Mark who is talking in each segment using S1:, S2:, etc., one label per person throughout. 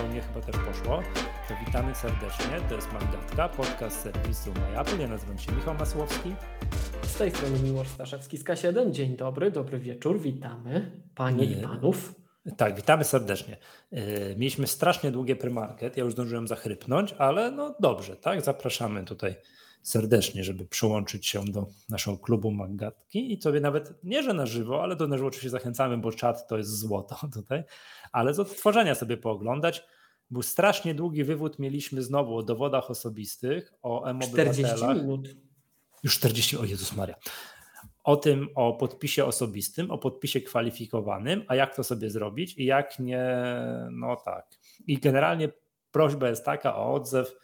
S1: u mnie chyba też poszło. To witamy serdecznie, to jest Mandatka, podcast serwisu MyApple. Ja nazywam się Michał Masłowski.
S2: Z tej strony Miłosz Staszewski z K7. Dzień dobry, dobry wieczór, witamy panie i panów.
S1: Tak, witamy serdecznie. E, mieliśmy strasznie długie premarket, ja już zdążyłem zachrypnąć, ale no dobrze, tak, zapraszamy tutaj serdecznie, żeby przyłączyć się do naszego klubu Magatki i sobie nawet, nie że na żywo, ale do na żywo oczywiście zachęcamy, bo czat to jest złoto tutaj, ale z odtworzenia sobie pooglądać. Był strasznie długi wywód mieliśmy znowu o dowodach osobistych, o
S2: M-obywatelach. 40 minut.
S1: Już 40, o Jezus Maria. O tym, o podpisie osobistym, o podpisie kwalifikowanym, a jak to sobie zrobić i jak nie, no tak. I generalnie prośba jest taka o odzew,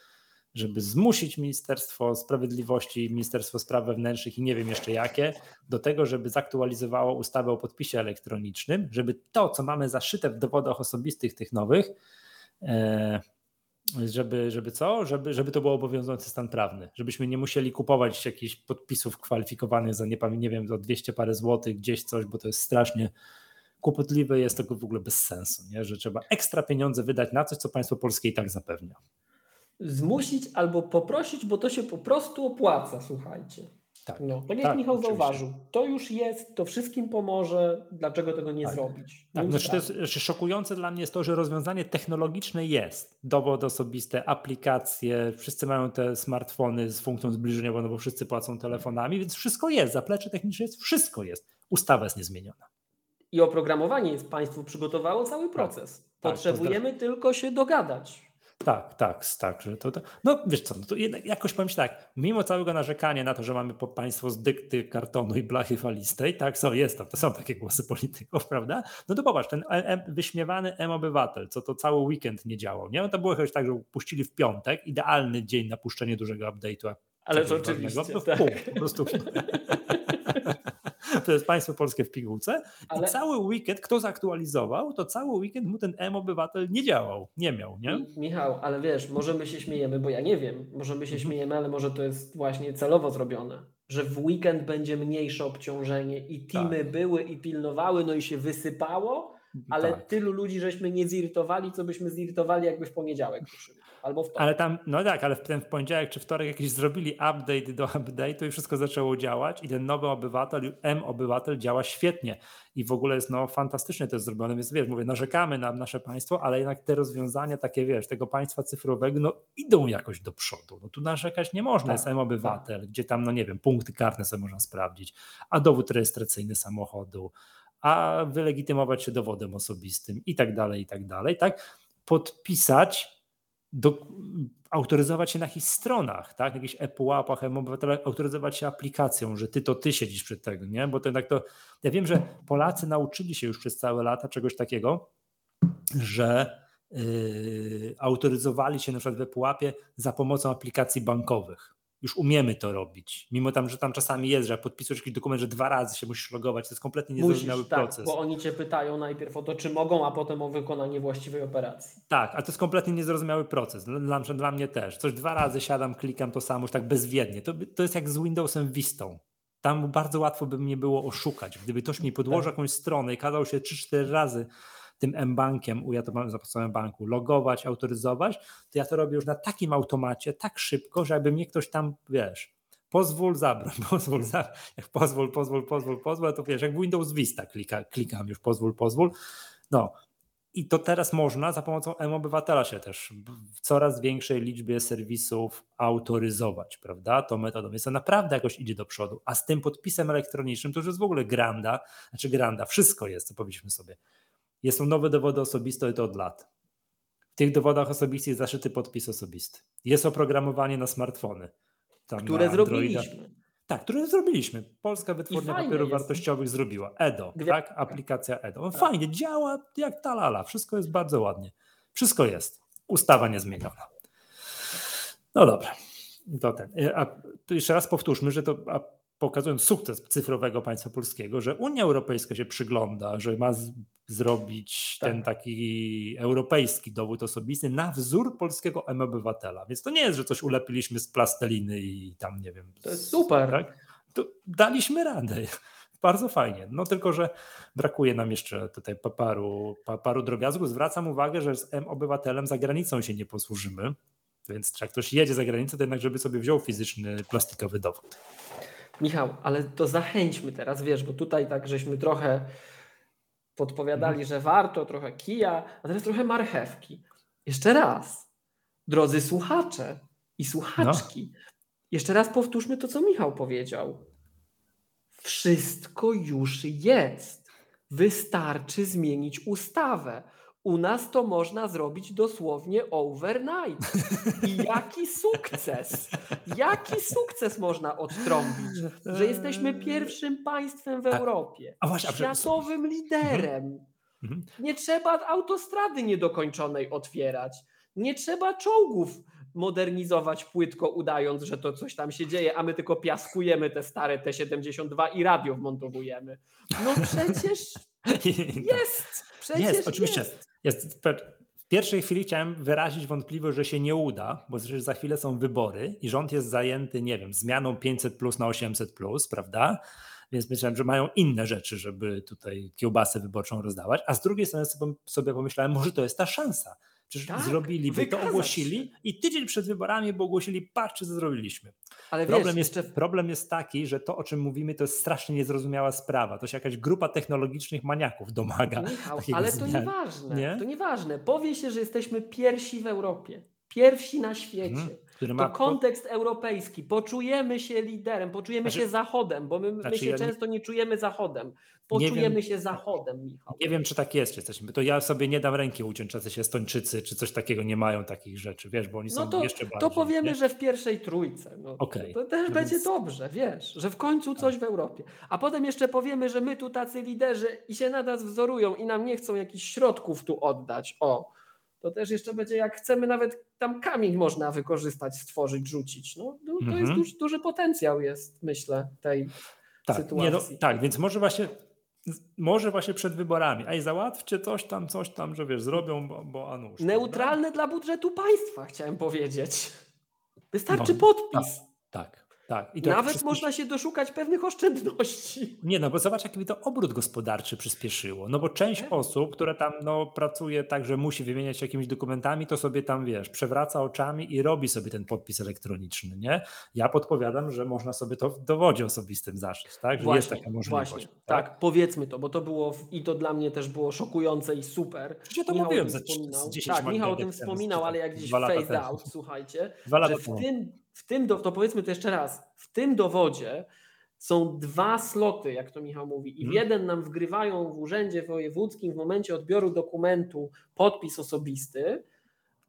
S1: żeby zmusić Ministerstwo Sprawiedliwości, Ministerstwo Spraw Wewnętrznych i nie wiem jeszcze jakie, do tego, żeby zaktualizowało ustawę o podpisie elektronicznym, żeby to, co mamy zaszyte w dowodach osobistych tych nowych, e, żeby, żeby co? Żeby, żeby to był obowiązujący stan prawny, żebyśmy nie musieli kupować jakichś podpisów kwalifikowanych za nie, nie wiem, za 200 parę złotych gdzieś coś, bo to jest strasznie kłopotliwe, jest to w ogóle bez sensu, nie? że trzeba ekstra pieniądze wydać na coś, co państwo polskie i tak zapewnia
S2: zmusić albo poprosić, bo to się po prostu opłaca, słuchajcie. Tak, no, tak jak tak, Michał oczywiście. zauważył, to już jest, to wszystkim pomoże, dlaczego tego nie tak. zrobić?
S1: Tak, znaczy to jest znaczy szokujące dla mnie jest to, że rozwiązanie technologiczne jest. Dowód osobiste, aplikacje, wszyscy mają te smartfony z funkcją zbliżeniową, no bo wszyscy płacą telefonami, więc wszystko jest, zaplecze techniczne jest, wszystko jest. Ustawa jest niezmieniona.
S2: I oprogramowanie jest państwo przygotowało cały tak, proces. Tak, Potrzebujemy tylko się dogadać.
S1: Tak, tak, tak. Że to, to, no wiesz co, no to jakoś powiem tak, mimo całego narzekania na to, że mamy państwo z dykty kartonu i blachy falistej, tak, są, jest to, to są takie głosy polityków, prawda? No to popatrz, ten e, wyśmiewany M-Obywatel, co to cały weekend nie działał, nie? No to było jakoś tak, że puścili w piątek, idealny dzień na puszczenie dużego update'u.
S2: Ale to oczywiście,
S1: no, tak. pół, po prostu. to jest państwo polskie w pigułce. Ale... I cały weekend, kto zaktualizował, to cały weekend mu ten M-obywatel nie działał, nie miał, nie?
S2: Michał, ale wiesz, może my się śmiejemy, bo ja nie wiem, może my się mhm. śmiejemy, ale może to jest właśnie celowo zrobione, że w weekend będzie mniejsze obciążenie i teamy tak. były i pilnowały, no i się wysypało, ale tak. tylu ludzi żeśmy nie zirytowali, co byśmy zirytowali, jakby w poniedziałek ruszyli. Albo w
S1: Ale tam, no tak, ale w ten w poniedziałek czy wtorek jakiś zrobili update do update'u i wszystko zaczęło działać i ten nowy obywatel, M-obywatel działa świetnie i w ogóle jest no fantastycznie to jest zrobione, więc wiesz, mówię, narzekamy na nasze państwo, ale jednak te rozwiązania takie, wiesz, tego państwa cyfrowego, no idą jakoś do przodu. No tu narzekać nie można, tak, jest M-obywatel, tak. gdzie tam, no nie wiem, punkty karne sobie można sprawdzić, a dowód rejestracyjny samochodu, a wylegitymować się dowodem osobistym i tak dalej, i tak dalej, tak? Podpisać do, autoryzować się na jakichś stronach, tak? Jakichś ePUAP-ach, autoryzować się aplikacją, że ty to ty siedzisz przed tego, nie? Bo to jednak to. Ja wiem, że Polacy nauczyli się już przez całe lata czegoś takiego, że yy, autoryzowali się na przykład w ePUAP-ie za pomocą aplikacji bankowych już umiemy to robić. Mimo tam, że tam czasami jest, że podpisujesz jakiś dokument, że dwa razy się musisz logować, to jest kompletnie niezrozumiały tak, proces.
S2: bo oni cię pytają najpierw o to, czy mogą, a potem o wykonanie właściwej operacji.
S1: Tak, a to jest kompletnie niezrozumiały proces. Dla, dla mnie też. Coś dwa razy siadam, klikam to samo, już tak bezwiednie. To, to jest jak z Windowsem Vistą. Tam bardzo łatwo by mnie było oszukać. Gdyby ktoś mi podłożył tak. jakąś stronę i kazał się 3-4 razy tym m-bankiem, ja to mam za banku, logować, autoryzować, to ja to robię już na takim automacie, tak szybko, że jakby mnie ktoś tam, wiesz, pozwól, zabroń, pozwól, jak pozwól, pozwól, pozwól, pozwól, to wiesz, jak Windows Vista klika, klikam już pozwól, pozwól, no i to teraz można za pomocą M-Obywatela się też w coraz większej liczbie serwisów autoryzować, prawda? To metodą. Więc to naprawdę jakoś idzie do przodu. A z tym podpisem elektronicznym to już jest w ogóle granda, znaczy granda, wszystko jest, co powiedzieliśmy sobie. Są nowe dowody osobiste i to od lat. W tych dowodach osobistych jest zaszyty podpis osobisty. Jest oprogramowanie na smartfony.
S2: które na zrobiliśmy.
S1: Tak, które zrobiliśmy. Polska Wytwórnia Papierów jest. Wartościowych zrobiła. EDO, Gwie... tak? Aplikacja EDO. No tak. Fajnie, działa jak talala. Wszystko jest bardzo ładnie. Wszystko jest. Ustawa niezmieniona. No dobra. To ten. A tu jeszcze raz powtórzmy, że to pokazując sukces cyfrowego państwa polskiego, że Unia Europejska się przygląda, że ma z, zrobić tak. ten taki europejski dowód osobisty na wzór polskiego M-obywatela. Więc to nie jest, że coś ulepiliśmy z plasteliny i tam nie wiem.
S2: To jest super.
S1: Tak? To daliśmy radę. bardzo fajnie. No tylko, że brakuje nam jeszcze tutaj paru, paru drobiazgów. Zwracam uwagę, że z M-obywatelem za granicą się nie posłużymy, więc jak ktoś jedzie za granicę, to jednak żeby sobie wziął fizyczny, plastikowy dowód.
S2: Michał, ale to zachęćmy teraz, wiesz, bo tutaj tak żeśmy trochę podpowiadali, że warto, trochę kija, a teraz trochę marchewki. Jeszcze raz, drodzy słuchacze i słuchaczki, no. jeszcze raz powtórzmy to, co Michał powiedział. Wszystko już jest. Wystarczy zmienić ustawę. U nas to można zrobić dosłownie overnight. I jaki sukces! Jaki sukces można odtrąbić, że jesteśmy pierwszym państwem w Europie, a, a właśnie, światowym liderem. Mhm. mhm. Nie trzeba autostrady niedokończonej otwierać. Nie trzeba czołgów modernizować płytko, udając, że to coś tam się dzieje, a my tylko piaskujemy te stare T-72 i radio wmontowujemy. No przecież jest! Przecież
S1: jest, oczywiście. Jest. Jest. W pierwszej chwili chciałem wyrazić wątpliwość, że się nie uda, bo za chwilę są wybory i rząd jest zajęty, nie wiem, zmianą 500 plus na 800 plus, prawda? Więc myślałem, że mają inne rzeczy, żeby tutaj kiełbasę wyborczą rozdawać. A z drugiej strony sobie pomyślałem, może to jest ta szansa Przecież tak, zrobiliby to, ogłosili i tydzień przed wyborami, bo ogłosili, patrzcie, co zrobiliśmy. Ale problem, wiesz, jest, jeszcze... problem jest taki, że to, o czym mówimy, to jest strasznie niezrozumiała sprawa. To się jakaś grupa technologicznych maniaków domaga.
S2: Michał, ale to nieważne. Nie? To nieważne. Powie się, że jesteśmy pierwsi w Europie. Pierwsi na świecie. Hmm który ma... To kontekst europejski. Poczujemy się liderem, poczujemy znaczy, się zachodem, bo my, znaczy my się ja często nie... nie... czujemy zachodem. Poczujemy wiem, się zachodem, Michał.
S1: Nie wiem, czy tak jest, czy jesteśmy. To ja sobie nie dam ręki uciąć, czy się Estończycy, czy coś takiego nie mają takich rzeczy, wiesz, bo oni no są to, jeszcze bardziej.
S2: To powiemy, nie? że w pierwszej trójce. No, okay. To też no będzie więc... dobrze, wiesz, że w końcu coś tak. w Europie. A potem jeszcze powiemy, że my tu tacy liderzy i się na nas wzorują i nam nie chcą jakichś środków tu oddać. O, to też jeszcze będzie, jak chcemy, nawet tam kamień można wykorzystać, stworzyć, rzucić. No, to mhm. jest duży, duży potencjał jest, myślę, tej
S1: tak,
S2: sytuacji.
S1: No, tak, więc może właśnie może właśnie przed wyborami, a i załatwcie coś tam, coś tam, że wiesz, zrobią, bo, bo a nuż,
S2: Neutralne prawda? dla budżetu państwa, chciałem powiedzieć. Wystarczy no, podpis.
S1: Tak, tak. Tak.
S2: Nawet można się doszukać pewnych oszczędności.
S1: Nie, no bo zobacz, jakby to obrót gospodarczy przyspieszyło. No bo część tak. osób, które tam no, pracuje tak, że musi wymieniać się jakimiś dokumentami, to sobie tam, wiesz, przewraca oczami i robi sobie ten podpis elektroniczny, nie? Ja podpowiadam, że można sobie to w dowodzie osobistym zaszyć, tak? Że właśnie, jest taka możliwość. Właśnie.
S2: Tak? tak? powiedzmy to, bo to było i to dla mnie też było szokujące i super.
S1: Ja to Michał mówiłem za 10
S2: Tak, Michał o tym wspominał, ale jak gdzieś phased out, słuchajcie, że w tym w tym, do, to powiedzmy to jeszcze raz, w tym dowodzie są dwa sloty, jak to Michał mówi, i w hmm. jeden nam wgrywają w urzędzie wojewódzkim w momencie odbioru dokumentu podpis osobisty.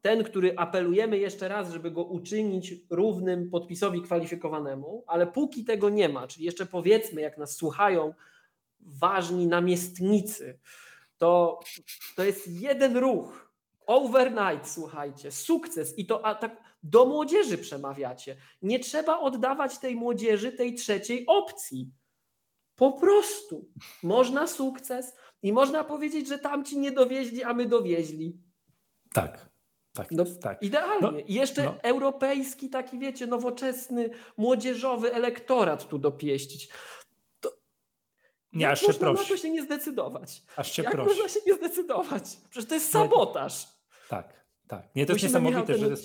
S2: Ten, który apelujemy jeszcze raz, żeby go uczynić równym podpisowi kwalifikowanemu, ale póki tego nie ma, czyli jeszcze powiedzmy, jak nas słuchają ważni namiestnicy, to, to jest jeden ruch. Overnight, słuchajcie, sukces i to a tak do młodzieży przemawiacie. Nie trzeba oddawać tej młodzieży tej trzeciej opcji. Po prostu można sukces i można powiedzieć, że tamci nie dowieźli, a my dowieźli.
S1: Tak. Tak,
S2: no,
S1: tak.
S2: Idealnie. No, I jeszcze no. europejski, taki wiecie, nowoczesny, młodzieżowy elektorat tu dopieścić. To, nie, jak aż można prosi. na to się nie zdecydować? Aż cię jak prosi. można się nie zdecydować? Przecież to jest sabotaż.
S1: Tak, tak. Nie, to jest niesamowite, że...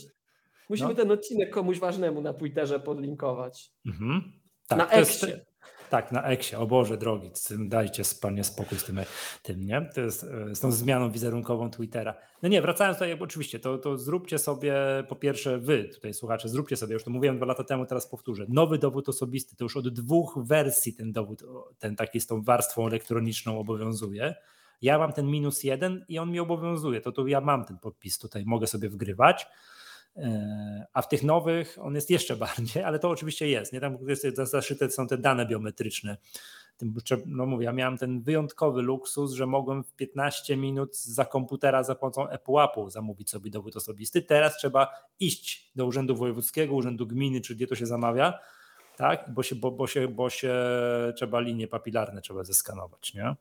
S2: Musimy no. ten odcinek komuś ważnemu na Twitterze podlinkować. Mhm.
S1: Tak, na Eksie. Tak, na Eksie. O Boże drogi, dajcie panie spokój z tym, tym, nie? To jest e, z tą zmianą wizerunkową Twittera. No nie, wracając tutaj, oczywiście, to, to zróbcie sobie, po pierwsze wy tutaj słuchacze, zróbcie sobie, już to mówiłem dwa lata temu, teraz powtórzę, nowy dowód osobisty, to już od dwóch wersji ten dowód, ten taki z tą warstwą elektroniczną obowiązuje. Ja mam ten minus jeden i on mi obowiązuje, to, to ja mam ten podpis tutaj, mogę sobie wgrywać. E, a w tych nowych on jest jeszcze bardziej, ale to oczywiście jest. Nie? Tam jest zaszyte są te dane biometryczne. No mówię, ja miałem ten wyjątkowy luksus, że mogłem w 15 minut za komputera za pomocą Watchu zamówić sobie dowód osobisty. Teraz trzeba iść do urzędu wojewódzkiego, urzędu gminy, czy gdzie to się zamawia, tak? bo, się, bo, bo, się, bo się trzeba linie papilarne trzeba zeskanować. Nie?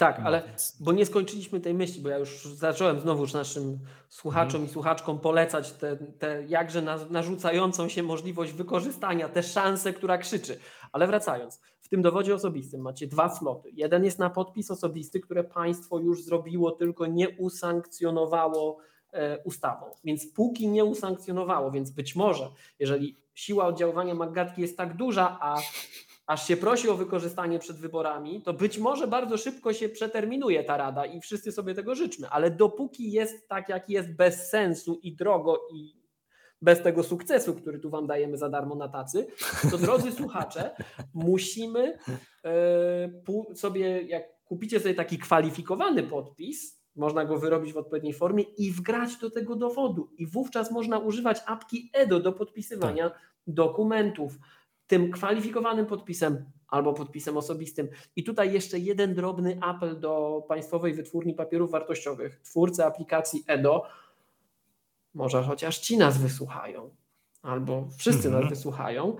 S2: Tak, ale bo nie skończyliśmy tej myśli, bo ja już zacząłem znowuż naszym słuchaczom mm. i słuchaczkom polecać tę te, te jakże narzucającą się możliwość wykorzystania, tę szansę, która krzyczy. Ale wracając, w tym dowodzie osobistym macie dwa sloty. Jeden jest na podpis osobisty, które państwo już zrobiło, tylko nie usankcjonowało e, ustawą. Więc póki nie usankcjonowało, więc być może, jeżeli siła oddziaływania Maggatki jest tak duża, a aż się prosi o wykorzystanie przed wyborami, to być może bardzo szybko się przeterminuje ta rada i wszyscy sobie tego życzmy, ale dopóki jest tak, jak jest, bez sensu i drogo i bez tego sukcesu, który tu Wam dajemy za darmo na tacy, to drodzy słuchacze, musimy e, sobie, jak kupicie sobie taki kwalifikowany podpis, można go wyrobić w odpowiedniej formie i wgrać do tego dowodu. I wówczas można używać apki EDO do podpisywania tak. dokumentów tym kwalifikowanym podpisem albo podpisem osobistym. I tutaj jeszcze jeden drobny apel do Państwowej Wytwórni Papierów Wartościowych, twórcy aplikacji EDO. Może chociaż ci nas wysłuchają, albo wszyscy nas mhm. wysłuchają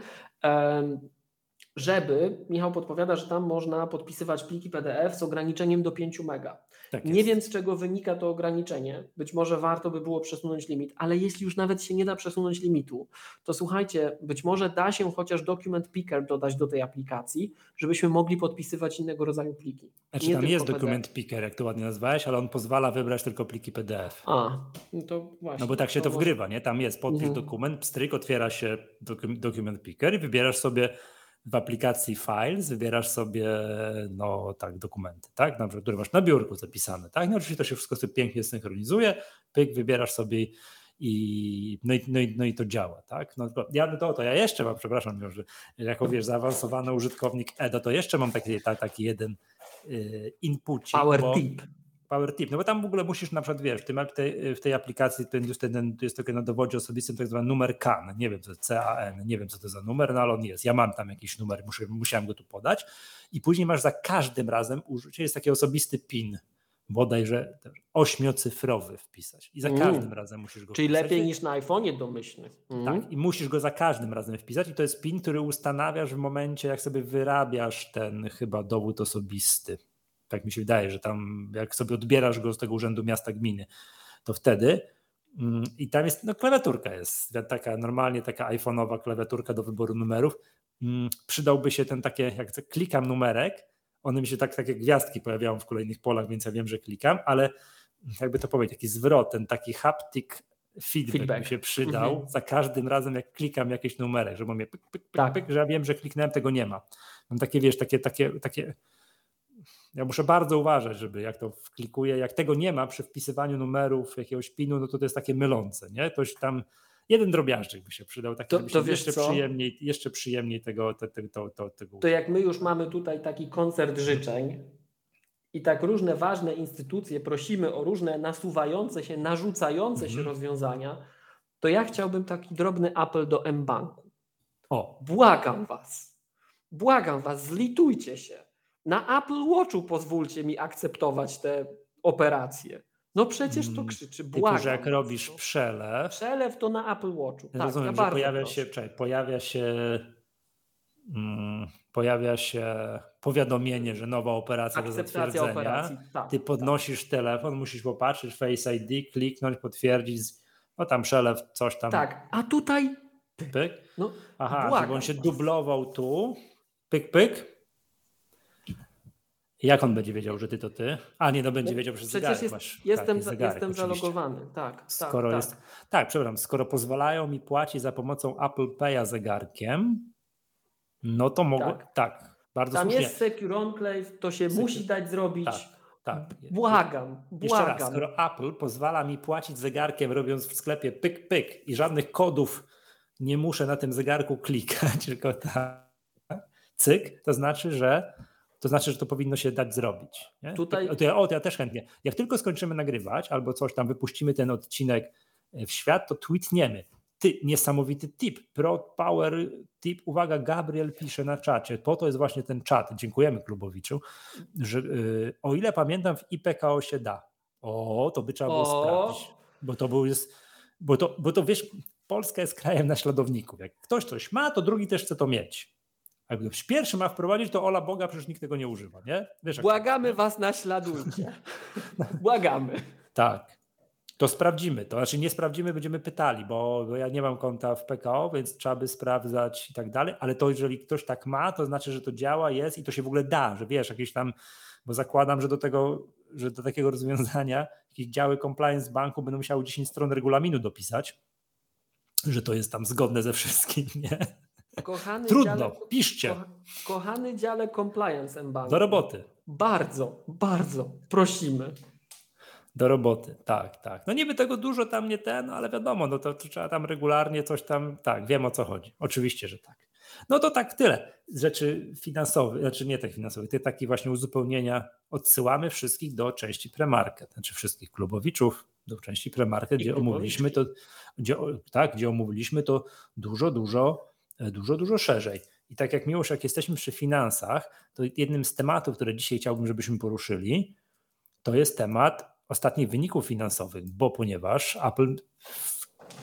S2: żeby, Michał podpowiada, że tam można podpisywać pliki PDF z ograniczeniem do 5 mega. Tak nie wiem z czego wynika to ograniczenie. Być może warto by było przesunąć limit, ale jeśli już nawet się nie da przesunąć limitu, to słuchajcie, być może da się chociaż document picker dodać do tej aplikacji, żebyśmy mogli podpisywać innego rodzaju pliki.
S1: Znaczy nie tam jest PDF. document picker, jak to ładnie nazwałeś, ale on pozwala wybrać tylko pliki PDF.
S2: A, no to właśnie.
S1: No bo tak się to, to wgrywa, nie? Tam jest podpis mhm. dokument, pstryk, otwiera się document picker i wybierasz sobie w aplikacji Files wybierasz sobie no tak dokumenty, tak, na przykład, które masz na biurku zapisane, tak, no oczywiście to się wszystko sobie pięknie synchronizuje, pyk, wybierasz sobie i no i, no i, no i to działa, tak? No ja, to, to ja jeszcze mam, przepraszam, że jako wiesz, zaawansowany użytkownik EDO, to jeszcze mam taki, taki jeden y, input.
S2: Power tip.
S1: Power tip, no bo tam w ogóle musisz na przykład, wiesz, w, tym, w, tej, w tej aplikacji jest, ten, jest tylko na dowodzie osobistym tak zwany numer CAN, nie wiem co to CAN, nie wiem co to za numer, no ale on jest, ja mam tam jakiś numer, muszę, musiałem go tu podać i później masz za każdym razem użycie, jest taki osobisty PIN, bodajże ośmiocyfrowy wpisać i za mm. każdym razem musisz go
S2: Czyli wpisać. lepiej niż na iPhone'ie domyślny.
S1: Mm. Tak, i musisz go za każdym razem wpisać i to jest PIN, który ustanawiasz w momencie, jak sobie wyrabiasz ten chyba dowód osobisty tak mi się wydaje, że tam jak sobie odbierasz go z tego urzędu miasta gminy, to wtedy mm, i tam jest, no klawiaturka jest taka normalnie taka iPhone'owa klawiaturka do wyboru numerów. Mm, przydałby się ten takie, jak klikam numerek, one mi się tak, takie gwiazdki pojawiają w kolejnych polach, więc ja wiem, że klikam, ale jakby to powiedzieć, taki zwrot, ten taki haptic feedback, feedback. mi się przydał mhm. za każdym razem, jak klikam jakiś numerek, że mam je pyk, pyk, pyk, tak. pyk, że ja wiem, że kliknąłem, tego nie ma. Mam takie, wiesz, takie, takie, takie ja muszę bardzo uważać, żeby jak to wklikuję, jak tego nie ma przy wpisywaniu numerów, jakiegoś pinu, no to to jest takie mylące, nie? Toś tam jeden drobiażdżyk by się przydał, to, to jeszcze, przyjemniej, jeszcze przyjemniej tego, te, te, to, to, tego.
S2: To jak my już mamy tutaj taki koncert życzeń i tak różne ważne instytucje prosimy o różne nasuwające się, narzucające się mhm. rozwiązania, to ja chciałbym taki drobny apel do M-Banku. O. Błagam was, błagam was, zlitujcie się na Apple Watchu pozwólcie mi akceptować te operacje. No przecież to mm, krzyczy, błagam. Typu,
S1: że jak robisz przelew...
S2: Przelew to na Apple Watchu. Tak,
S1: rozumiem, że pojawia się, czekaj, pojawia się mm, pojawia się powiadomienie, że nowa operacja do zatwierdzenia. Operacji. Tak, Ty tak. podnosisz tak. telefon, musisz popatrzeć Face ID, kliknąć, potwierdzić, no tam przelew, coś tam.
S2: Tak, a tutaj
S1: pyk. No, Aha, żeby on się dublował tu, pyk, pyk, jak on będzie wiedział, że ty to ty? A nie, no będzie wiedział przez Przecież zegarek. Jest, masz,
S2: jestem, tak, zegarek, jestem zalogowany, tak. tak
S1: skoro
S2: tak,
S1: jest, tak, przepraszam, skoro pozwalają mi płacić za pomocą Apple Pay'a zegarkiem, no to mogę, tak, tak bardzo
S2: Tam
S1: słusznie.
S2: jest Secure Enclave, to się Secure. musi dać zrobić. Tak, tak. Błagam, błagam.
S1: Jeszcze raz, skoro Apple pozwala mi płacić zegarkiem, robiąc w sklepie pyk, pyk i żadnych kodów nie muszę na tym zegarku klikać, tylko tak, cyk, to znaczy, że to znaczy, że to powinno się dać zrobić. Nie? Tutaj... To ja, o, to ja też chętnie. Jak tylko skończymy nagrywać albo coś tam, wypuścimy ten odcinek e, w świat, to tweetniemy. Ty, niesamowity tip, pro power tip. Uwaga, Gabriel pisze na czacie. Po to jest właśnie ten czat. Dziękujemy Klubowiczu, że yy, o ile pamiętam w IPKO się da. O, to by trzeba było o. sprawdzić, bo to był jest, bo to, bo to wiesz, Polska jest krajem naśladowników. Jak ktoś coś ma, to drugi też chce to mieć. Jak ktoś pierwszy ma wprowadzić, to ola Boga, przecież nikt tego nie używa, nie?
S2: Wiesz, Błagamy was, naśladujcie. Błagamy.
S1: Tak. To sprawdzimy. To znaczy nie sprawdzimy, będziemy pytali, bo, bo ja nie mam konta w PKO, więc trzeba by sprawdzać i tak dalej, ale to jeżeli ktoś tak ma, to znaczy, że to działa, jest i to się w ogóle da, że wiesz, jakieś tam, bo zakładam, że do tego, że do takiego rozwiązania jakieś działy compliance banku będą musiały 10 stron regulaminu dopisać, że to jest tam zgodne ze wszystkim, nie?
S2: Kochany
S1: Trudno,
S2: dziale,
S1: piszcie.
S2: Ko, kochany dziale compliance banku.
S1: Do roboty.
S2: Bardzo, bardzo prosimy.
S1: Do roboty, tak, tak. No niby tego dużo tam nie ten, ale wiadomo, no to, to trzeba tam regularnie coś tam, tak, wiem o co chodzi. Oczywiście, że tak. No to tak tyle rzeczy finansowych, znaczy nie tych finansowych, te takie właśnie uzupełnienia odsyłamy wszystkich do części premarket, znaczy wszystkich klubowiczów do części premarket, gdzie omówiliśmy to, gdzie, tak, gdzie omówiliśmy to dużo, dużo, dużo, dużo szerzej. I tak jak miłość, jak jesteśmy przy finansach, to jednym z tematów, które dzisiaj chciałbym, żebyśmy poruszyli, to jest temat ostatnich wyników finansowych, bo ponieważ Apple,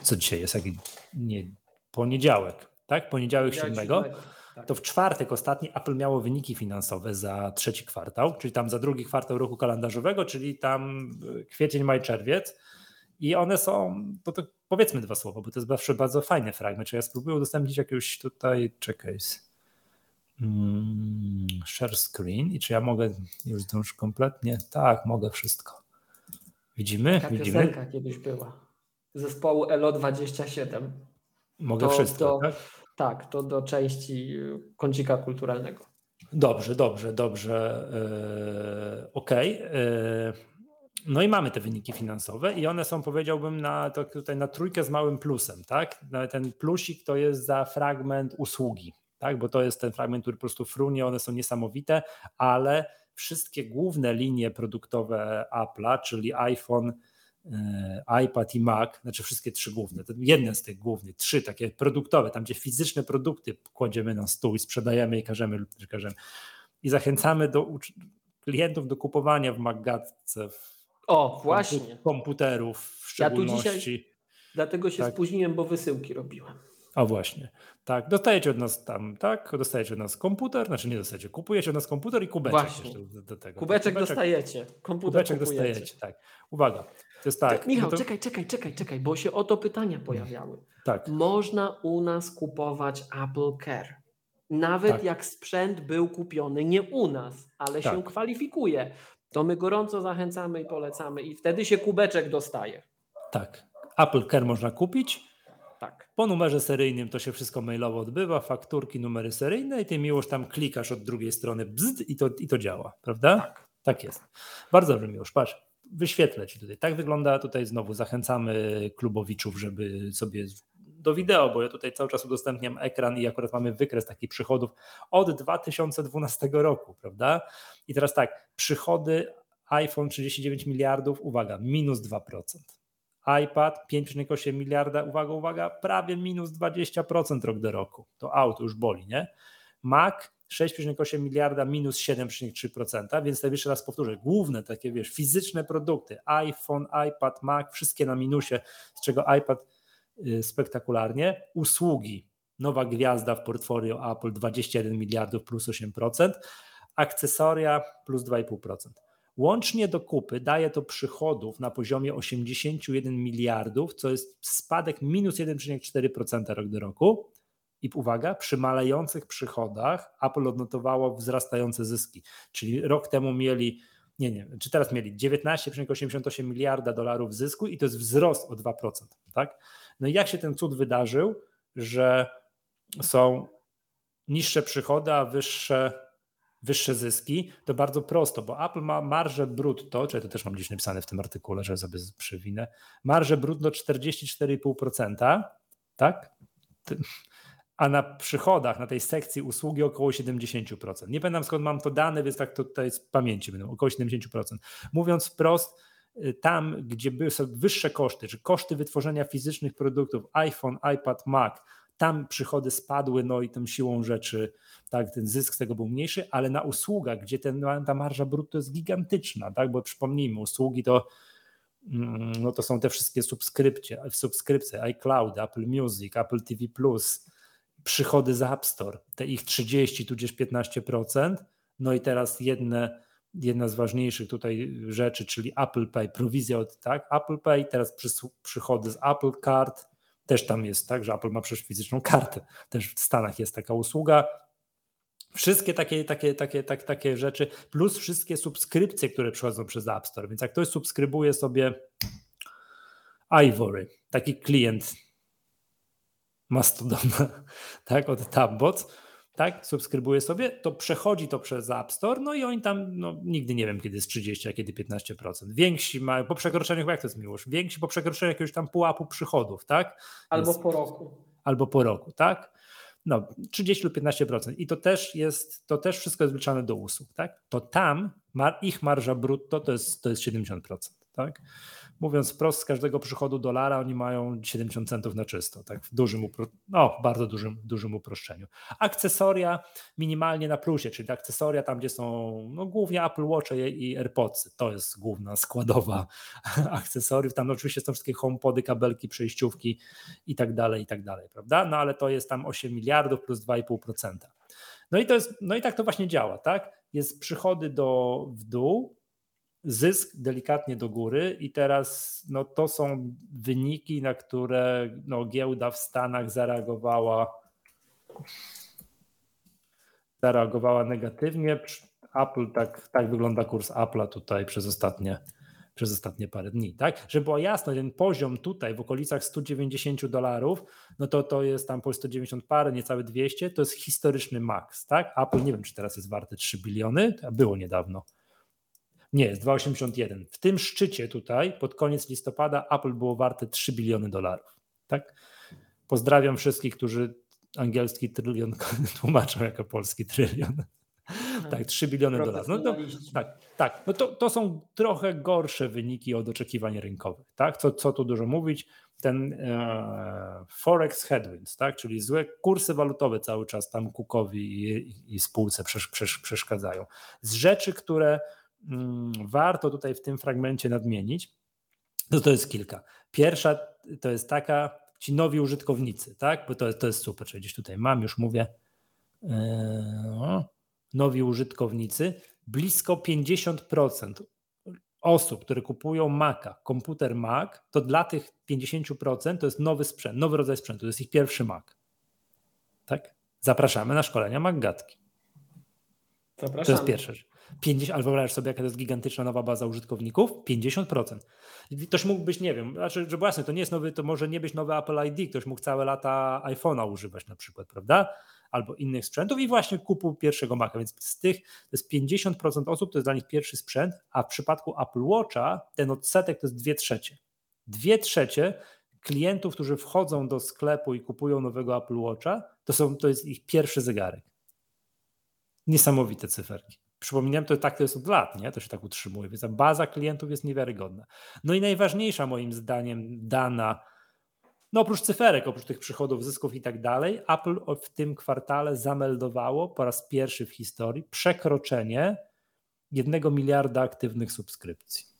S1: co dzisiaj jest, jaki nie, poniedziałek, tak? Poniedziałek siódmego, tak. to w czwartek ostatni Apple miało wyniki finansowe za trzeci kwartał, czyli tam za drugi kwartał roku kalendarzowego, czyli tam e, kwiecień, maj, czerwiec. I one są, to, to powiedzmy dwa słowa, bo to jest zawsze bardzo fajny fragment. Czy ja spróbuję udostępnić jakiegoś tutaj, czekaj, hmm, share screen i czy ja mogę już zdążyć kompletnie? Tak, mogę wszystko. Widzimy?
S2: Taka
S1: Widzimy?
S2: kiedyś była. Zespołu LO27.
S1: Mogę to wszystko,
S2: do,
S1: tak?
S2: Tak, to do części kącika kulturalnego.
S1: Dobrze, dobrze, dobrze. Yy, Okej. Okay. Yy, no i mamy te wyniki finansowe i one są, powiedziałbym, na, to tutaj na trójkę z małym plusem, tak? Ten plusik to jest za fragment usługi, tak? Bo to jest ten fragment, który po prostu frunie, one są niesamowite, ale wszystkie główne linie produktowe Apple'a, czyli iPhone, e, iPad i Mac, znaczy wszystkie trzy główne, jeden z tych głównych, trzy takie produktowe, tam gdzie fizyczne produkty kładziemy na stół i sprzedajemy i każemy, każemy. I zachęcamy do klientów do kupowania w Maggatce
S2: o, właśnie.
S1: komputerów w szczególności. Ja tu dzisiaj
S2: dlatego się tak. spóźniłem, bo wysyłki robiłem.
S1: A właśnie. Tak, dostajecie od nas tam, tak? Dostajecie od nas komputer, znaczy nie dostajecie, kupujecie od nas komputer i kubeczek
S2: Właśnie. Do, do, tego. Kubeczek, kubeczek dostajecie, komputer kubeczek kupujecie. dostajecie,
S1: tak. Uwaga, to jest tak.
S2: Michał, no to... czekaj, czekaj, czekaj, czekaj, bo się o to pytania pojawiały.
S1: Tak.
S2: Można u nas kupować Apple Care. Nawet tak. jak sprzęt był kupiony nie u nas, ale tak. się kwalifikuje, to my gorąco zachęcamy i polecamy i wtedy się kubeczek dostaje.
S1: Tak. Apple Care można kupić,
S2: tak.
S1: Po numerze seryjnym to się wszystko mailowo odbywa, fakturki, numery seryjne i ty miłoż tam klikasz od drugiej strony bzd i to, i to działa, prawda?
S2: Tak.
S1: Tak jest. Bardzo dobrze miłoż, patrz, wyświetlę ci tutaj. Tak wygląda tutaj znowu, zachęcamy klubowiczów, żeby sobie do wideo, bo ja tutaj cały czas udostępniam ekran i akurat mamy wykres takich przychodów od 2012 roku, prawda? I teraz tak, przychody iPhone 39 miliardów, uwaga, minus 2% iPad 5,8 miliarda, uwaga, uwaga, prawie minus 20% rok do roku. To auto już boli, nie? Mac 6,8 miliarda minus 7,3%, więc to jeszcze raz powtórzę, główne takie, wiesz, fizyczne produkty, iPhone, iPad, Mac, wszystkie na minusie, z czego iPad spektakularnie, usługi, nowa gwiazda w portfolio Apple 21 miliardów plus 8%, akcesoria plus 2,5%. Łącznie do kupy daje to przychodów na poziomie 81 miliardów, co jest spadek minus 1,4% rok do roku. I uwaga, przy malejących przychodach Apple odnotowało wzrastające zyski. Czyli rok temu mieli, nie, nie, czy teraz mieli 19,88 miliarda dolarów zysku i to jest wzrost o 2%. Tak? No i jak się ten cud wydarzył, że są niższe przychody, a wyższe wyższe zyski, to bardzo prosto, bo Apple ma marżę brutto, czyli to też mam gdzieś napisane w tym artykule, że sobie przewinę, marżę brutto 44,5%, tak? A na przychodach, na tej sekcji usługi około 70%. Nie pamiętam skąd mam to dane, więc tak to tutaj z pamięci będą, około 70%. Mówiąc wprost, tam, gdzie były wyższe koszty, czy koszty wytworzenia fizycznych produktów, iPhone, iPad, Mac, tam przychody spadły, no i tą siłą rzeczy tak, ten zysk z tego był mniejszy, ale na usługach, gdzie ten, ta marża brutto jest gigantyczna, tak, bo przypomnijmy, usługi to mm, no to są te wszystkie subskrypcje, subskrypcje iCloud, Apple Music, Apple TV+, przychody z App Store, te ich 30 tudzież 15%, no i teraz jedne jedna z ważniejszych tutaj rzeczy, czyli Apple Pay, prowizja od tak, Apple Pay, teraz przychody z Apple Card, też tam jest tak, że Apple ma przecież fizyczną kartę. Też w Stanach jest taka usługa. Wszystkie takie, takie, takie, tak, takie rzeczy, plus wszystkie subskrypcje, które przychodzą przez App Store. Więc jak ktoś subskrybuje sobie Ivory, taki klient Mastodona, tak, od Tabbots, tak, subskrybuje sobie, to przechodzi to przez App Store, no i oni tam, no nigdy nie wiem, kiedy jest 30, a kiedy 15%. Więksi mają, po przekroczeniu, jak to jest miłość, więksi po przekroczeniu jakiegoś tam pułapu przychodów, tak?
S2: Albo jest, po roku.
S1: Albo po roku, tak? No, 30 lub 15%. I to też jest, to też wszystko jest wliczane do usług, tak? To tam ich marża brutto to jest, to jest 70%, tak? mówiąc wprost, z każdego przychodu dolara oni mają 70 centów na czysto, tak w dużym, no, bardzo dużym, dużym uproszczeniu. Akcesoria minimalnie na plusie, czyli akcesoria tam, gdzie są no, głównie Apple Watch i AirPods, to jest główna składowa akcesoriów. Tam oczywiście są wszystkie homepody, kabelki, przejściówki i tak dalej, i tak dalej, prawda? No ale to jest tam 8 miliardów plus 2,5%. No i, to jest, no i tak to właśnie działa, tak? Jest przychody do, w dół, zysk delikatnie do góry i teraz no, to są wyniki, na które no, giełda w Stanach zareagowała zareagowała negatywnie. Apple, tak, tak wygląda kurs Apple'a tutaj przez ostatnie, przez ostatnie parę dni. Tak? Żeby była jasność, ten poziom tutaj w okolicach 190 dolarów, no to to jest tam po 190 parę, niecałe 200, to jest historyczny maks. Tak? Apple nie wiem, czy teraz jest warte 3 biliony, było niedawno nie, jest 2,81. W tym szczycie tutaj, pod koniec listopada, Apple było warte 3 biliony dolarów. Tak? Pozdrawiam wszystkich, którzy angielski trylion tłumaczą jako polski trylion. Tak, 3 biliony dolarów. No to, tak, tak. No to, to są trochę gorsze wyniki od oczekiwań rynkowych. Tak? Co, co tu dużo mówić? Ten e, Forex headwinds, tak? czyli złe kursy walutowe cały czas tam Kukowi i, i spółce przesz, przesz, przeszkadzają. Z rzeczy, które warto tutaj w tym fragmencie nadmienić, to to jest kilka. Pierwsza to jest taka, ci nowi użytkownicy, tak? Bo to jest, to jest super, czyli gdzieś tutaj mam, już mówię. Yy, nowi użytkownicy, blisko 50% osób, które kupują Maca, komputer Mac, to dla tych 50% to jest nowy sprzęt, nowy rodzaj sprzętu, to jest ich pierwszy Mac. Tak? Zapraszamy na szkolenia MacGatki. Zapraszamy. To jest pierwsza rzecz. 50, albo wyobraź sobie, jaka to jest gigantyczna nowa baza użytkowników, 50%. Ktoś mógł być, nie wiem, znaczy, że jasne, to nie jest nowy, to może nie być nowy Apple ID, ktoś mógł całe lata iPhone'a używać na przykład, prawda? Albo innych sprzętów i właśnie kupił pierwszego Maca, więc z tych to jest 50% osób, to jest dla nich pierwszy sprzęt, a w przypadku Apple Watcha ten odsetek to jest 2 trzecie. 2 trzecie klientów, którzy wchodzą do sklepu i kupują nowego Apple Watcha, to, są, to jest ich pierwszy zegarek. Niesamowite cyferki. Przypominam, to tak to jest od lat, nie? To się tak utrzymuje, więc ta baza klientów jest niewiarygodna. No i najważniejsza moim zdaniem dana, no oprócz cyferek, oprócz tych przychodów, zysków i tak dalej, Apple w tym kwartale zameldowało po raz pierwszy w historii przekroczenie jednego miliarda aktywnych subskrypcji.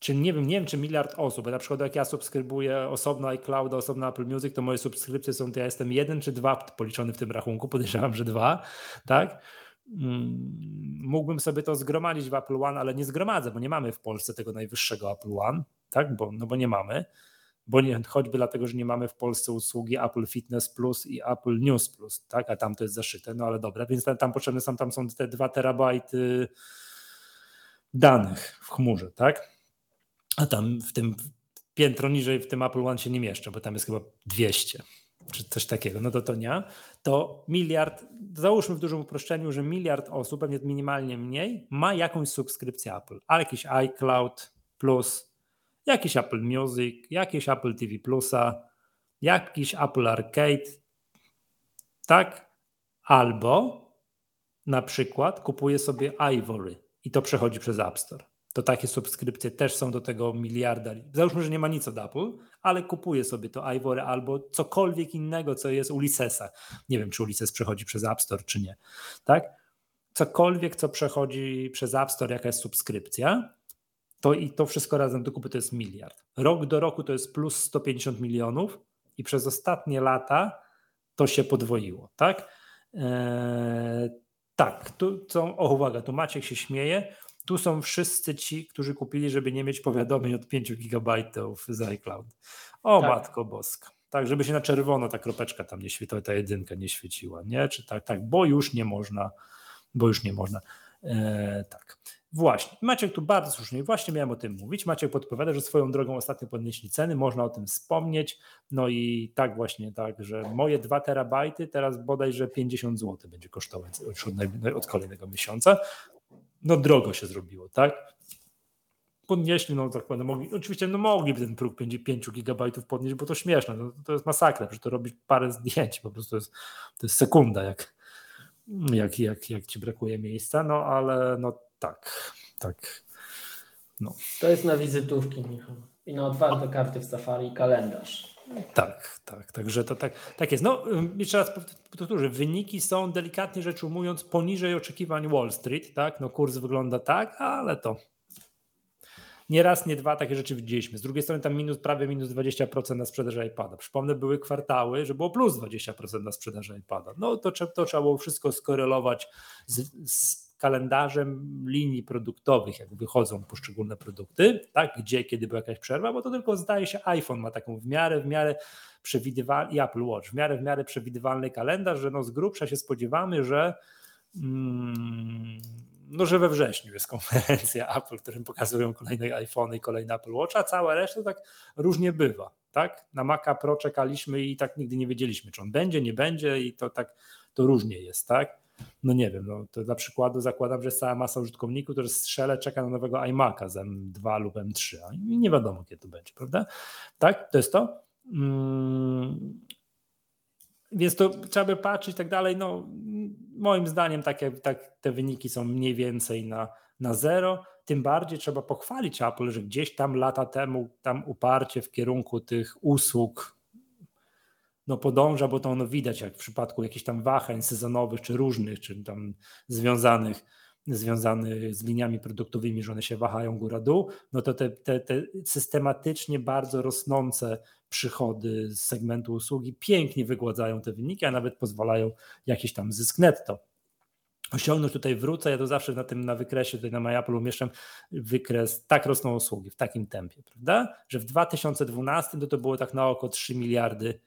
S1: Czy nie wiem, nie wiem, czy miliard osób, bo na przykład jak ja subskrybuję osobno iCloud, osobno Apple Music, to moje subskrypcje są, to ja jestem jeden czy dwa policzony w tym rachunku, podejrzewam, że dwa, tak? Mm, mógłbym sobie to zgromadzić w Apple One, ale nie zgromadzę, bo nie mamy w Polsce tego najwyższego Apple One, tak? Bo, no bo nie mamy, bo nie, choćby dlatego, że nie mamy w Polsce usługi Apple Fitness Plus i Apple News Plus, tak? A tam to jest zaszyte, no ale dobra, więc tam, tam potrzebne są, tam są te dwa terabajty danych w chmurze, tak? A tam w tym piętro niżej w tym Apple One się nie mieszczę, bo tam jest chyba 200 czy coś takiego, no to to nie, to miliard, załóżmy w dużym uproszczeniu, że miliard osób, pewnie minimalnie mniej, ma jakąś subskrypcję Apple, ale jakiś iCloud Plus, jakiś Apple Music, jakiś Apple TV Plusa, jakiś Apple Arcade, tak? Albo na przykład kupuje sobie Ivory i to przechodzi przez App Store to takie subskrypcje też są do tego miliarda. Załóżmy, że nie ma nic od Apple, ale kupuje sobie to Ivory albo cokolwiek innego, co jest Ulyssesa. Nie wiem, czy Ulysses przechodzi przez App Store, czy nie. Tak? Cokolwiek, co przechodzi przez App Store, jaka jest subskrypcja, to i to wszystko razem do kupy to jest miliard. Rok do roku to jest plus 150 milionów i przez ostatnie lata to się podwoiło. Tak? Eee, Tak, tu są, o uwaga, tu Maciek się śmieje, tu są wszyscy ci, którzy kupili, żeby nie mieć powiadomień od 5 gigabajtów z iCloud. O tak. matko boska. Tak, żeby się na czerwono ta kropeczka tam nie świeciła, ta jedynka nie świeciła, nie? Czy tak, tak, bo już nie można, bo już nie można. E, tak. Właśnie. Maciek tu bardzo słusznie, właśnie miałem o tym mówić. Maciek podpowiada, że swoją drogą ostatnio podnieśli ceny, można o tym wspomnieć. No i tak właśnie, tak, że moje 2 terabajty teraz bodajże 50 zł będzie kosztować od, od kolejnego miesiąca. No drogo się zrobiło, tak? Podnieśli, no tak powiem, mogli, oczywiście no mogliby ten próg 5 gigabajtów podnieść, bo to śmieszne, no, to jest masakra, że to robić parę zdjęć, po prostu to jest, to jest sekunda, jak, jak, jak, jak ci brakuje miejsca, no ale no tak, tak. No.
S2: To jest na wizytówki, Michał. I na otwarte karty w Safari kalendarz.
S1: Tak, tak, także to tak, tak jest. No, jeszcze raz powtórzę, wyniki są delikatnie rzecz ujmując poniżej oczekiwań Wall Street, tak? No kurs wygląda tak, ale to nie raz, nie dwa takie rzeczy widzieliśmy. Z drugiej strony tam minus, prawie minus 20% na sprzedaży iPada. Przypomnę, były kwartały, że było plus 20% na sprzedaży iPada. No to, to trzeba było wszystko skorelować z, z kalendarzem linii produktowych, jak wychodzą poszczególne produkty, tak, gdzie, kiedy była jakaś przerwa, bo to tylko zdaje się iPhone ma taką w miarę, w miarę przewidywalny i Apple Watch, w miarę, w miarę przewidywalny kalendarz, że no z grubsza się spodziewamy, że mm, no, że we wrześniu jest konferencja Apple, w którym pokazują kolejne iPhone i kolejne Apple Watch, a cała reszta tak różnie bywa. Tak? Na Maca Pro czekaliśmy i tak nigdy nie wiedzieliśmy, czy on będzie, nie będzie i to tak to różnie jest, tak? No nie wiem, no to dla przykładu zakładam, że jest cała masa użytkowników, którzy strzele czeka na nowego iMac'a z M2 lub M3, a nie wiadomo kiedy to będzie, prawda? Tak, to jest to. Mm. Więc to trzeba by patrzeć i tak dalej. No, moim zdaniem takie, tak, te wyniki są mniej więcej na, na zero. Tym bardziej trzeba pochwalić Apple, że gdzieś tam lata temu tam uparcie w kierunku tych usług no podąża, bo to ono widać, jak w przypadku jakichś tam wahań sezonowych, czy różnych, czy tam związanych, związanych z liniami produktowymi, że one się wahają góra-dół, no to te, te, te systematycznie bardzo rosnące przychody z segmentu usługi pięknie wygładzają te wyniki, a nawet pozwalają jakiś tam zysk netto osiągnąć. Tutaj wrócę, ja to zawsze na tym na wykresie, tutaj na MyApple umieszczam wykres, tak rosną usługi w takim tempie, prawda? Że w 2012 to, to było tak na oko 3 miliardy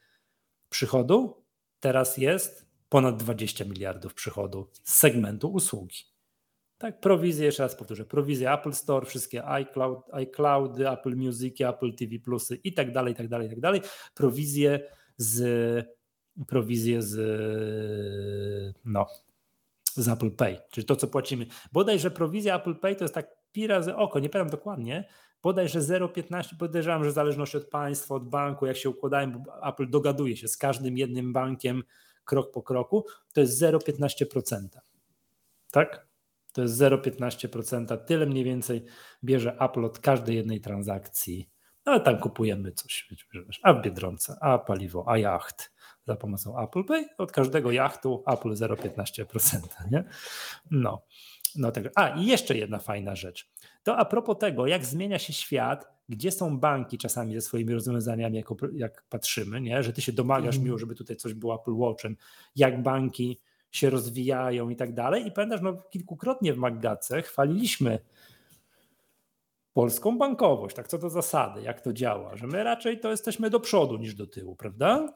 S1: przychodu, teraz jest ponad 20 miliardów przychodu z segmentu usługi. Tak, prowizje, jeszcze raz powtórzę, prowizje Apple Store, wszystkie iCloud, iCloud, Apple Music, Apple TV Plusy i tak dalej, i tak dalej, i tak dalej. Prowizje z prowizje z no, z Apple Pay, czyli to, co płacimy. Bodajże prowizja Apple Pay to jest tak pi razy oko, nie pamiętam dokładnie, bodajże 0,15, podejrzewam, że w zależności od państwa, od banku, jak się układają, bo Apple dogaduje się z każdym jednym bankiem krok po kroku, to jest 0,15%. Tak? To jest 0,15%. Tyle mniej więcej bierze Apple od każdej jednej transakcji. No ale tam kupujemy coś, a w Biedronce, a paliwo, a jacht za pomocą Apple Pay. Od każdego jachtu Apple 0,15%. Nie? No. No tak. A i jeszcze jedna fajna rzecz. To a propos tego, jak zmienia się świat, gdzie są banki czasami ze swoimi rozwiązaniami, jak, jak patrzymy, nie? że ty się domagasz mm. miło, żeby tutaj coś było Apple Watchem, jak banki się rozwijają i tak dalej. I pamiętasz, no kilkukrotnie w Magdace chwaliliśmy polską bankowość, tak co do zasady, jak to działa, że my raczej to jesteśmy do przodu niż do tyłu, prawda?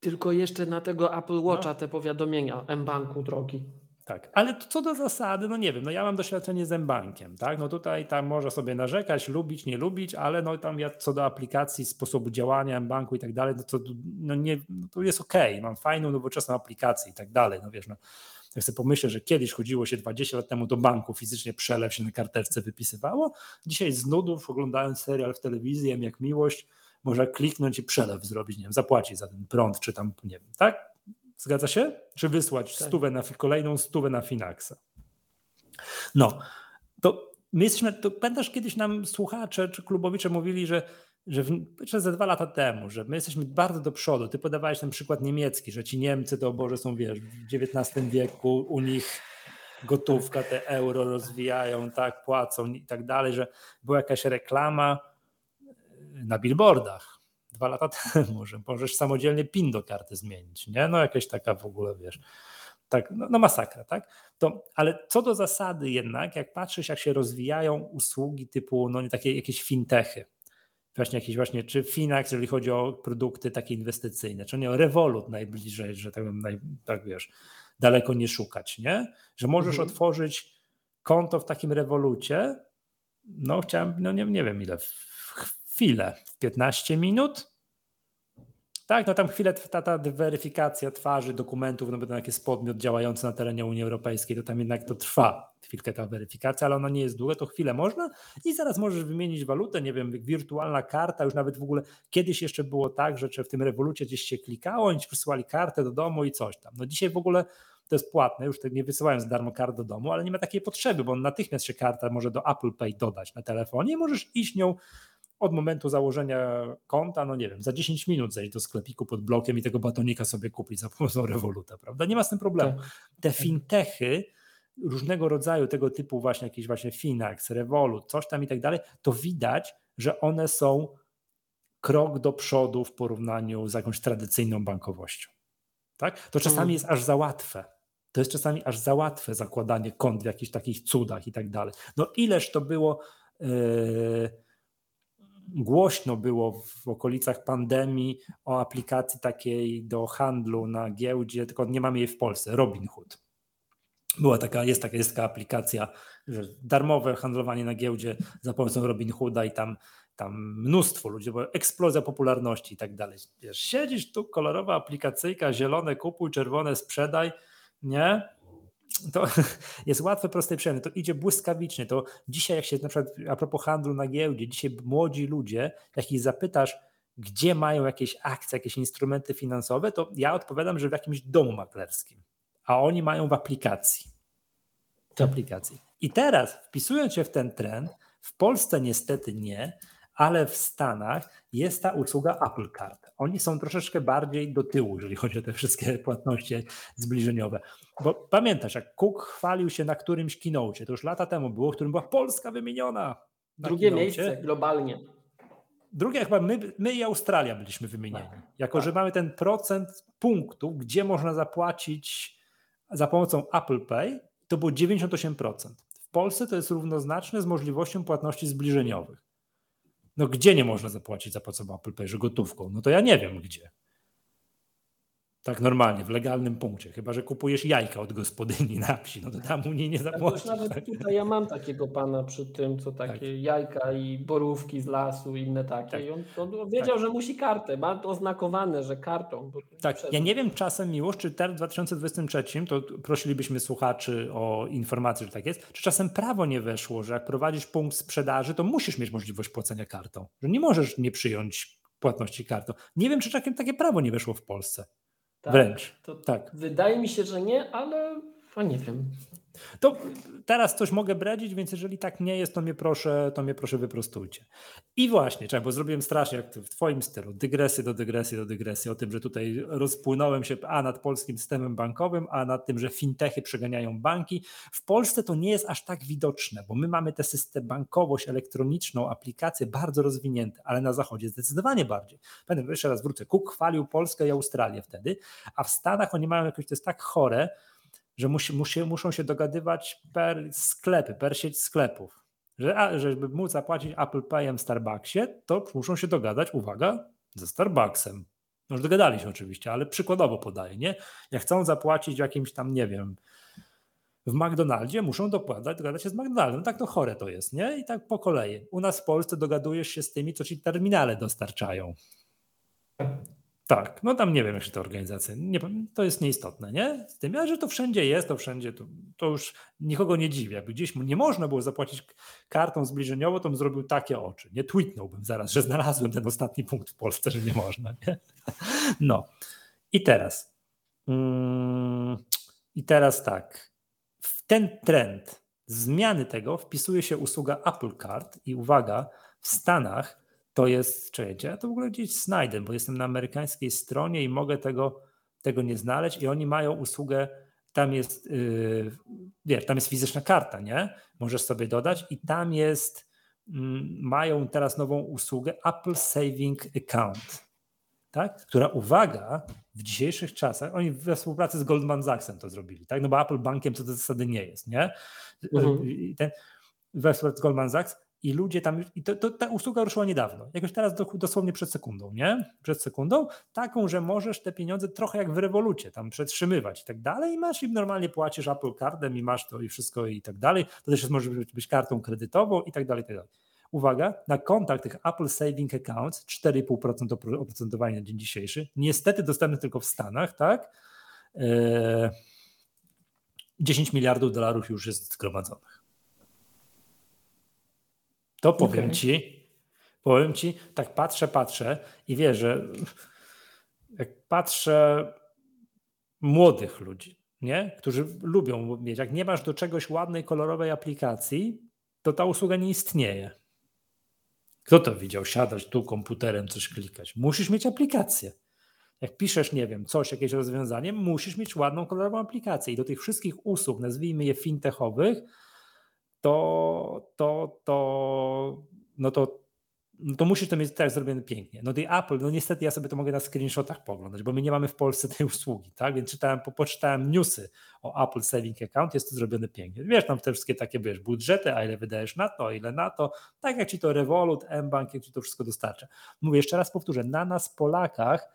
S2: Tylko jeszcze na tego Apple Watcha no. te powiadomienia M-Banku drogi.
S1: Tak, ale co do zasady, no nie wiem, no ja mam doświadczenie z M-Bankiem, tak, no tutaj tam może sobie narzekać, lubić, nie lubić, ale no tam ja co do aplikacji, sposobu działania M-Banku i tak dalej, no to, no nie, no to jest okej, okay. mam fajną, nowoczesną aplikację i tak dalej, no wiesz, no jak sobie pomyślę, że kiedyś chodziło się 20 lat temu do banku, fizycznie przelew się na karteczce wypisywało, dzisiaj z nudów oglądając serial w telewizji, jak miłość, można kliknąć i przelew zrobić, nie wiem, zapłacić za ten prąd, czy tam, nie wiem, tak? Zgadza się? Czy wysłać tak. stówę na, kolejną stówę na Finaxa? No, to my jesteśmy, to pamiętasz kiedyś nam słuchacze czy klubowicze mówili, że że, ze dwa lata temu, że my jesteśmy bardzo do przodu. Ty podawałeś ten przykład niemiecki, że ci Niemcy to Boże są, wiesz, w XIX wieku u nich gotówka, te euro rozwijają, tak, płacą i tak dalej, że była jakaś reklama na billboardach dwa lata temu, że możesz samodzielnie PIN do karty zmienić, nie? No jakaś taka w ogóle, wiesz, Tak, no, no masakra, tak? To, ale co do zasady jednak, jak patrzysz, jak się rozwijają usługi typu no, takie jakieś fintechy, właśnie jakieś właśnie, czy Finax, jeżeli chodzi o produkty takie inwestycyjne, czy nie o Revolut najbliżej, że tak, naj, tak wiesz, daleko nie szukać, nie? Że możesz mhm. otworzyć konto w takim Revolucie, no chciałem, no nie, nie wiem ile, chwilę, w 15 minut, tak, no tam chwilę ta, ta weryfikacja twarzy, dokumentów, no bo to jak jest podmiot działający na terenie Unii Europejskiej, to tam jednak to trwa chwilkę ta weryfikacja, ale ona nie jest długa, to chwilę można i zaraz możesz wymienić walutę, nie wiem, wirtualna karta, już nawet w ogóle kiedyś jeszcze było tak, że w tym rewolucie gdzieś się klikało, oni ci przysłali kartę do domu i coś tam. No dzisiaj w ogóle to jest płatne, już nie wysyłają za darmo kart do domu, ale nie ma takiej potrzeby, bo natychmiast się karta może do Apple Pay dodać na telefonie i możesz iść nią od momentu założenia konta, no nie wiem, za 10 minut zejść do sklepiku pod blokiem i tego batonika sobie kupić za pomocą Revoluta, prawda? Nie ma z tym problemu. Tak. Te fintechy, różnego rodzaju tego typu właśnie jakieś właśnie Finax, Revolut, coś tam i tak dalej, to widać, że one są krok do przodu w porównaniu z jakąś tradycyjną bankowością. Tak? To czasami mm. jest aż za łatwe. To jest czasami aż za łatwe zakładanie kont w jakichś takich cudach i tak dalej. No ileż to było yy, głośno było w okolicach pandemii o aplikacji takiej do handlu na giełdzie, tylko nie mamy jej w Polsce, Robinhood. Była taka, jest taka, jest taka aplikacja, że darmowe handlowanie na giełdzie za pomocą Robinhooda i tam, tam mnóstwo ludzi, bo eksplozja popularności i tak dalej. Wiesz, siedzisz tu, kolorowa aplikacyjka, zielone kupuj, czerwone sprzedaj, nie? To jest łatwe, proste i przyjemne. To idzie błyskawicznie. To dzisiaj, jak się na przykład a propos handlu na giełdzie, dzisiaj młodzi ludzie, jak ich zapytasz, gdzie mają jakieś akcje, jakieś instrumenty finansowe, to ja odpowiadam, że w jakimś domu maklerskim, a oni mają w aplikacji. W tak. aplikacji. I teraz, wpisując się w ten trend, w Polsce niestety nie, ale w Stanach jest ta usługa Apple Card. Oni są troszeczkę bardziej do tyłu, jeżeli chodzi o te wszystkie płatności zbliżeniowe. Bo pamiętasz, jak Cook chwalił się na którymś keynote, to już lata temu było, w którym była Polska wymieniona.
S2: Drugie keynote. miejsce globalnie.
S1: Drugie chyba my, my i Australia byliśmy wymienieni. Tak, jako, tak. że mamy ten procent punktów, gdzie można zapłacić za pomocą Apple Pay, to było 98%. W Polsce to jest równoznaczne z możliwością płatności zbliżeniowych. No gdzie nie można zapłacić za pomocą Apple Pay, że gotówką? No to ja nie wiem gdzie. Tak normalnie, w legalnym punkcie. Chyba, że kupujesz jajka od gospodyni na wsi, no to tam u niej nie zapłacisz.
S2: Nawet tak? tutaj ja mam takiego pana przy tym, co takie tak. jajka i borówki z lasu, inne takie. Tak. I on, on wiedział, tak. że musi kartę, ma to oznakowane, że kartą.
S1: Tak, ja nie wiem czasem miłość, czy teraz w 2023, to prosilibyśmy słuchaczy o informację, że tak jest, czy czasem prawo nie weszło, że jak prowadzisz punkt sprzedaży, to musisz mieć możliwość płacenia kartą, że nie możesz nie przyjąć płatności kartą. Nie wiem, czy takie, takie prawo nie weszło w Polsce. Tak? Wręcz. To tak.
S2: Wydaje mi się, że nie, ale no nie wiem.
S1: To teraz coś mogę bredzić, więc jeżeli tak nie jest, to mnie proszę, to mnie proszę wyprostujcie. I właśnie, bo zrobiłem strasznie jak w twoim stylu, dygresy do dygresji do dygresji, o tym, że tutaj rozpłynąłem się a nad polskim systemem bankowym, a nad tym, że fintechy przeganiają banki. W Polsce to nie jest aż tak widoczne, bo my mamy tę system bankowość elektroniczną, aplikacje bardzo rozwinięte, ale na zachodzie zdecydowanie bardziej. Będę jeszcze raz wrócę. Cook chwalił Polskę i Australię wtedy, a w Stanach oni mają jakoś, to jest tak chore, że musi, musi, muszą się dogadywać per sklepy, per sieć sklepów. Że, a, żeby móc zapłacić Apple Payem w Starbucksie, to muszą się dogadać, uwaga, ze Starbucksem. No już dogadali się oczywiście, ale przykładowo podaję, nie? Jak chcą zapłacić jakimś tam, nie wiem, w McDonaldzie, muszą dogadać się z McDonaldem. No tak to chore to jest, nie? I tak po kolei. U nas w Polsce dogadujesz się z tymi, co ci terminale dostarczają. Tak, no tam nie wiem, jak się to organizacja, nie, to jest nieistotne, nie? Z tym, ale że to wszędzie jest, to wszędzie, to, to już nikogo nie dziwi. Jakby gdzieś nie można było zapłacić kartą zbliżeniową, to bym zrobił takie oczy. Nie tweetnąłbym zaraz, że znalazłem ten ostatni punkt w Polsce, że nie można, nie? No. I teraz. Mm, I teraz tak. W ten trend zmiany tego wpisuje się usługa Apple Card i uwaga, w Stanach to jest, czekajcie, ja to w ogóle gdzieś znajdę, bo jestem na amerykańskiej stronie i mogę tego, tego nie znaleźć i oni mają usługę, tam jest, yy, wiesz, tam jest fizyczna karta, nie? Możesz sobie dodać i tam jest, yy, mają teraz nową usługę Apple Saving Account. tak? która uwaga, w dzisiejszych czasach, oni we współpracy z Goldman Sachsem to zrobili, tak? no bo Apple bankiem co do zasady nie jest, nie? Mhm. Ten, we współpracy z Goldman Sachs i ludzie tam, i to, to, ta usługa ruszyła niedawno, jakoś teraz do, dosłownie przed sekundą, nie? Przed sekundą, taką, że możesz te pieniądze trochę jak w rewolucie tam przetrzymywać i tak dalej i masz i normalnie płacisz Apple Cardem i masz to i wszystko i tak dalej, to też może być, być kartą kredytową i tak dalej, i tak dalej. Uwaga, na kontach tych Apple Saving Accounts 4,5% oprocentowania na dzień dzisiejszy, niestety dostępny tylko w Stanach, tak? 10 eee, miliardów dolarów już jest zgromadzonych. To powiem okay. ci, powiem ci, tak patrzę, patrzę i wiesz, że jak patrzę młodych ludzi, nie? którzy lubią mieć, jak nie masz do czegoś ładnej, kolorowej aplikacji, to ta usługa nie istnieje. Kto to widział? Siadać tu komputerem, coś klikać. Musisz mieć aplikację. Jak piszesz, nie wiem, coś, jakieś rozwiązanie, musisz mieć ładną, kolorową aplikację. I do tych wszystkich usług, nazwijmy je fintechowych, to, to, to, no to, no to musisz to mieć tak zrobione pięknie. No i Apple, no niestety ja sobie to mogę na screenshotach poglądać, bo my nie mamy w Polsce tej usługi, tak? Więc czytałem, po, poczytałem newsy o Apple Saving Account, jest to zrobione pięknie. Wiesz, tam te wszystkie takie, wiesz, budżety, a ile wydajesz na to, a ile na to, tak jak ci to Revolut, mBank, jak ci to wszystko dostarcza. Mówię, jeszcze raz powtórzę, na nas Polakach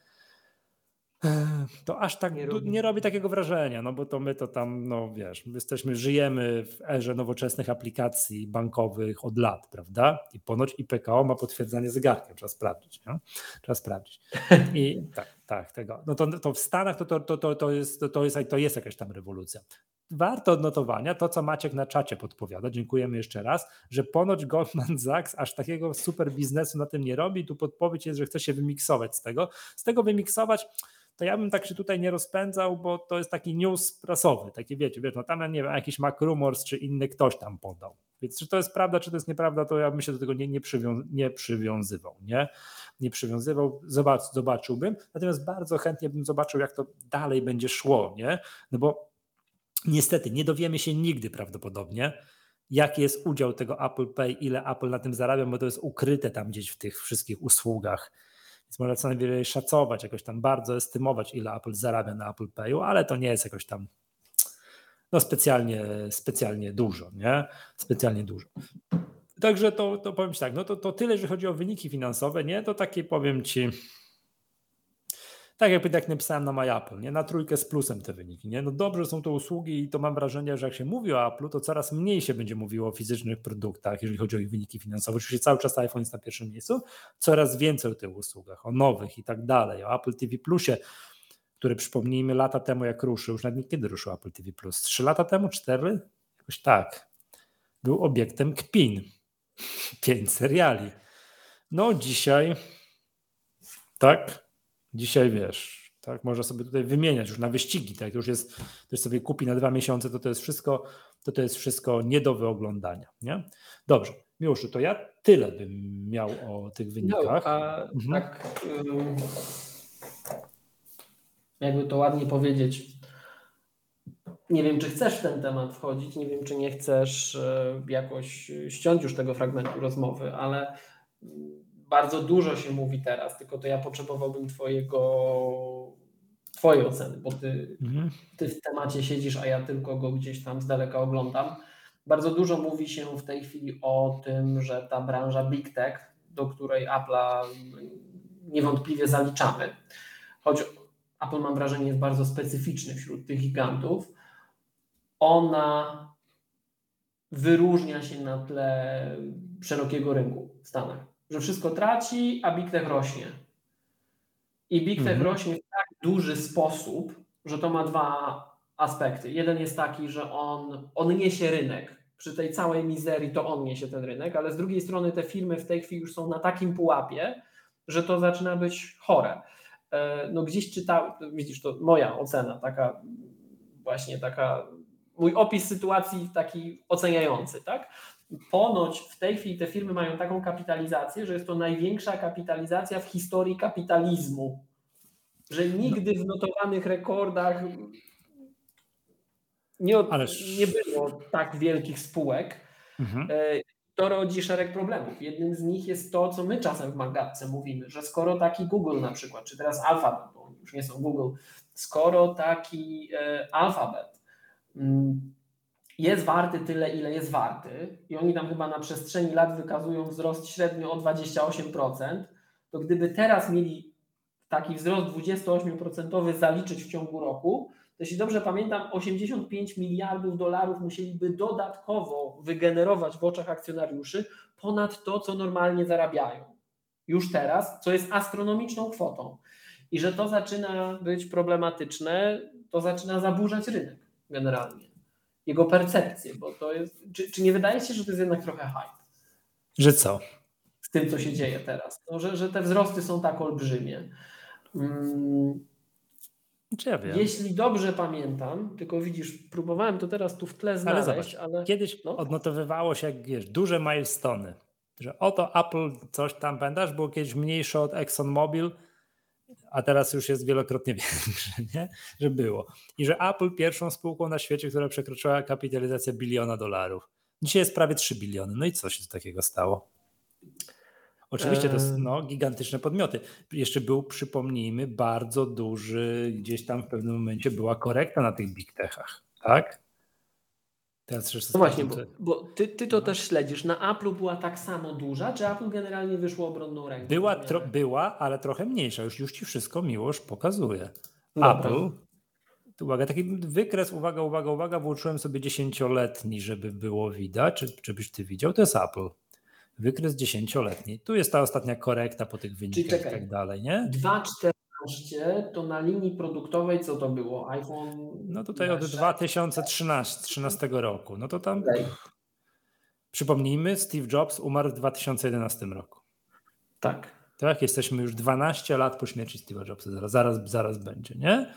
S1: to aż tak nie robi. nie robi. takiego wrażenia, no bo to my to tam, no wiesz, jesteśmy, żyjemy w erze nowoczesnych aplikacji bankowych od lat, prawda? I ponoć IPKO ma potwierdzanie zegarkiem, trzeba sprawdzić, nie? trzeba sprawdzić. I tak, tak, tego. No to, to w Stanach to, to, to, to, jest, to, jest, to jest jakaś tam rewolucja. Warto odnotowania to, co Maciek na czacie podpowiada, dziękujemy jeszcze raz, że ponoć Goldman Sachs aż takiego super biznesu na tym nie robi. Tu podpowiedź jest, że chce się wymiksować z tego. Z tego wymiksować to ja bym tak się tutaj nie rozpędzał, bo to jest taki news prasowy, taki wiecie, wiesz, no tam nie wiem, jakiś Mac Rumors czy inny ktoś tam podał. Więc czy to jest prawda, czy to jest nieprawda, to ja bym się do tego nie, nie, przywią nie przywiązywał, nie? Nie przywiązywał, zobacz, zobaczyłbym. Natomiast bardzo chętnie bym zobaczył, jak to dalej będzie szło, nie? No bo niestety nie dowiemy się nigdy prawdopodobnie, jaki jest udział tego Apple Pay, ile Apple na tym zarabia, bo to jest ukryte tam gdzieś w tych wszystkich usługach więc można co najwyżej szacować, jakoś tam bardzo estymować, ile Apple zarabia na Apple Payu, ale to nie jest jakoś tam no specjalnie, specjalnie dużo, nie? Specjalnie dużo. Także to, to powiem Ci tak, no to, to tyle, jeżeli chodzi o wyniki finansowe, nie? To takie powiem Ci tak jakby tak napisałem na MyApple, nie? na trójkę z plusem te wyniki. Nie? No dobrze są to usługi i to mam wrażenie, że jak się mówi o Apple'u, to coraz mniej się będzie mówiło o fizycznych produktach, jeżeli chodzi o ich wyniki finansowe. Oczywiście cały czas iPhone jest na pierwszym miejscu, coraz więcej o tych usługach, o nowych i tak dalej, o Apple TV Plusie, który przypomnijmy lata temu jak ruszył, już nawet nie kiedy ruszył Apple TV Plus, trzy lata temu, cztery? Jakoś tak. Był obiektem kpin. Pięć seriali. No dzisiaj tak, Dzisiaj wiesz, tak, można sobie tutaj wymieniać już na wyścigi, tak, już jest, ktoś sobie kupi na dwa miesiące, to to jest wszystko, to to jest wszystko nie do wyoglądania, nie? Dobrze, Miłoszu, to ja tyle bym miał o tych wynikach. No,
S2: a mhm. tak jakby to ładnie powiedzieć, nie wiem, czy chcesz w ten temat wchodzić, nie wiem, czy nie chcesz e, jakoś ściąć już tego fragmentu rozmowy, ale bardzo dużo się mówi teraz, tylko to ja potrzebowałbym twojego, twojej oceny, bo ty, mhm. ty w temacie siedzisz, a ja tylko go gdzieś tam z daleka oglądam. Bardzo dużo mówi się w tej chwili o tym, że ta branża Big Tech, do której Apple'a niewątpliwie zaliczamy, choć Apple mam wrażenie jest bardzo specyficzny wśród tych gigantów, ona wyróżnia się na tle szerokiego rynku w Stanach że wszystko traci, a Big Tech rośnie. I Big Tech mhm. rośnie w tak duży sposób, że to ma dwa aspekty. Jeden jest taki, że on, on niesie rynek. Przy tej całej mizerii to on niesie ten rynek, ale z drugiej strony te firmy w tej chwili już są na takim pułapie, że to zaczyna być chore. E, no gdzieś czytałem, widzisz, to moja ocena, taka właśnie taka, mój opis sytuacji taki oceniający, tak? ponoć w tej chwili te firmy mają taką kapitalizację, że jest to największa kapitalizacja w historii kapitalizmu. Że nigdy w notowanych rekordach nie, od, nie było tak wielkich spółek. Mhm. To rodzi szereg problemów. Jednym z nich jest to, co my czasem w Magatce mówimy, że skoro taki Google na przykład, czy teraz Alphabet, bo już nie są Google, skoro taki e, Alphabet mm, jest warty tyle, ile jest warty i oni tam chyba na przestrzeni lat wykazują wzrost średnio o 28%, to gdyby teraz mieli taki wzrost 28% zaliczyć w ciągu roku, jeśli dobrze pamiętam, 85 miliardów dolarów musieliby dodatkowo wygenerować w oczach akcjonariuszy ponad to, co normalnie zarabiają. Już teraz, co jest astronomiczną kwotą. I że to zaczyna być problematyczne, to zaczyna zaburzać rynek generalnie. Jego percepcję, bo to jest. Czy, czy nie wydaje się, że to jest jednak trochę hype?
S1: Że co?
S2: Z tym, co się dzieje teraz. No, że, że te wzrosty są tak olbrzymie. Hmm ja. Jeśli dobrze pamiętam, tylko widzisz, próbowałem to teraz tu w tle znaleźć, ale, zobacz, ale...
S1: kiedyś no. odnotowywało się, jak wiesz, duże milestony, że oto Apple coś tam, pamiętasz, było kiedyś mniejsze od ExxonMobil, a teraz już jest wielokrotnie większe, nie? że było. I że Apple pierwszą spółką na świecie, która przekroczyła kapitalizację biliona dolarów. Dzisiaj jest prawie 3 biliony. No i co się takiego stało? Oczywiście to są no, gigantyczne podmioty. Jeszcze był, przypomnijmy, bardzo duży, gdzieś tam w pewnym momencie była korekta na tych big techach, tak?
S2: Teraz no właśnie, bo, bo ty, ty, to no. też śledzisz. Na Apple była tak samo duża, czy Apple generalnie wyszło obronną ręką?
S1: Była, tro, była ale trochę mniejsza. Już, już ci wszystko miłość pokazuje. Dobra. Apple, uwaga, taki wykres, uwaga, uwaga, uwaga, włączyłem sobie dziesięcioletni, żeby było widać, czy, żebyś ty widział, to jest Apple. Wykres dziesięcioletni. Tu jest ta ostatnia korekta po tych wynikach i tak dalej, nie?
S2: 2,14 to na linii produktowej co to było? iPhone?
S1: No tutaj od 2013 roku. No to tam okay. przypomnijmy, Steve Jobs umarł w 2011 roku.
S2: Tak.
S1: Tak, jesteśmy już 12 lat po śmierci Steve'a Jobsa. Zaraz, zaraz, zaraz będzie, nie?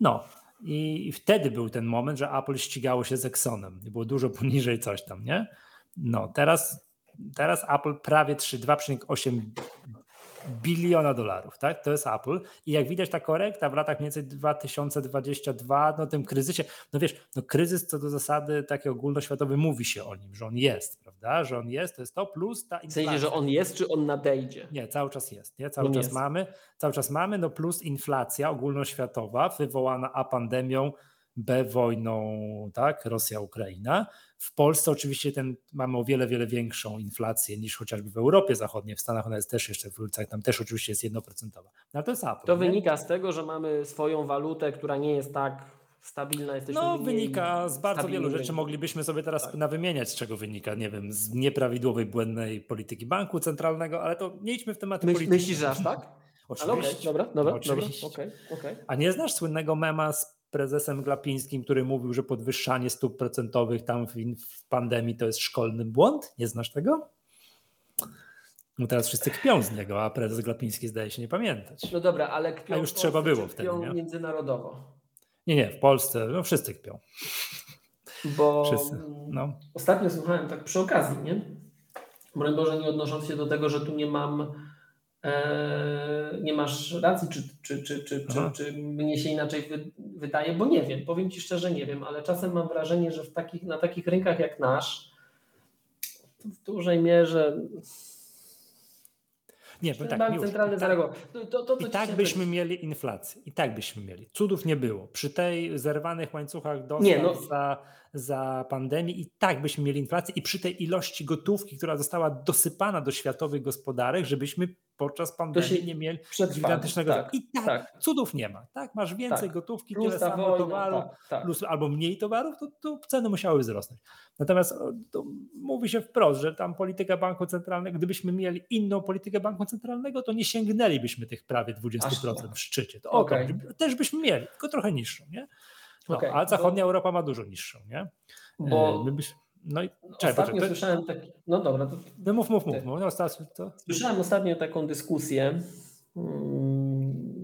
S1: No, i wtedy był ten moment, że Apple ścigało się z Exxonem. Było dużo poniżej coś tam, nie? No, teraz teraz Apple prawie 2,8 biliona dolarów, tak? To jest Apple. I jak widać, ta korekta w latach mniej więcej 2022, no tym kryzysie, no wiesz, no kryzys co do zasady taki ogólnoświatowy mówi się o nim, że on jest, prawda? Że on jest, to jest to plus ta
S2: inflacja. W sensie, że on jest, czy on nadejdzie?
S1: Nie, cały czas jest, nie? Cały on czas jest. mamy, cały czas mamy, no plus inflacja ogólnoświatowa wywołana A pandemią, B wojną, tak, Rosja-Ukraina. W Polsce oczywiście ten, mamy o wiele, wiele większą inflację niż chociażby w Europie Zachodniej. W Stanach ona jest też jeszcze w ulicach, tam też oczywiście jest jednoprocentowa. No to jest Apple,
S2: To nie? wynika z tego, że mamy swoją walutę, która nie jest tak stabilna. Jesteśmy
S1: no wynika z bardzo wielu rzeczy. Moglibyśmy sobie teraz tak. nawymieniać, z czego wynika, nie wiem, z nieprawidłowej, błędnej polityki banku centralnego, ale to nie idźmy w tematy Myśl, polityczne.
S2: Myślisz, że aż tak?
S1: Oczywiście.
S2: Okay, dobra, dobra, no, oczywiście. dobra. Okay, okay.
S1: A nie znasz słynnego mema z prezesem Glapińskim, który mówił, że podwyższanie stóp procentowych tam w, w pandemii to jest szkolny błąd? Nie znasz tego? No teraz wszyscy kpią z niego, a prezes Glapiński zdaje się nie pamiętać.
S2: No dobra, ale
S1: kpią a już trzeba było wtedy,
S2: nie? międzynarodowo.
S1: Nie, nie, w Polsce no wszyscy kpią.
S2: Bo wszyscy, no. ostatnio słuchałem tak przy okazji, nie? Broń Boże, nie odnosząc się do tego, że tu nie mam nie masz racji, czy, czy, czy, czy, czy, czy mnie się inaczej wydaje, bo nie wiem, powiem Ci szczerze, nie wiem, ale czasem mam wrażenie, że w takich, na takich rynkach jak nasz, w dużej mierze
S1: nie, bo tak,
S2: Bank już, Centralny tak, zareagował.
S1: To, to, to I tak byśmy mieli inflację. I tak byśmy mieli. Cudów nie było. Przy tej zerwanych łańcuchach dostaw nie, no. za, za pandemii i tak byśmy mieli inflację i przy tej ilości gotówki, która została dosypana do światowych gospodarek, żebyśmy podczas pandemii nie mieli gigantycznego tak, I tak, tak, cudów nie ma. Tak, masz więcej tak. gotówki, plus tyle samo wojna, towaru, tak, tak. plus albo mniej towarów, to, to ceny musiały wzrosnąć. Natomiast mówi się wprost, że tam polityka banku centralnego, gdybyśmy mieli inną politykę banku centralnego, to nie sięgnęlibyśmy tych prawie 20% w szczycie. To okay. też byśmy mieli, tylko trochę niższą, nie? No, okay. A zachodnia bo... Europa ma dużo niższą, nie?
S2: Bo... E, no i czekaj, ostatnio poczekaj, słyszałem taki, no dobra. To...
S1: No mów, mów, mów. mów. No, ostatnio to...
S2: Słyszałem ostatnio taką dyskusję um,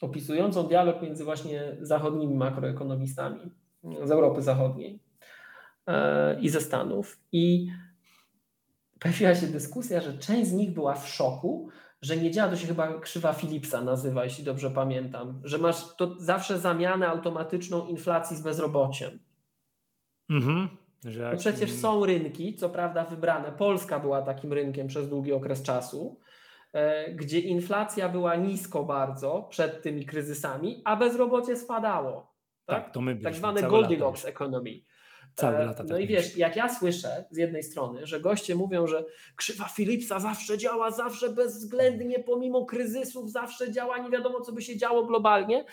S2: opisującą dialog między właśnie zachodnimi makroekonomistami z Europy Zachodniej e, i ze Stanów i pojawiła się dyskusja, że część z nich była w szoku, że nie działa, to się chyba krzywa Philipsa nazywa, jeśli dobrze pamiętam, że masz to zawsze zamianę automatyczną inflacji z bezrobociem.
S1: Mhm.
S2: Że no przecież są rynki, co prawda wybrane. Polska była takim rynkiem przez długi okres czasu, e, gdzie inflacja była nisko bardzo przed tymi kryzysami, a bezrobocie spadało. Tak, tak to my Tak zwane Goldilocks economy. Całe e, lata no tak i wiesz, jak ja słyszę z jednej strony, że goście mówią, że krzywa Philipsa zawsze działa, zawsze bezwzględnie, pomimo kryzysów, zawsze działa, nie wiadomo, co by się działo globalnie,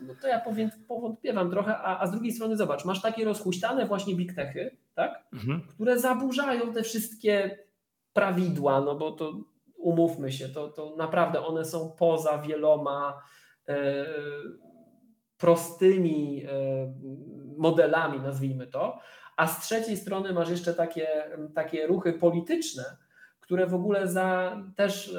S2: no to ja powiem, powątpiewam trochę, a, a z drugiej strony zobacz, masz takie rozhuśtane właśnie big techy, tak? Mhm. które zaburzają te wszystkie prawidła, no bo to umówmy się, to, to naprawdę one są poza wieloma e, prostymi e, modelami, nazwijmy to, a z trzeciej strony masz jeszcze takie, takie ruchy polityczne, które w ogóle za, też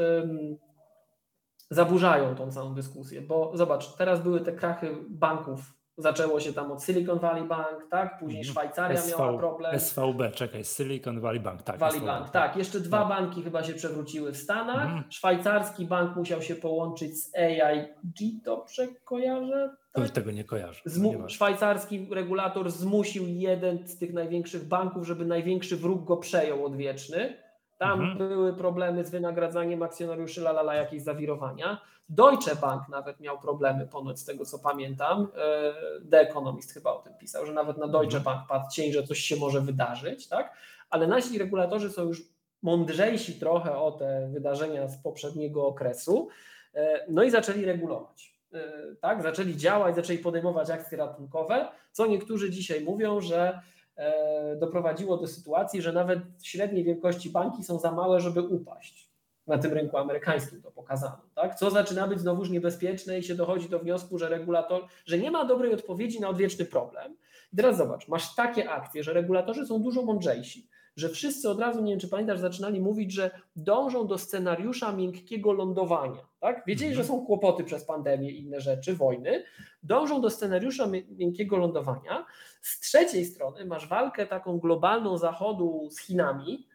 S2: zaburzają tą całą dyskusję, bo zobacz, teraz były te krachy banków. Zaczęło się tam od Silicon Valley Bank, tak? Później mhm. Szwajcaria SV, miała problem.
S1: SVB, czekaj, Silicon Valley Bank, tak.
S2: Valley Bank, tak. Jeszcze dwa no. banki chyba się przewróciły w Stanach. Mhm. Szwajcarski bank musiał się połączyć z AIG, dobrze kojarzę?
S1: Tak? tego nie kojarzę.
S2: Zmu- szwajcarski regulator zmusił jeden z tych największych banków, żeby największy wróg go przejął odwieczny tam mhm. były problemy z wynagradzaniem akcjonariuszy, lalala, jakieś zawirowania. Deutsche Bank nawet miał problemy, ponoć z tego co pamiętam. E, The Economist chyba o tym pisał, że nawet na Deutsche mhm. Bank padł cień, że coś się może wydarzyć, tak? Ale nasi regulatorzy są już mądrzejsi trochę o te wydarzenia z poprzedniego okresu, e, no i zaczęli regulować. E, tak, zaczęli działać, zaczęli podejmować akcje ratunkowe, co niektórzy dzisiaj mówią, że E, doprowadziło do sytuacji, że nawet średniej wielkości banki są za małe, żeby upaść. Na tym rynku amerykańskim to pokazano. Tak? Co zaczyna być znowuż niebezpieczne i się dochodzi do wniosku, że regulator, że nie ma dobrej odpowiedzi na odwieczny problem. I teraz zobacz, masz takie akcje, że regulatorzy są dużo mądrzejsi że wszyscy od razu, nie wiem czy pamiętasz, zaczynali mówić, że dążą do scenariusza miękkiego lądowania. Tak? Wiedzieli, mhm. że są kłopoty przez pandemię i inne rzeczy, wojny, dążą do scenariusza miękkiego lądowania. Z trzeciej strony masz walkę taką globalną Zachodu z Chinami,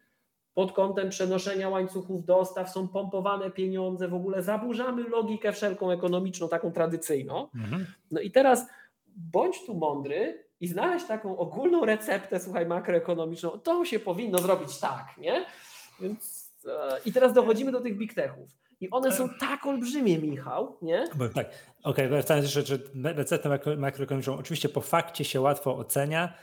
S2: pod kątem przenoszenia łańcuchów dostaw, są pompowane pieniądze, w ogóle zaburzamy logikę wszelką ekonomiczną, taką tradycyjną. Mhm. No i teraz bądź tu mądry, i znaleźć taką ogólną receptę, słuchaj, makroekonomiczną, to się powinno zrobić tak, nie? Więc, e, I teraz dochodzimy do tych big techów. I one są tak olbrzymie, Michał, nie?
S1: Tak, okej, okay, wracając jeszcze, że receptę makroekonomiczną oczywiście po fakcie się łatwo ocenia,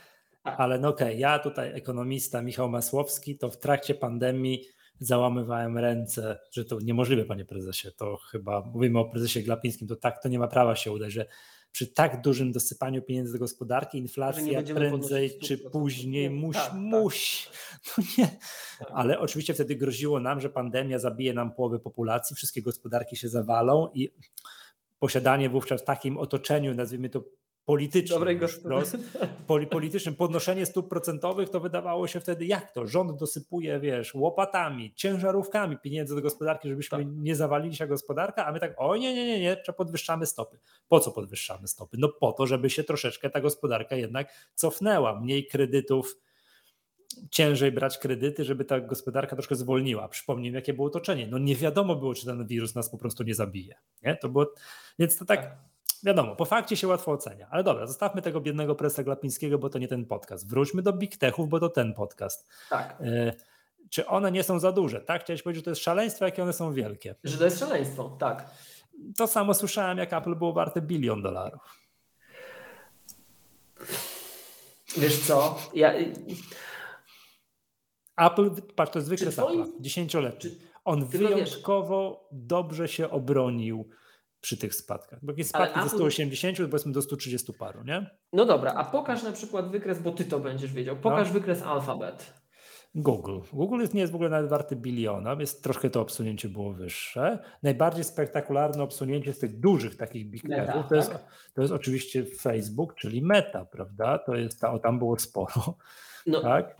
S1: tak. ale no okej, okay, ja tutaj ekonomista Michał Masłowski, to w trakcie pandemii załamywałem ręce, że to niemożliwe, panie prezesie, to chyba mówimy o prezesie Glapińskim, to tak to nie ma prawa się udać, że przy tak dużym dosypaniu pieniędzy do gospodarki, inflacja prędzej czy później musi, tak, musi. No nie. Tak. Ale oczywiście wtedy groziło nam, że pandemia zabije nam połowę populacji, wszystkie gospodarki się zawalą i posiadanie wówczas w takim otoczeniu, nazwijmy to politycznym, politycznym podnoszenie stóp procentowych, to wydawało się wtedy, jak to? Rząd dosypuje, wiesz, łopatami, ciężarówkami pieniędzy do gospodarki, żebyśmy tak. nie zawalili się gospodarka, a my tak, o nie, nie, nie, nie, podwyższamy stopy. Po co podwyższamy stopy? No po to, żeby się troszeczkę ta gospodarka jednak cofnęła, mniej kredytów, ciężej brać kredyty, żeby ta gospodarka troszkę zwolniła. Przypomnijmy, jakie było otoczenie. No nie wiadomo było, czy ten wirus nas po prostu nie zabije. Nie? To było, więc to tak, tak wiadomo, po fakcie się łatwo ocenia. Ale dobra, zostawmy tego biednego presa Glapińskiego, bo to nie ten podcast. Wróćmy do Big Techów, bo to ten podcast.
S2: Tak. E,
S1: czy one nie są za duże, tak? Chciałeś powiedzieć, że to jest szaleństwo, jakie one są wielkie.
S2: Że to jest szaleństwo, tak.
S1: To samo słyszałem, jak Apple było warte bilion dolarów.
S2: Wiesz co, ja...
S1: Apple, patrz, to jest wykres twoim... Apple, dziesięcioletni. On wyjątkowo dobrze się obronił przy tych spadkach. Bo jakieś spadki ze 180 powiedzmy do 130 paru, nie?
S2: No dobra, a pokaż na przykład wykres, bo ty to będziesz wiedział. Pokaż no. wykres Alphabet.
S1: Google. Google jest, nie jest w ogóle nawet warty biliona, więc troszkę to obsunięcie było wyższe. Najbardziej spektakularne obsunięcie z tych dużych takich big techów to, jest, tak? to jest oczywiście Facebook, czyli Meta, prawda? To jest, o, tam było sporo. No, tak?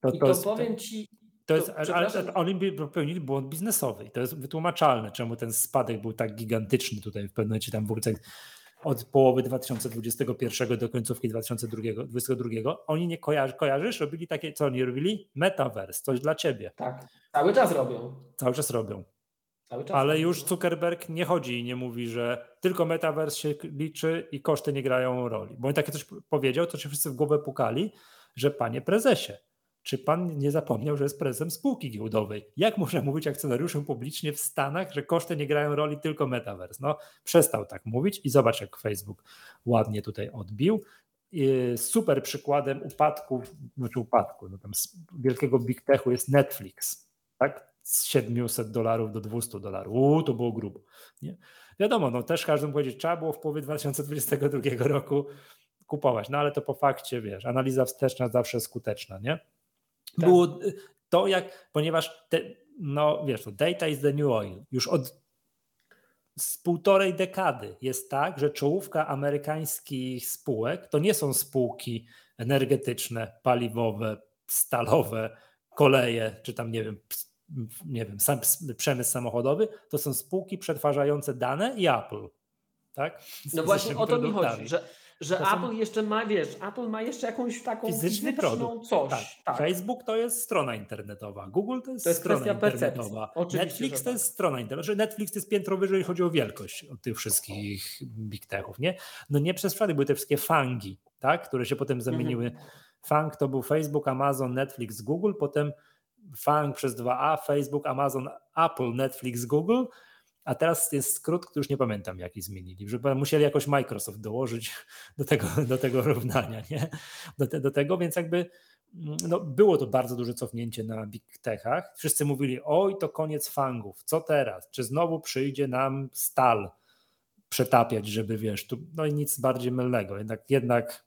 S2: To, I to, to jest, powiem Ci,
S1: to jest, to, ale oni popełnili błąd biznesowy i to jest wytłumaczalne, czemu ten spadek był tak gigantyczny tutaj w pewnym momencie tam w ogóle od połowy 2021 do końcówki 2022. Oni nie kojarzy, kojarzysz? Robili takie, co oni robili? Metaverse, coś dla ciebie.
S2: Tak, cały czas robią.
S1: Cały czas robią. Cały czas Ale robią. już Zuckerberg nie chodzi i nie mówi, że tylko Metaverse się liczy i koszty nie grają roli. Bo on takie coś powiedział, to się wszyscy w głowę pukali, że panie prezesie, czy pan nie zapomniał, że jest prezesem spółki giełdowej? Jak można mówić akcjonariuszom publicznie w Stanach, że koszty nie grają roli, tylko metaverse? No, przestał tak mówić i zobacz, jak Facebook ładnie tutaj odbił. Super przykładem upadku, znaczy upadku, no tam z wielkiego big techu jest Netflix, tak? Z 700 dolarów do 200 dolarów. Uuu, to było grubo. Nie? Wiadomo, no też każdy powiedzieć, trzeba było w połowie 2022 roku kupować, no ale to po fakcie, wiesz, analiza wsteczna zawsze skuteczna, nie? Tak. Było to jak, ponieważ te, no wiesz, to data is the new oil. Już od z półtorej dekady jest tak, że czołówka amerykańskich spółek to nie są spółki energetyczne, paliwowe, stalowe, koleje, czy tam nie wiem, nie wiem, sam, przemysł samochodowy, to są spółki przetwarzające dane i Apple. Tak?
S2: Z no właśnie o to mi chodzi, że że to Apple są... jeszcze ma, wiesz, Apple ma jeszcze jakąś taką fizyczny produkt. coś. Tak.
S1: Tak. Facebook to jest strona internetowa, Google to jest, to jest strona internetowa, Netflix to jest tak. strona internetowa. Netflix to jest piętro wyżej, jeżeli chodzi o wielkość od tych wszystkich big techów, nie? No nie przez przypadek były te wszystkie fangi, tak? które się potem zamieniły. Mhm. Fang to był Facebook, Amazon, Netflix, Google, potem Fang przez 2A, Facebook, Amazon, Apple, Netflix, Google, a teraz jest skrót, który już nie pamiętam, jaki zmienili, że musieli jakoś Microsoft dołożyć do tego, do tego równania, nie? Do, te, do tego, więc jakby mm, no, było to bardzo duże cofnięcie na big techach. Wszyscy mówili, oj, to koniec fangów, co teraz? Czy znowu przyjdzie nam stal przetapiać, żeby wiesz, tu, no i nic bardziej mylnego. Jednak, jednak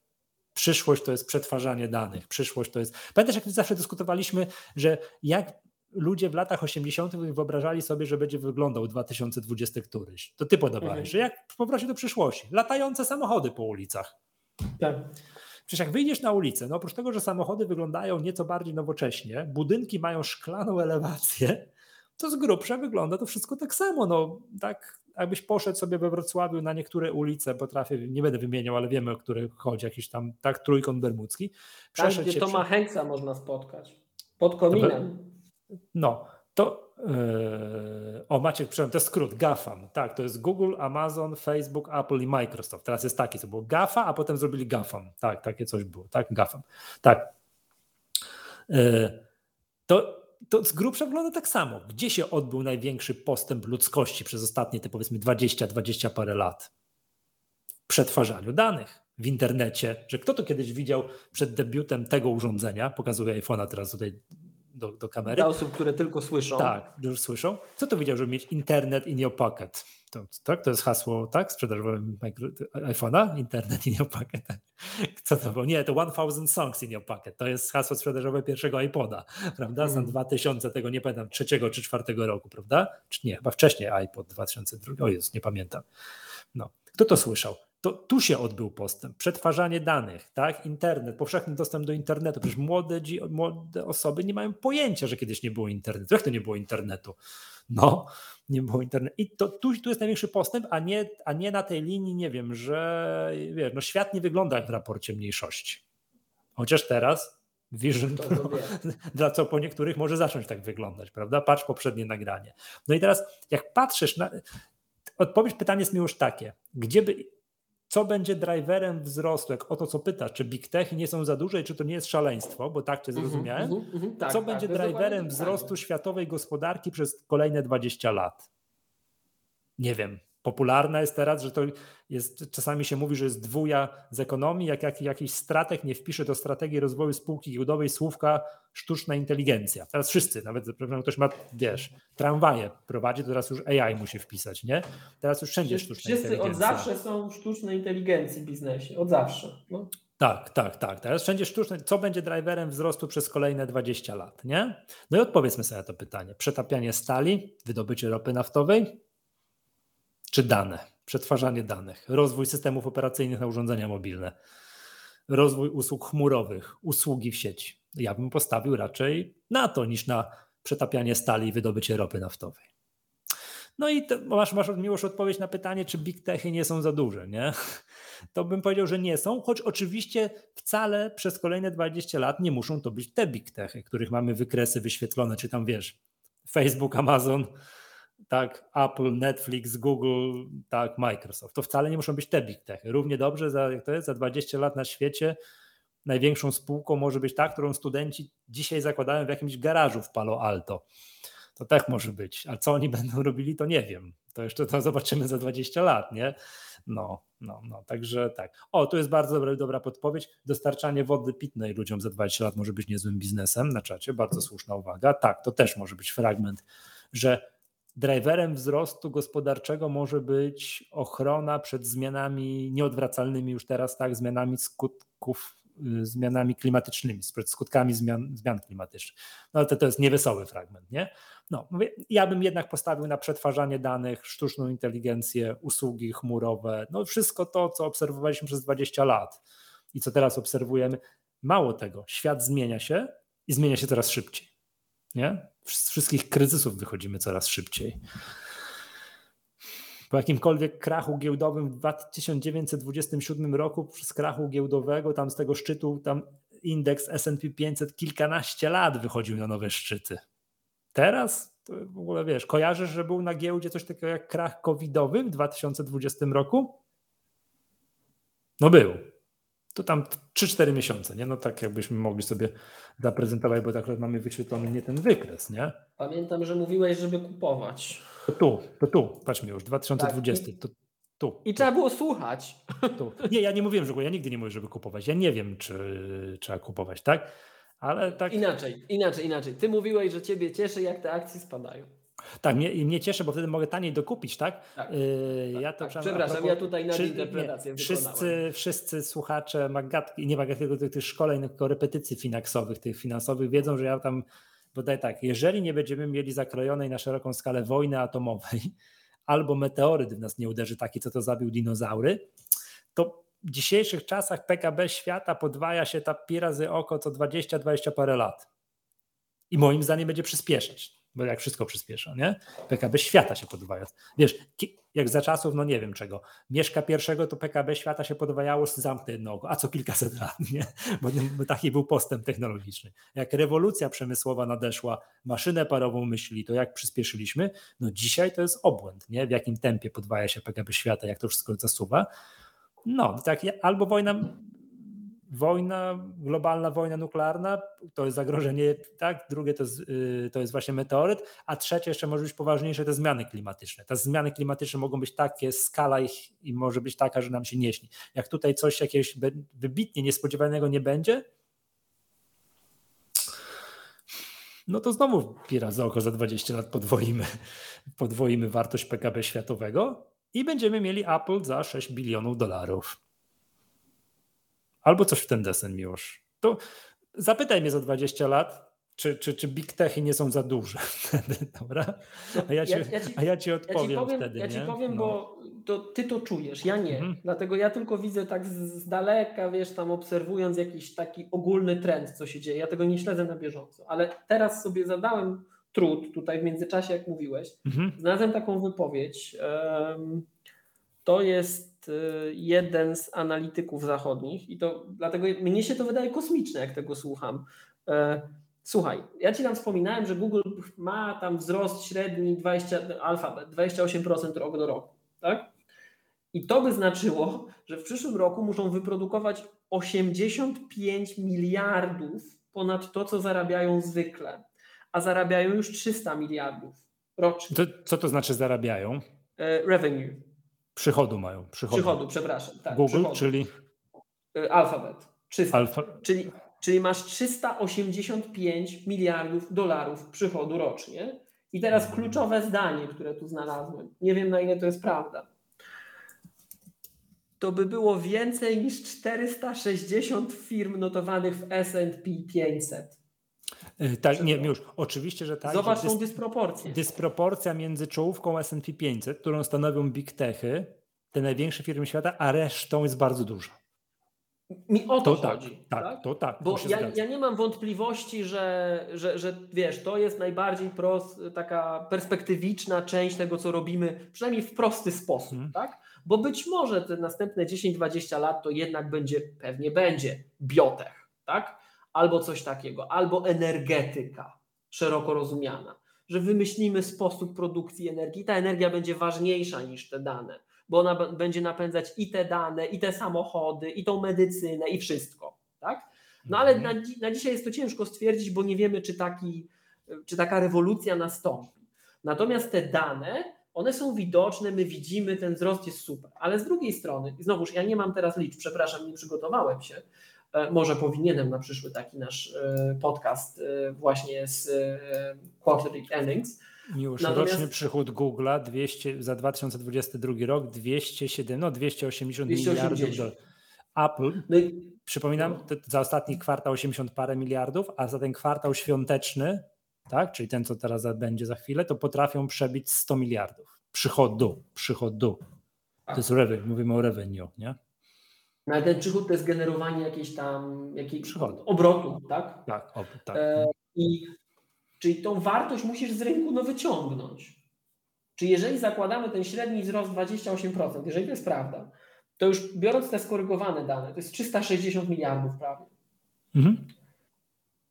S1: przyszłość to jest przetwarzanie danych, przyszłość to jest. Pamiętasz, jak zawsze dyskutowaliśmy, że jak ludzie w latach 80. wyobrażali sobie, że będzie wyglądał 2020 któryś. To ty podawałeś, mhm. że jak powrocie do przyszłości, latające samochody po ulicach.
S2: Tak.
S1: Przecież jak wyjdziesz na ulicę, no oprócz tego, że samochody wyglądają nieco bardziej nowocześnie, budynki mają szklaną elewację, to z grubsza wygląda to wszystko tak samo. No, tak jakbyś poszedł sobie we Wrocławiu na niektóre ulice, potrafię, nie będę wymieniał, ale wiemy, o których chodzi, jakiś tam, tak, trójkąt bermudzki.
S2: Tam, gdzie Toma przy... Hanksa można spotkać, pod kominem.
S1: No, to yy, o Maciek, przepraszam, to jest skrót, GAFAM, tak, to jest Google, Amazon, Facebook, Apple i Microsoft. Teraz jest taki, co było GAFA, a potem zrobili GAFAM, tak, takie coś było, tak, GAFAM, tak. Yy, to, to z grubsza wygląda tak samo. Gdzie się odbył największy postęp ludzkości przez ostatnie, te powiedzmy 20-20 parę lat? W przetwarzaniu danych w internecie, że kto to kiedyś widział przed debiutem tego urządzenia, pokazuję iPhone'a teraz tutaj do, do kamery.
S2: Dla osób, które tylko słyszą.
S1: Tak, już słyszą. Co to widział, żeby mieć internet in your pocket? To, tak, to jest hasło, tak, sprzedażowe iPhone'a, internet in your pocket. Co to było? Nie, to 1000 songs in your pocket. To jest hasło sprzedażowe pierwszego iPoda, prawda? Z mm. 2000, tego nie pamiętam, trzeciego czy czwartego roku, prawda? Czy nie, chyba wcześniej iPod 2002, o jest, nie pamiętam. No. Kto to słyszał? To tu się odbył postęp. Przetwarzanie danych, tak? internet, powszechny dostęp do internetu. Przecież młode, młode osoby nie mają pojęcia, że kiedyś nie było internetu. Jak to nie było internetu? No, nie było internetu. I to, tu, tu jest największy postęp, a nie, a nie na tej linii, nie wiem, że wiesz, no świat nie wygląda jak w raporcie mniejszości. Chociaż teraz Vision Pro, dla co po niektórych może zacząć tak wyglądać, prawda? Patrz poprzednie nagranie. No i teraz, jak patrzysz na. Odpowiedź pytanie jest mi już takie, gdzie by, co będzie driverem wzrostu, jak o to co pytasz, czy big techy nie są za duże i czy to nie jest szaleństwo, bo tak cię mhm, zrozumiałem, mm -hmm, mm -hmm, tak, co tak, będzie driverem wzrostu światowej gospodarki przez kolejne 20 lat? Nie wiem, popularne jest teraz, że to jest, czasami się mówi, że jest dwuja z ekonomii, jak, jak jakiś strateg nie wpisze do strategii rozwoju spółki giełdowej słówka sztuczna inteligencja. Teraz wszyscy, nawet ktoś ma, wiesz, tramwaje prowadzi, to teraz już AI musi wpisać, nie? Teraz już wszędzie sztuczna
S2: wszyscy
S1: inteligencja.
S2: Wszyscy od zawsze są sztuczne inteligencji w biznesie, od zawsze. No.
S1: Tak, tak, tak. Teraz wszędzie sztuczne. Co będzie driverem wzrostu przez kolejne 20 lat, nie? No i odpowiedzmy sobie na to pytanie. Przetapianie stali, wydobycie ropy naftowej, czy dane, przetwarzanie danych, rozwój systemów operacyjnych na urządzenia mobilne, rozwój usług chmurowych, usługi w sieci. Ja bym postawił raczej na to niż na przetapianie stali i wydobycie ropy naftowej. No i masz, masz miłość odpowiedź na pytanie, czy big techy nie są za duże, nie? To bym powiedział, że nie są, choć oczywiście wcale przez kolejne 20 lat nie muszą to być te big techy, których mamy wykresy wyświetlone, czy tam wiesz, Facebook, Amazon, tak, Apple, Netflix, Google, tak, Microsoft. To wcale nie muszą być te big techy. Równie dobrze za, jak to jest, za 20 lat na świecie największą spółką może być ta, którą studenci dzisiaj zakładają w jakimś garażu w Palo Alto. To tak może być. A co oni będą robili, to nie wiem. To jeszcze to zobaczymy za 20 lat, nie? No, no, no, także tak. O, tu jest bardzo dobra, dobra podpowiedź. Dostarczanie wody pitnej ludziom za 20 lat może być niezłym biznesem na czacie. Bardzo słuszna uwaga. Tak, to też może być fragment, że driverem wzrostu gospodarczego może być ochrona przed zmianami nieodwracalnymi już teraz, tak, zmianami skutków, y, zmianami klimatycznymi, przed skutkami zmian, zmian klimatycznych. No to, to jest niewesoły fragment, nie? No, ja bym jednak postawił na przetwarzanie danych, sztuczną inteligencję, usługi chmurowe, no wszystko to, co obserwowaliśmy przez 20 lat i co teraz obserwujemy. Mało tego, świat zmienia się i zmienia się coraz szybciej. Nie? Z wszystkich kryzysów wychodzimy coraz szybciej. Po jakimkolwiek krachu giełdowym w 1927 roku, z krachu giełdowego, tam z tego szczytu, tam indeks SP 500 kilkanaście lat wychodził na nowe szczyty. Teraz to w ogóle wiesz, kojarzysz, że był na giełdzie coś takiego jak krach covidowy w 2020 roku? No był. To tam 3-4 miesiące, nie? No tak jakbyśmy mogli sobie zaprezentować, bo tak mamy wyświetlony nie ten wykres, nie?
S2: Pamiętam, że mówiłeś, żeby kupować.
S1: To tu, to tu, patrzmy już, 2020, tak. to tu.
S2: I trzeba było słuchać.
S1: Tu. Nie, ja nie mówiłem, że ja nigdy nie mówię, żeby kupować. Ja nie wiem, czy trzeba kupować, tak? Ale tak.
S2: Inaczej, inaczej, inaczej. Ty mówiłeś, że ciebie cieszy, jak te akcje spadają.
S1: Tak, mnie, mnie cieszy, bo wtedy mogę taniej dokupić, tak?
S2: tak, yy, ja to tak. Przepraszam, propos, ja tutaj na interpretację nie,
S1: wszyscy, wszyscy słuchacze Magatki, nie Magatki, tylko tych szkoleń, tylko repetycji finansowych, tych finansowych wiedzą, że ja tam podaję tak, jeżeli nie będziemy mieli zakrojonej na szeroką skalę wojny atomowej, albo meteoryt w nas nie uderzy taki, co to zabił dinozaury, to w dzisiejszych czasach PKB świata podwaja się ta pi razy oko co 20-20 parę lat. I moim zdaniem będzie przyspieszać, bo jak wszystko przyspiesza, nie? PKB świata się podwaja. Wiesz, jak za czasów, no nie wiem czego, Mieszka pierwszego, to PKB świata się podwajało z zamknę jednego, a co kilkaset lat, nie? Bo, bo taki był postęp technologiczny. Jak rewolucja przemysłowa nadeszła, maszynę parową myśli, to jak przyspieszyliśmy, no dzisiaj to jest obłęd, nie? W jakim tempie podwaja się PKB świata, jak to wszystko zasuwa. No, tak, albo wojna, wojna, globalna wojna nuklearna, to jest zagrożenie, tak, drugie to jest, y, to jest właśnie meteoryt, a trzecie jeszcze może być poważniejsze, to zmiany klimatyczne. Te zmiany klimatyczne mogą być takie, skala ich i może być taka, że nam się nie śni. Jak tutaj coś jakiegoś wybitnie niespodziewanego nie będzie, no to znowu pira za oko za 20 lat podwoimy, podwoimy wartość PKB światowego i będziemy mieli Apple za 6 bilionów dolarów. Albo coś w ten desen, Miłosz. To zapytaj mnie za 20 lat, czy, czy, czy big techy nie są za duże dobra? A ja ci, ja, ja ci, a ja ci odpowiem ja ci powiem, wtedy.
S2: Ja
S1: ci
S2: nie? powiem, no. bo to, ty to czujesz, ja nie. Mhm. Dlatego ja tylko widzę tak z, z, daleka, wiesz, tam obserwując jakiś taki ogólny trend, co się dzieje. Ja tego nie śledzę na bieżąco, ale teraz sobie zadałem trud tutaj w międzyczasie, jak mówiłeś. Mhm. Znalazłem taką wypowiedź. To jest y, jeden z analityków zachodnich i to dlatego mnie się to wydaje kosmiczne, jak tego słucham. E, słuchaj, ja ci tam wspominałem, że Google ma tam wzrost średni 20, alfabet, 28% rok do roku, tak? I to by znaczyło, że w przyszłym roku muszą wyprodukować 85 miliardów ponad to, co zarabiają zwykle a zarabiają już 300 miliardów rocznie.
S1: To, co to znaczy zarabiają?
S2: E, revenue.
S1: Przychodu mają. Przychodu,
S2: przychodu przepraszam. Tak,
S1: Google,
S2: przychodu.
S1: czyli?
S2: E, alfabet. 300. Alfa... Czyli, czyli masz 385 miliardów dolarów przychodu rocznie. I teraz mhm. kluczowe zdanie, które tu znalazłem. Nie wiem na ile to jest prawda. To by było więcej niż 460 firm notowanych w SP 500.
S1: Y, tak, nie, już oczywiście, że tak.
S2: Zobacz tą dysproporcję.
S1: Dysproporcja między czołówką S&P 500, którą stanowią big techy, te największe firmy świata, a resztą jest bardzo duża.
S2: Mi o to, to tak, chodzi.
S1: Tak, tak, to tak.
S2: Bo ja, ja, nie mam wątpliwości, że, że, że wiesz, to jest najbardziej prost, taka perspektywiczna część tego, co robimy, przynajmniej w prosty sposób, hmm. tak? Bo być może te następne 10-20 lat to jednak będzie, pewnie będzie biotech, tak? Albo coś takiego, albo energetyka szeroko rozumiana, że wymyślimy sposób produkcji energii. Ta energia będzie ważniejsza niż te dane, bo ona będzie napędzać i te dane, i te samochody, i tą medycynę, i wszystko. Tak? No ale na, na dzisiaj jest to ciężko stwierdzić, bo nie wiemy, czy, taki, czy taka rewolucja nastąpi. Natomiast te dane, one są widoczne, my widzimy, ten wzrost jest super. Ale z drugiej strony, znowuż ja nie mam teraz liczb, przepraszam, nie przygotowałem się, może powinienem na przyszły taki nasz e, podcast e, właśnie z quarterly earnings.
S1: Już Natomiast... roczny przychód Google'a 200, za 2022 rok 207, no 280, 280. miliardów dolarów. Apple, no i... przypominam, no. za ostatni kwartał 80 parę miliardów, a za ten kwartał świąteczny, tak, czyli ten, co teraz będzie za chwilę, to potrafią przebić 100 miliardów przychodu, przychodu. To jest revenue, mówimy o revenue, nie?
S2: No ale ten przychód to jest generowanie jakiejś tam jakiej obrotu, tak?
S1: Tak, ob, tak. E,
S2: I czyli tą wartość musisz z rynku no, wyciągnąć. Czy jeżeli zakładamy ten średni wzrost 28%, jeżeli to jest prawda, to już biorąc te skorygowane dane, to jest 360 miliardów prawie. Mhm.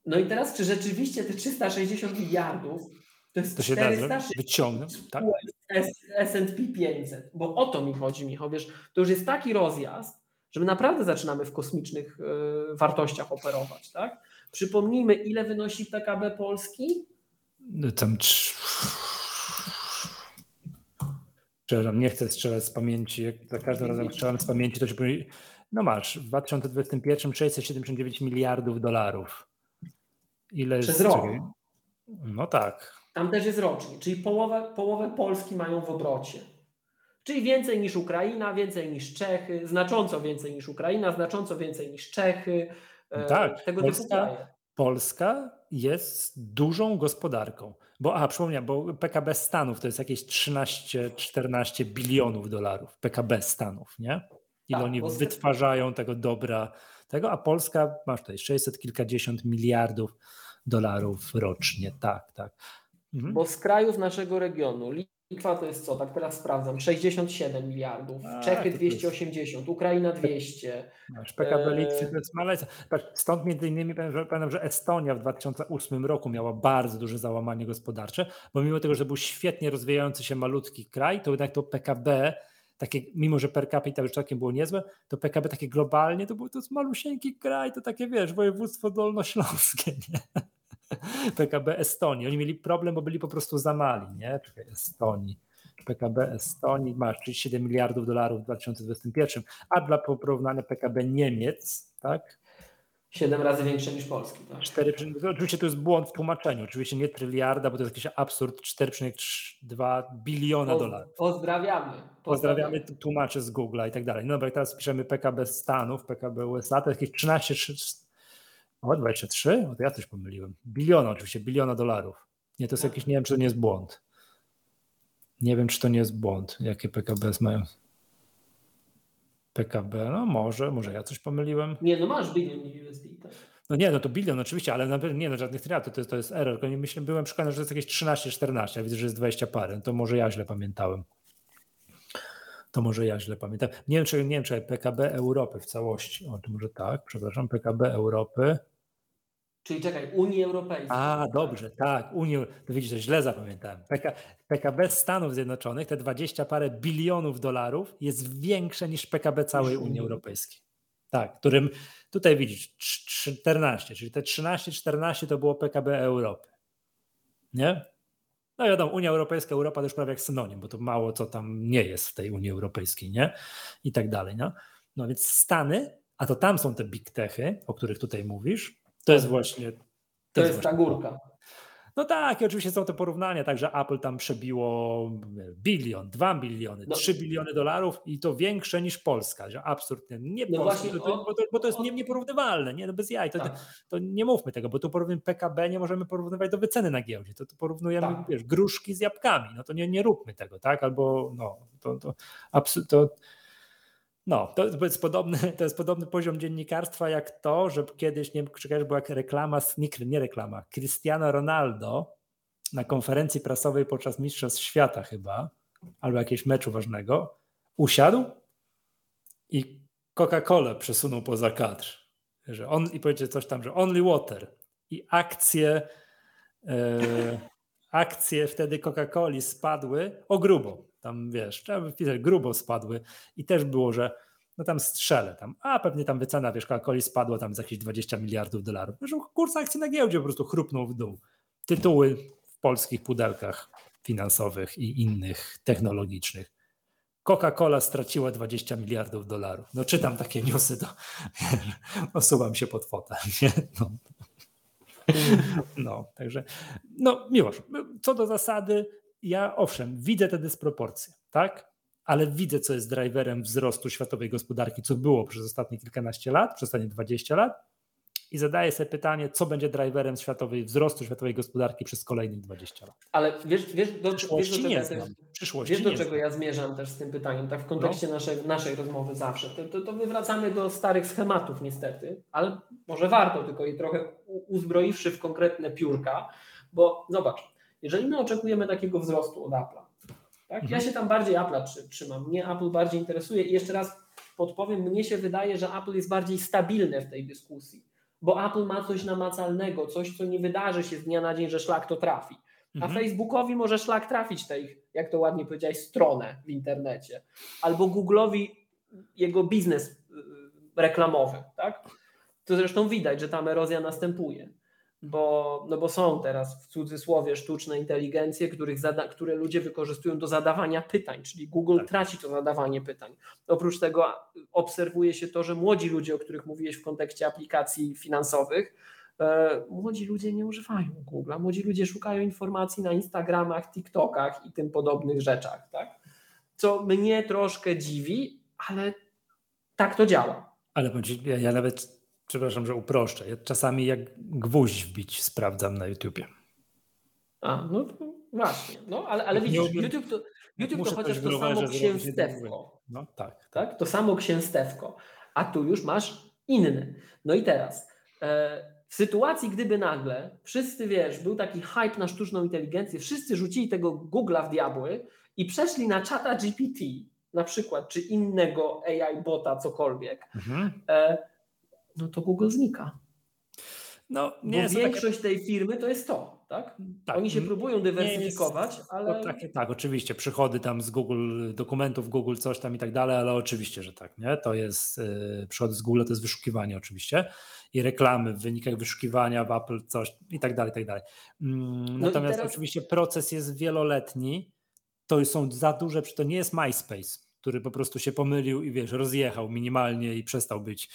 S2: No i teraz, czy rzeczywiście te 360 miliardów to jest
S1: to się 400 da wyciągnąć, tak?
S2: S&P 500, bo o to mi chodzi, Michał, wiesz, to już jest taki rozjazd, że my naprawdę zaczynamy w kosmicznych y, wartościach operować, tak? Przypomnijmy, ile wynosi PKB Polski?
S1: No tam Przepraszam, nie chcę strzelać z pamięci. Jak za każdym razem strzelam z pamięci, to się powie, no masz, w 2021 679 miliardów dolarów.
S2: Ile Przez rok.
S1: No tak.
S2: Tam też jest rocznie, czyli połowę, połowę Polski mają w obrocie. Czyli więcej niż Ukraina, więcej niż Czechy, znacząco więcej niż Ukraina, znacząco więcej niż Czechy.
S1: E, tak, tego Polska, Polska jest dużą gospodarką. Bo, a przypomniałem, bo PKB Stanów to jest jakieś 13-14 bilionów dolarów. PKB Stanów, nie? Ile tak, oni wytwarzają tego dobra, tego, a Polska masz tutaj 600 kilkadziesiąt miliardów dolarów rocznie. Tak, tak.
S2: Mhm. Bo z krajów naszego regionu Litwa to jest co? Tak teraz sprawdzam. 67 miliardów, A, Czechy 280, jest... Ukraina 200.
S1: Masz PKB e, Litwy to jest malec. Stąd między innymi pamiętam, że Estonia w 2008 roku miała bardzo duże załamanie gospodarcze, bo mimo tego, że był świetnie rozwijający się malutki kraj, to jednak to PKB takie, mimo że per capita już było niezłe, to PKB takie globalnie to był to jest malusieńki kraj, to takie wiesz, województwo dolnośląskie, nie? PKB Estonii. Oni mieli problem, bo byli po prostu za mali, nie? Czekaj, Estonii. PKB Estonii masz 37 miliardów dolarów w 2021, a dla porównania PKB Niemiec, tak?
S2: 7 razy większe niż Polski. Tak? 4,
S1: oczywiście to jest błąd w tłumaczeniu. Oczywiście nie tryliarda, bo to jest jakiś absurd 4,2 biliona dolarów.
S2: Pozdrawiamy.
S1: Pozdrawiamy tłumacze z Google'a i tak dalej. No jak teraz piszemy PKB Stanów, PKB USA, to jakieś 13, o, 23? O, to ja coś pomyliłem. Biliona oczywiście, biliona dolarów. Nie, to jest jakiś, nie wiem, czy to nie jest błąd. Nie wiem, czy to nie jest błąd, jakie PKB mają. PKB, no może, może ja coś pomyliłem.
S2: Nie, no masz bilion USD, tak.
S1: No nie, no to bilion oczywiście, ale na pewno nie, no żadnych triatów, to jest, to jest error. Myślę, byłem przekonany, że to jest jakieś 13-14, ja widzę, że jest 20 parę, no to może ja źle pamiętałem. To może ja źle pamiętam. Nie wiem, czy, nie wiem, czy PKB Europy w całości, o, to może tak, przepraszam, PKB Europy.
S2: Czyli czekaj, Unii Europejskiej.
S1: A, dobrze, tak, Unii, to widzicie, źle zapamiętałem. PK, PKB Stanów Zjednoczonych, te 20 parę bilionów dolarów jest większe niż PKB całej Unii Europejskiej. Tak, którym tutaj widzisz 14, czyli te 13-14 to było PKB Europy. Nie? No wiadomo, Unia Europejska, Europa to już prawie jak synonim, bo to mało co tam nie jest w tej Unii Europejskiej, nie? I tak dalej, no. No więc Stany, a to tam są te big techy, o których tutaj mówisz, to jest właśnie. To,
S2: to jest, jest ta górka.
S1: No tak, i oczywiście są te porównania, także Apple tam przebiło bilion, dwa biliony, no. trzy biliony dolarów i to większe niż Polska, że absolutnie nie no Polska, to, bo, to, bo to jest nie, nieporównywalne, nie, no bez jaj, to, tak. to, nie mówmy tego, bo tu porównujemy PKB, nie możemy porównywać do wyceny na giełdzie, to, to porównujemy tak. wiesz, gruszki z jabłkami, no to nie, nie róbmy tego, tak, albo no, to, to, to no, to jest, podobny, to jest podobny poziom dziennikarstwa jak to, że kiedyś, nie wiem, czy była reklama, nie, nie reklama, Cristiano Ronaldo na konferencji prasowej podczas Mistrzostw Świata chyba, albo jakiegoś meczu ważnego, usiadł i Coca-Colę przesunął poza kadr. Że on, I powiedział coś tam, że only water. I akcje, e, akcje wtedy Coca-Coli spadły o grubo tam wiesz, trzeba wpisać, grubo spadły i też było, że no tam strzelę tam, a pewnie tam wycena, wiesz, Coca-Coli spadła tam z jakieś 20 miliardów dolarów. Wiesz, kurs akcji na giełdzie po prostu chrupnął w dół. Tytuły w polskich pudelkach finansowych i innych technologicznych. Coca-Cola straciła 20 miliardów dolarów. No czytam takie newsy, to osuwam się pod fotel. No. no, także no miłość. Co do zasady, ja owszem, widzę te dysproporcje, tak? Ale widzę, co jest driverem wzrostu światowej gospodarki, co było przez ostatnie kilkanaście lat, przez ostatnie 20 lat i zadaję sobie pytanie, co będzie driverem światowej wzrostu światowej gospodarki przez kolejnych 20 lat.
S2: Ale wiesz, wiesz, do,
S1: Przyszłości
S2: wiesz, do
S1: nie
S2: czego,
S1: znam.
S2: też, wiesz do czego
S1: znam.
S2: ja zmierzam też z tym pytaniem, tak w kontekście naszej, naszej rozmowy zawsze. To, to, to my wracamy do starych schematów niestety, ale może warto, tylko je trochę uzbroiwszy w konkretne piórka, bo zobacz, jeżeli my oczekujemy takiego wzrostu od Apple'a, tak? ja
S1: Mhm.
S2: się tam bardziej Apple'a trzy- trzymam, mnie Apple bardziej interesuje i jeszcze raz podpowiem, mnie się wydaje, że Apple jest bardziej stabilne w tej dyskusji, bo Apple ma coś namacalnego, coś, co nie wydarzy się z dnia na dzień, że szlak to trafi. A
S1: Mhm.
S2: Facebookowi może szlak trafić tej, jak to ładnie powiedziałeś, stronę w internecie. Albo Google'owi jego biznes y, reklamowy, tak? To zresztą widać, że tam erozja następuje. Bo, no bo są teraz w cudzysłowie sztuczne inteligencje, których zada, które ludzie wykorzystują do zadawania pytań, czyli Google
S1: Tak.
S2: traci to zadawanie pytań. Oprócz tego obserwuje się to, że młodzi ludzie, o których mówiłeś w kontekście aplikacji finansowych, E, Młodzi ludzie nie używają Google'a, młodzi ludzie szukają informacji na Instagramach, TikTokach i tym podobnych rzeczach, tak? Co mnie troszkę dziwi, ale tak to działa.
S1: Ale bądź, ja, ja nawet, przepraszam, że uproszczę. Ja czasami jak gwóźdź wbić sprawdzam na YouTubie.
S2: A, no właśnie. No, ale, ale widzisz, YouTube to, YouTube to chociaż to samo księstewko.
S1: No tak.
S2: tak? To samo księstewko. A tu już masz inny. No i teraz, e, w sytuacji, gdyby nagle wszyscy, wiesz, był taki hype na sztuczną inteligencję, wszyscy rzucili tego Google'a w diabły i przeszli na czata GPT na przykład, czy innego AI bota, cokolwiek,
S1: Mhm.
S2: e, no to Google znika.
S1: No
S2: Bo
S1: nie takie,
S2: większość tej firmy to jest to, tak?
S1: tak,
S2: Oni się próbują
S1: nie jest-
S2: dywersyfikować, ale...
S1: No, takie, tak, oczywiście, przychody tam z Google, dokumentów Google, coś tam i tak dalej, ale oczywiście, że tak, nie? To jest, yy, przychody z Google to jest wyszukiwanie oczywiście i reklamy w wynikach wyszukiwania w Apple, coś i tak dalej, i tak dalej. Mm,
S2: i
S1: Natomiast
S2: teraz-
S1: oczywiście proces jest wieloletni, to są za duże, to nie jest MySpace, który po prostu się pomylił i wiesz, rozjechał minimalnie i przestał być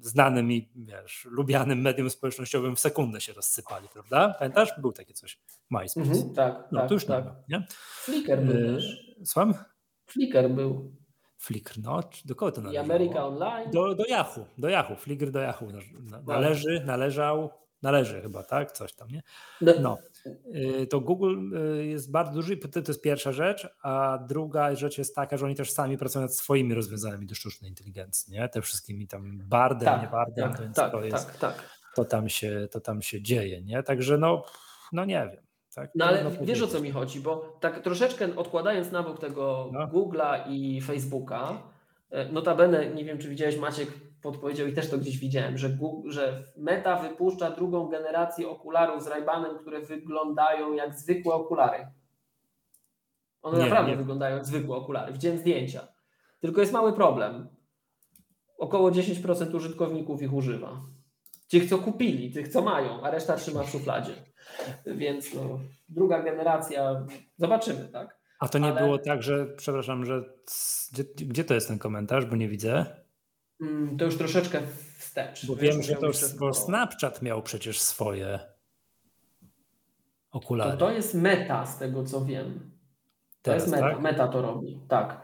S1: znanym i wiesz, lubianym medium społecznościowym w sekundę się rozsypali, prawda? Pamiętasz? Był takie coś, MySpace.
S2: Mhm, tak,
S1: No
S2: tak,
S1: to już
S2: tak.
S1: tak. nie ma?
S2: Flickr był
S1: Yy,
S2: też.
S1: Słucham?
S2: Flickr był.
S1: Flickr, no, do kogo to
S2: I
S1: należało?
S2: America Online.
S1: Do, do Yahoo, do Yahoo, Flickr do Yahoo na- należy, należał, należy chyba, tak? Coś tam, nie?
S2: No,
S1: No, y, to Google y, jest bardzo duży, i to jest pierwsza rzecz, a druga rzecz jest taka, że oni też sami pracują nad swoimi rozwiązaniami do sztucznej inteligencji, nie? Te wszystkimi tam bardem, nie bardem, to,
S2: tak,
S1: więc
S2: tak,
S1: to jest,
S2: tak, tak.
S1: to tam się, to tam się dzieje, nie? Także no, no nie wiem. Tak?
S2: No ale
S1: Trudno
S2: wiesz o co mi chodzi, bo tak troszeczkę odkładając na bok tego
S1: No.
S2: Google'a i Facebooka, e, notabene, nie wiem czy widziałeś Maciek podpowiedział i też to gdzieś widziałem, że, Google, że Meta wypuszcza drugą generację okularów z Ray-Banem, które wyglądają jak zwykłe okulary. One
S1: Nie,
S2: naprawdę
S1: nie.
S2: wyglądają jak zwykłe okulary. Widziałem zdjęcia. Tylko jest mały problem. Około 10% użytkowników ich używa. Tych, co kupili, tych, co mają, a reszta trzyma w szufladzie. Więc no, druga generacja, zobaczymy, tak?
S1: A to nie
S2: ale-
S1: było tak, że, przepraszam, że gdzie, gdzie to jest ten komentarz, bo nie widzę?
S2: Mm, To już troszeczkę wstecz.
S1: Bo wiem, że to już, bo Snapchat miał przecież swoje
S2: To,
S1: okulary.
S2: to jest meta, z tego co wiem. To
S1: Teraz,
S2: jest meta,
S1: tak?
S2: meta to robi, tak.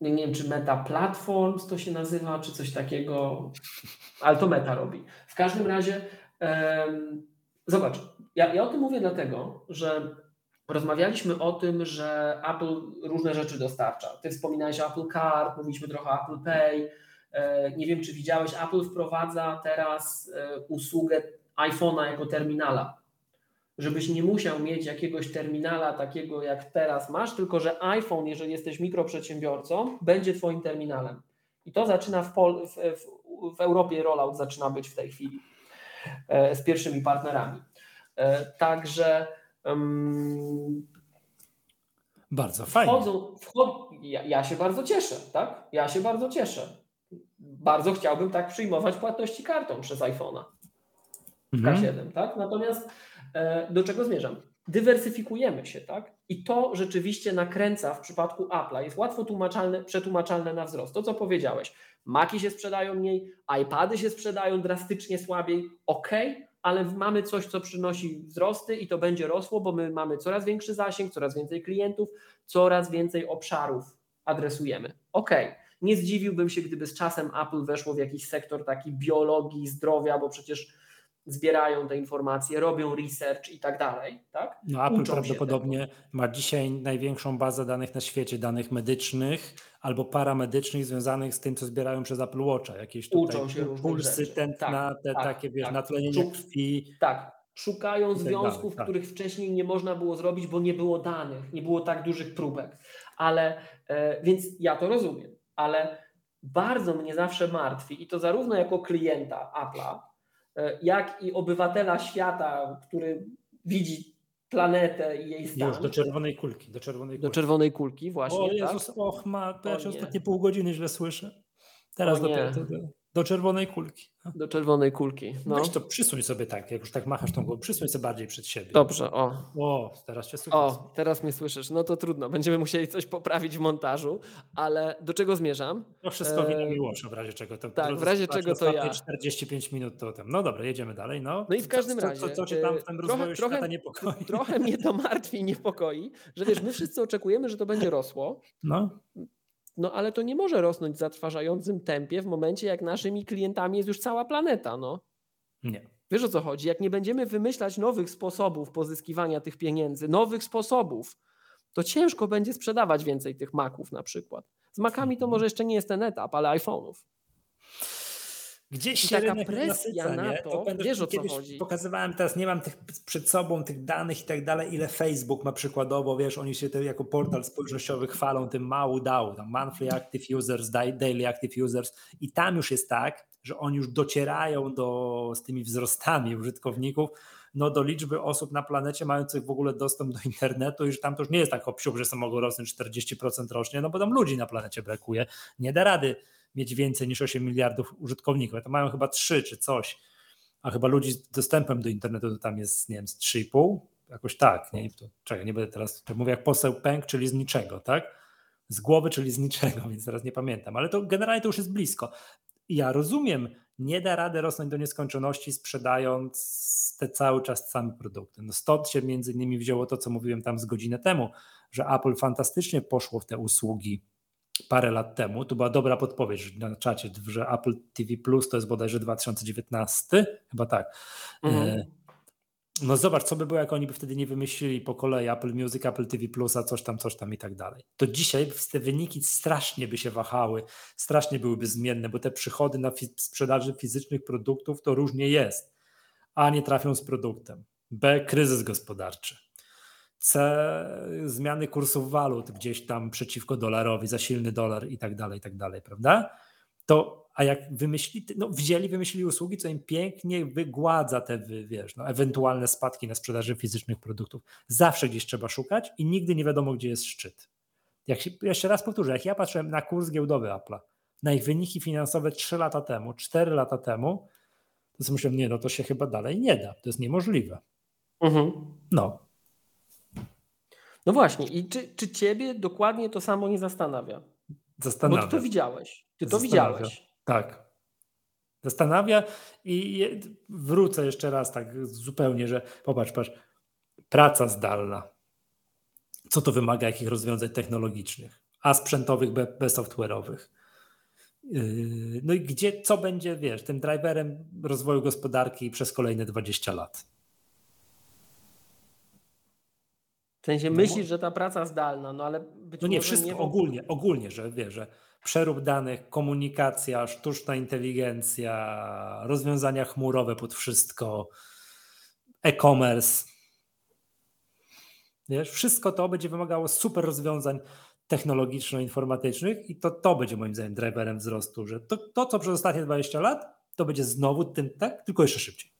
S2: Nie, nie wiem, czy Meta Platforms to się nazywa, czy coś takiego, ale to Meta robi. W każdym razie, em, zobacz, ja, ja o tym mówię dlatego, że rozmawialiśmy o tym, że Apple różne rzeczy dostarcza. Ty wspominałeś Apple Card, mówiliśmy trochę o Apple Pay. E, Nie wiem, czy widziałeś, Apple wprowadza teraz e, usługę iPhone'a jako terminala żebyś nie musiał mieć jakiegoś terminala takiego jak teraz masz, tylko że iPhone, jeżeli jesteś mikroprzedsiębiorcą, będzie Twoim terminalem. I to zaczyna w, Pol- w, w, w Europie rollout zaczyna być w tej chwili e, z pierwszymi partnerami. Także em,
S1: Bardzo fajnie.
S2: wchodzą, wchod, ja, ja się bardzo cieszę, tak? Ja się bardzo cieszę. Bardzo chciałbym tak przyjmować płatności kartą przez iPhone'a w mhm. K7, tak? Natomiast e, do czego zmierzam? Dywersyfikujemy się, tak? I to rzeczywiście nakręca w przypadku Apple'a. Jest łatwo tłumaczalne, przetłumaczalne na wzrost. To, co powiedziałeś. Maki się sprzedają mniej, iPady się sprzedają drastycznie słabiej. Ok, ale mamy coś, co przynosi wzrosty i to będzie rosło, bo my mamy coraz większy zasięg, coraz więcej klientów, coraz więcej obszarów adresujemy. Ok, nie zdziwiłbym się, gdyby z czasem Apple weszło w jakiś sektor taki biologii, zdrowia, bo przecież zbierają te informacje, robią research i tak dalej. Tak?
S1: No Apple Uczą prawdopodobnie ma dzisiaj największą bazę danych na świecie, danych medycznych albo paramedycznych związanych z tym, co zbierają przez Apple Watcha. Jakieś tutaj
S2: Uczą się
S1: pulsy tętna, tak, te tak, takie, wiesz, tak. natlenienie krwi.
S2: Tak, szukają tak związków, tak. których wcześniej nie można było zrobić, bo nie było danych, nie było tak dużych próbek. Ale, e, więc ja to rozumiem, ale bardzo mnie zawsze martwi i to zarówno jako klienta Apple'a, jak i obywatela świata, który widzi planetę i jej stan.
S1: Już do czerwonej kulki. Do czerwonej kulki,
S2: do czerwonej kulki właśnie. O
S1: Jezus, tak? och ma, to ja ostatnie pół godziny źle słyszę. Teraz dopiero. Do czerwonej kulki.
S2: No. Do czerwonej kulki.
S1: No. Weź to przysuń sobie tak, jak już tak machasz tą głową, przysuń sobie bardziej przed siebie.
S2: Dobrze, o.
S1: O, teraz cię słyszę.
S2: O, teraz mnie słyszysz. No to trudno, będziemy musieli coś poprawić w montażu, ale do czego zmierzam?
S1: To wszystko e... wina Miłosza, w razie czego. To
S2: tak, w razie czego to ja.
S1: 45 minut to tam. No dobra, jedziemy dalej. No,
S2: no i w każdym razie. Co,
S1: co, co cię tam w tym trochę, rozwoju trochę, niepokoi?
S2: Trochę mnie to martwi i niepokoi, że wiesz, my wszyscy oczekujemy, że to będzie rosło.
S1: No.
S2: No ale to nie może rosnąć w zatrważającym tempie w momencie, jak naszymi klientami jest już cała planeta. No.
S1: Nie.
S2: Wiesz o co chodzi? Jak nie będziemy wymyślać nowych sposobów pozyskiwania tych pieniędzy, nowych sposobów, to ciężko będzie sprzedawać więcej tych maków na przykład. Z makami to mhm. może jeszcze nie jest ten etap, ale iPhone'ów.
S1: Gdzieś
S2: I się taka presja na to, to wiesz o co chodzi.
S1: Pokazywałem teraz, nie mam tych przed sobą tych danych i tak dalej, ile Facebook ma przykładowo, wiesz, oni się te, jako portal społecznościowy chwalą tym mału dał, tam monthly active users, daily active users i tam już jest tak, że oni już docierają do, z tymi wzrostami użytkowników, no do liczby osób na planecie mających w ogóle dostęp do internetu i że tam to już nie jest tak obsiuk, że są mogą rosnąć 40% rocznie, no bo tam ludzi na planecie brakuje. Nie da rady mieć więcej niż 8 miliardów użytkowników. To mają chyba 3 czy coś, a chyba ludzi z dostępem do internetu to tam jest, nie wiem, z 3,5, jakoś tak. Nie? Czekaj, nie będę teraz, to mówię jak poseł pęk, czyli z niczego, tak? Z głowy, czyli z niczego, więc teraz nie pamiętam, ale to generalnie to już jest blisko. Ja rozumiem, nie da rady rosnąć do nieskończoności sprzedając te cały czas same produkty. No stąd się między innymi wzięło to, co mówiłem tam z godzinę temu, że Apple fantastycznie poszło w te usługi parę lat temu. To była dobra podpowiedź na czacie, że Apple TV Plus to jest bodajże 2019, chyba tak. Mhm. E, no zobacz, co by było, jak oni by wtedy nie wymyślili po kolei Apple Music, Apple TV Plus, a coś tam, coś tam i tak dalej. To dzisiaj te wyniki strasznie by się wahały, strasznie byłyby zmienne, bo te przychody na fi sprzedaży fizycznych produktów to różnie jest. A nie trafią z produktem. B. Kryzys gospodarczy. C zmiany kursów walut gdzieś tam przeciwko dolarowi, za silny dolar i tak dalej, i tak dalej, prawda? To, a jak wymyślili, no wzięli, wymyślili usługi, co im pięknie wygładza te, wiesz, no, ewentualne spadki na sprzedaży fizycznych produktów. Zawsze gdzieś trzeba szukać i nigdy nie wiadomo, gdzie jest szczyt. Jak się, jeszcze raz powtórzę, jak ja patrzyłem na kurs giełdowy Apple'a, na ich wyniki finansowe 3 lata temu, 4 lata temu, to sobie myślałem, nie, no to się chyba dalej nie da, to jest niemożliwe.
S2: Mhm.
S1: No,
S2: no właśnie, i czy, czy ciebie dokładnie to samo nie zastanawia?
S1: Zastanawia.
S2: Bo ty to widziałeś. Ty to widziałeś.
S1: Tak. Zastanawia i wrócę jeszcze raz tak zupełnie, że popatrz, patrz, praca zdalna. Co to wymaga, jakich rozwiązań technologicznych, a sprzętowych, bezsoftware'owych. Yy, no i gdzie, co będzie, wiesz, tym driverem rozwoju gospodarki przez kolejne 20 lat?
S2: W sensie no, myślisz, że ta praca zdalna, no ale być
S1: No nie, wszystko nie... ogólnie, ogólnie, że wie, że przerób danych, komunikacja, sztuczna inteligencja, rozwiązania chmurowe pod wszystko, e-commerce. Wiesz, wszystko to będzie wymagało super rozwiązań technologiczno-informatycznych i to, to będzie moim zdaniem driverem wzrostu, że to, to, co przez ostatnie 20 lat, to będzie znowu tym, tak, tylko jeszcze szybciej.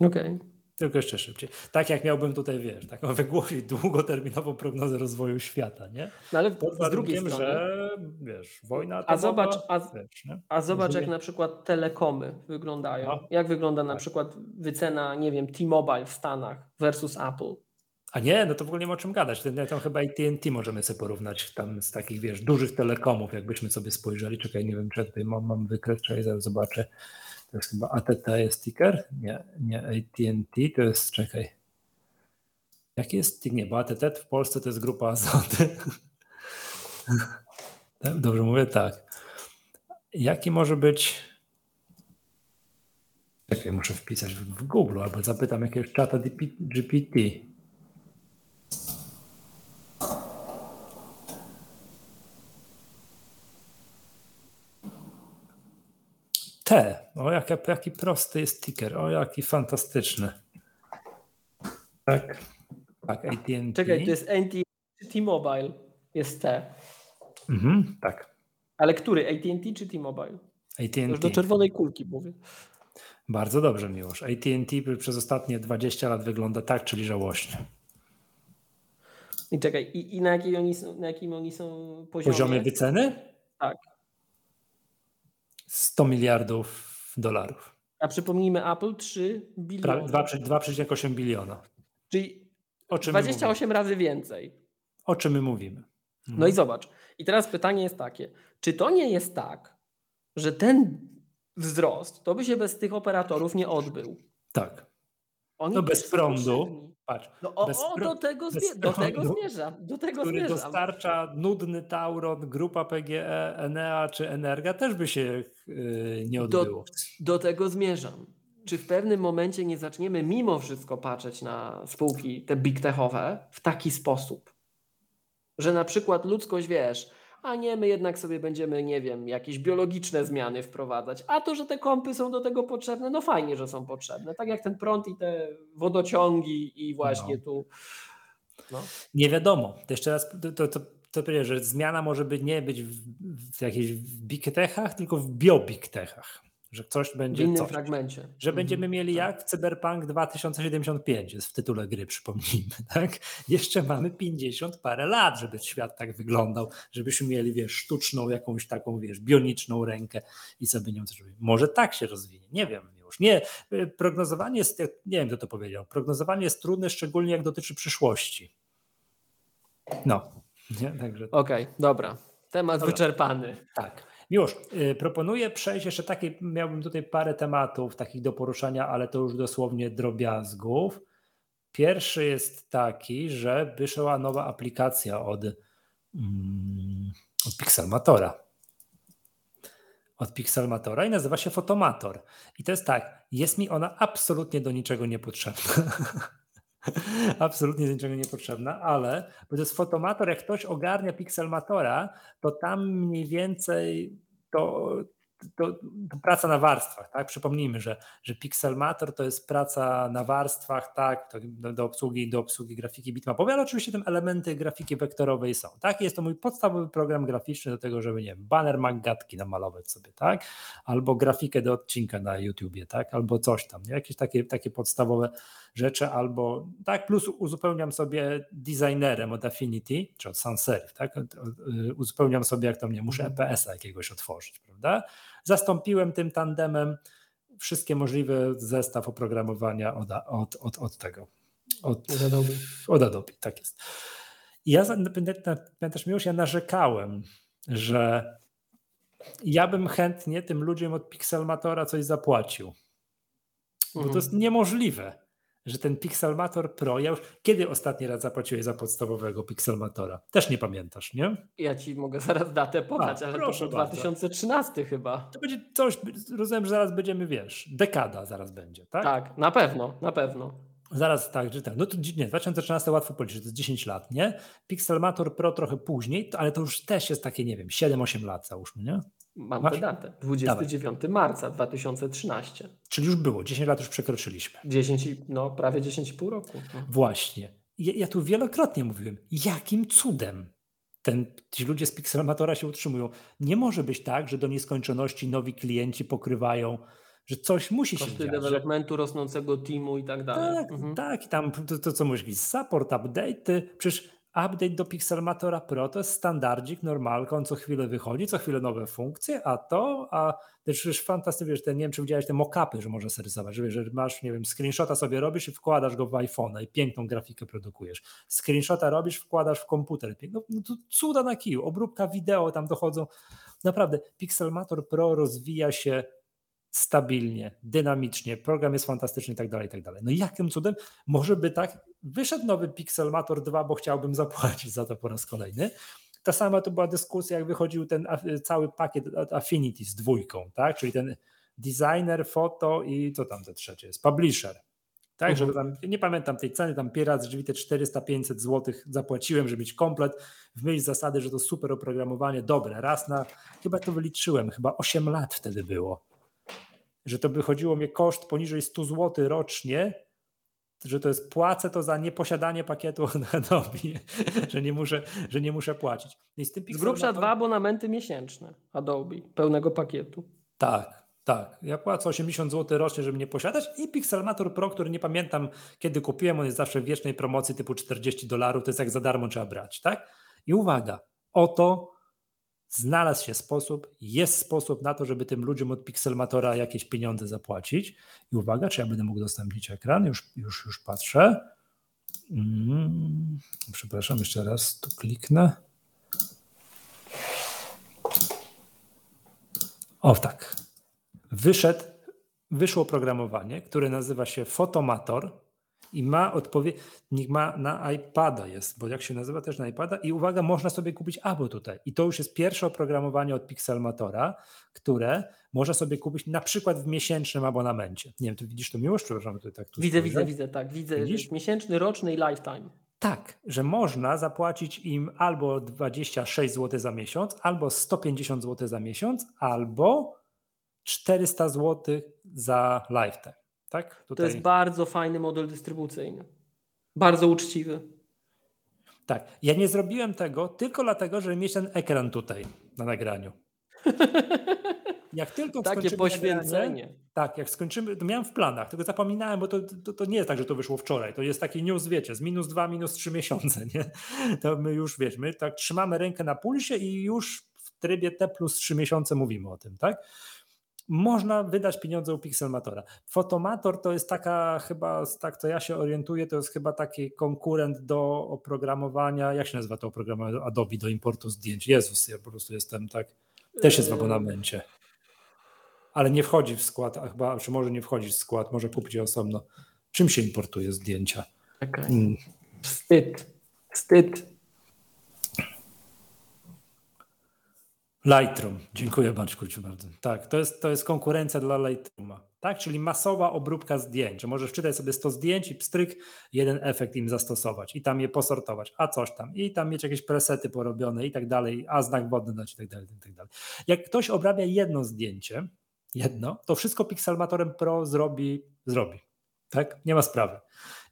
S2: Okej. Okay.
S1: Tylko jeszcze szybciej. Tak jak miałbym tutaj, wiesz, taką wygłosić długoterminową prognozę rozwoju świata, nie?
S2: No ale Pod z drugiej strony,
S1: że wiesz, wojna
S2: atomowa, a zobacz, a, wiesz, a zobacz jak na przykład telekomy wyglądają. No. Jak wygląda na tak. przykład wycena, nie wiem, T-Mobile w Stanach versus Apple.
S1: A nie, no to w ogóle nie ma o czym gadać. Tam chyba AT&T możemy sobie porównać tam z takich, wiesz, dużych telekomów, jakbyśmy sobie spojrzeli. Czekaj, nie wiem, czy tutaj mam, mam wykres, czekaj, zaraz zobaczę. To jest chyba ATT jest ticker? Nie, nie AT&T, to jest, czekaj. Jaki jest Nie, bo ATT w Polsce to jest grupa Azoty. Tak, dobrze mówię? Tak. Jaki może być... Czekaj, muszę wpisać w Google albo zapytam jakiegoś czata GPT. T. O, jaki, prosty jest ticker. O, jaki fantastyczny. Tak. Tak, AT&T.
S2: Czekaj, to jest AT&T czy T-Mobile? Jest T.
S1: Mhm, tak.
S2: Ale który? AT&T czy T-Mobile?
S1: AT&T.
S2: Do czerwonej kulki mówię.
S1: Bardzo dobrze, Miłosz. AT&T przez ostatnie 20 lat wygląda tak, czyli żałośnie.
S2: I czekaj, i, i na, jakiej oni są, na jakim oni są poziomie?
S1: Poziomie wyceny?
S2: Tak.
S1: 100 miliardów dolarów.
S2: A przypomnijmy, Apple 3 biliony.
S1: 2,8 biliona.
S2: Czyli o czym 28 razy więcej.
S1: O czym my mówimy?
S2: Mhm. No i zobacz. I teraz pytanie jest takie. Czy to nie jest tak, że ten wzrost to by się bez tych operatorów nie odbył?
S1: Tak. Oni no bez prądu, patrz.
S2: No o, o do tego, zmi do tego zmierzam. Do tego
S1: który
S2: zmierzam.
S1: dostarcza nudny Tauron, grupa PGE, Enea czy Energa też by się yy, nie odbyło.
S2: Do, do tego zmierzam. Czy w pewnym momencie nie zaczniemy mimo wszystko patrzeć na spółki te big techowe w taki sposób, że na przykład ludzkość, wiesz, a nie, my jednak sobie będziemy, nie wiem, jakieś biologiczne zmiany wprowadzać. A to, że te kąpy są do tego potrzebne, no fajnie, że są potrzebne. Tak jak ten prąd i te wodociągi i właśnie no. tu.
S1: No. Nie wiadomo. To jeszcze raz to, to, to, to powiedzieć, że zmiana może być nie być w, w jakichś big techach, tylko w bio-big techach że coś będzie.
S2: W innym
S1: coś,
S2: fragmencie.
S1: Że mhm, będziemy mieli tak. jak w Cyberpunk 2075, jest w tytule gry, przypomnijmy. Tak? Jeszcze mamy 50 parę lat, żeby świat tak wyglądał, żebyśmy mieli, wiesz, sztuczną jakąś taką, wiesz, bioniczną rękę i sobie nią coś robić. Może tak się rozwinie, nie wiem już. Nie, y, prognozowanie jest, nie wiem kto to powiedział, prognozowanie jest trudne, szczególnie jak dotyczy przyszłości. No.
S2: Także... Okej, okay, dobra. Temat dobra. wyczerpany.
S1: Tak. Już, yy, proponuję przejść jeszcze takie, miałbym tutaj parę tematów takich do poruszania, ale to już dosłownie drobiazgów. Pierwszy jest taki, że wyszła nowa aplikacja od, mm, od Pixelmatora. Od Pixelmatora i nazywa się Fotomator. I to jest tak, jest mi ona absolutnie do niczego niepotrzebna. Absolutnie niczego niepotrzebna, ale jest fotomator, jak ktoś ogarnia Pixelmatora, to tam mniej więcej to, to, to, praca na warstwach, tak? Przypomnijmy, że, że Pixelmator to jest praca na warstwach, tak, do, do, obsługi, do obsługi grafiki bitmapowej, ale oczywiście tam elementy grafiki wektorowej są, tak? Jest to mój podstawowy program graficzny do tego, żeby, nie wiem, banner magatki namalować sobie, tak? Albo grafikę do odcinka na YouTubie, tak? Albo coś tam, nie? jakieś takie, takie podstawowe rzeczy, albo tak, plus uzupełniam sobie designerem od Affinity, czy od Sans Serif, tak? Uzupełniam sobie, jak to mnie muszę mhm. EPS-a jakiegoś otworzyć, prawda? Zastąpiłem tym tandemem wszystkie możliwe zestaw oprogramowania od, od, od, od tego. Od, od Adobe. Od Adobe, tak jest. I ja pamiętasz już ja narzekałem, że ja bym chętnie tym ludziom od Pixelmatora coś zapłacił. Bo to jest mhm. niemożliwe że ten Pixelmator Pro, ja już kiedy ostatni raz zapłaciłeś za podstawowego Pixelmatora? Też nie pamiętasz, nie?
S2: Ja ci mogę zaraz datę podać, A, ale proszę to 2013 chyba.
S1: To będzie coś, rozumiem, że zaraz będziemy, wiesz, dekada zaraz będzie, tak?
S2: Tak, na pewno, na pewno.
S1: Zaraz tak, że tak. No to nie, 2013 łatwo policzyć, to jest 10 lat, nie? Pixelmator Pro trochę później, ale to już też jest takie, nie wiem, 7-8 lat załóżmy, nie?
S2: Mam Masz? tę datę. 29 Dawaj. marca 2013.
S1: Czyli już było, 10 lat już przekroczyliśmy.
S2: 10, no prawie 10,5 roku. No.
S1: Właśnie. Ja, ja, tu wielokrotnie mówiłem, jakim cudem ten, ci ludzie z Pixelmatora się utrzymują. Nie może być tak, że do nieskończoności nowi klienci pokrywają że coś musi
S2: Koszty
S1: się dziać.
S2: developmentu, rosnącego teamu i tak dalej.
S1: Tak, mhm. tak, i tam to, to co mówisz, support, update, przecież update do Pixelmatora Pro to jest standardzik, normalka, on co chwilę wychodzi, co chwilę nowe funkcje, a to, a przecież fantastycznie, wiesz, ten, nie wiem czy widziałeś te mockupy, że można sobie rysować, że, że masz, nie wiem, screenshota sobie robisz i wkładasz go w iPhone'a i piękną grafikę produkujesz. Screenshota robisz, wkładasz w komputer. No, no to cuda na kiju, obróbka wideo, tam dochodzą. Naprawdę, Pixelmator Pro rozwija się stabilnie, dynamicznie, program jest fantastyczny i tak dalej, i tak dalej. No i jakim cudem może by tak wyszedł nowy Pixelmator 2, bo chciałbym zapłacić za to po raz kolejny. Ta sama to była dyskusja, jak wychodził ten cały pakiet Affinity z dwójką, tak? Czyli ten designer, foto i co tam te trzecie jest? Publisher. Tak, -huh. żeby tam, nie pamiętam tej ceny, tam pierwszy raz te 400-500 zł zapłaciłem, żeby mieć komplet, w myśl zasady, że to super oprogramowanie, dobre, raz na, chyba to wyliczyłem, chyba 8 lat wtedy było że to wychodziło mi koszt poniżej 100 zł rocznie, że to jest płacę to za nieposiadanie pakietu Adobe, że nie muszę, że nie muszę płacić.
S2: No I z, tym z grubsza dwa abonamenty miesięczne Adobe, pełnego pakietu.
S1: Tak, tak. Ja płacę 80 zł rocznie, żeby nie posiadać i Pixelmator Pro, który nie pamiętam kiedy kupiłem, on jest zawsze w wiecznej promocji typu 40 dolarów, to jest jak za darmo trzeba brać, tak? I uwaga, oto znalazł się sposób, jest sposób na to, żeby tym ludziom od Pixelmatora jakieś pieniądze zapłacić. I uwaga, czy ja będę mógł udostępnić ekran? Już, już, już patrzę. Mm, przepraszam, jeszcze raz tu kliknę. O tak. Wyszedł, wyszło oprogramowanie, które nazywa się Photomator i ma odpowiednik ma na iPada jest, bo jak się nazywa też na iPada i uwaga, można sobie kupić abo tutaj. I to już jest pierwsze oprogramowanie od Pixelmatora, które można sobie kupić na przykład w miesięcznym abonamencie. Nie wiem, ty widzisz to miłość, przepraszam, tutaj tak tu
S2: Widzę, spojrzę. widzę, widzę, tak, widzę. Widzisz? Miesięczny, roczny i lifetime.
S1: Tak, że można zapłacić im albo 26 zł za miesiąc, albo 150 zł za miesiąc, albo 400 zł za lifetime. Tak?
S2: Tutaj... To jest bardzo fajny model dystrybucyjny. Bardzo uczciwy.
S1: Tak. Ja nie zrobiłem tego tylko dlatego, żeby mieć ten ekran tutaj na nagraniu.
S2: Jak tylko Takie poświęcenie. Nagranie,
S1: tak, jak skończymy, to miałem w planach, tylko zapominałem, bo to, to, to, nie jest tak, że to wyszło wczoraj. To jest taki news, wiecie, z minus dwa, minus trzy miesiące, nie? To my już, wiesz, my tak trzymamy rękę na pulsie i już w trybie T plus trzy miesiące mówimy o tym, tak? Można wydać pieniądze u Pixelmatora. Fotomator to jest taka chyba, tak to ja się orientuję, to jest chyba taki konkurent do oprogramowania, jak się nazywa to oprogramowanie Adobe do importu zdjęć? Jezus, ja po prostu jestem tak, też jest w abonamencie. Ale nie wchodzi w skład, a chyba, czy może nie wchodzi w skład, może kupić je osobno. Czym się importuje zdjęcia?
S2: Okay. Hmm. Wstyd. Wstyd.
S1: Lightroom. Dziękuję Maćku Ci bardzo. Tak, to jest, to jest konkurencja dla Lightrooma. Tak, czyli masowa obróbka zdjęć. Możesz wczytać sobie 100 zdjęć i pstryk, jeden efekt im zastosować i tam je posortować, a coś tam, i tam mieć jakieś presety porobione i tak dalej, a znak wodny dać i tak dalej, i tak dalej. Jak ktoś obrabia jedno zdjęcie, jedno, to wszystko Pixelmatorem Pro zrobi, zrobi. Tak? Nie ma sprawy.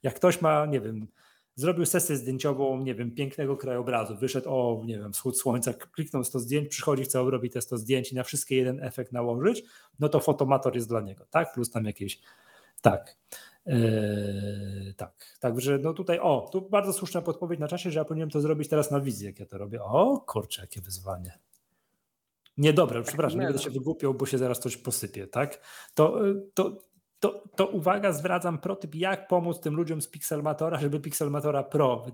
S1: Jak ktoś ma, nie wiem, zrobił sesję zdjęciową, nie wiem, pięknego krajobrazu, wyszedł, o, nie wiem, wschód słońca, kliknął 100 zdjęć, przychodzi, chce obrobić te 100 zdjęć i na wszystkie jeden efekt nałożyć, no to fotomator jest dla niego, tak? Plus tam jakieś, tak. Yy, tak, także no tutaj, o, tu bardzo słuszna podpowiedź na czasie, że ja powinienem to zrobić teraz na wizji, jak ja to robię. O, kurczę, jakie wyzwanie. Niedobre, przepraszam, nie będę się wygłupiał, bo się zaraz coś posypie, tak? To, to, to, to uwaga, zwracam protyp, jak pomóc tym ludziom z Pixelmatora, żeby Pixelmatora Pro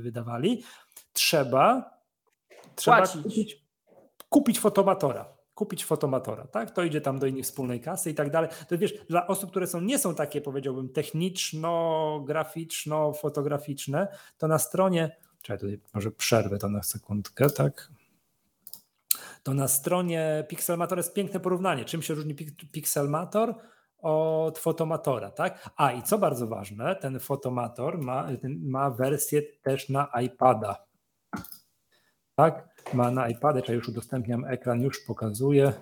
S1: wydawali. Trzeba, trzeba kupić, kupić fotomatora kupić fotomatora, tak? To idzie tam do innych wspólnej kasy i tak dalej. To wiesz, dla osób, które są, nie są takie, powiedziałbym, techniczno-graficzno-fotograficzne, to na stronie, czekaj, tutaj może przerwę to na sekundkę, tak? To na stronie Pixelmator jest piękne porównanie. Czym się różni Pixelmator? Od fotomatora, tak? A i co bardzo ważne, ten fotomator ma, ma wersję też na iPada. Tak? Ma na iPadzie, czy już udostępniam ekran, już pokazuję.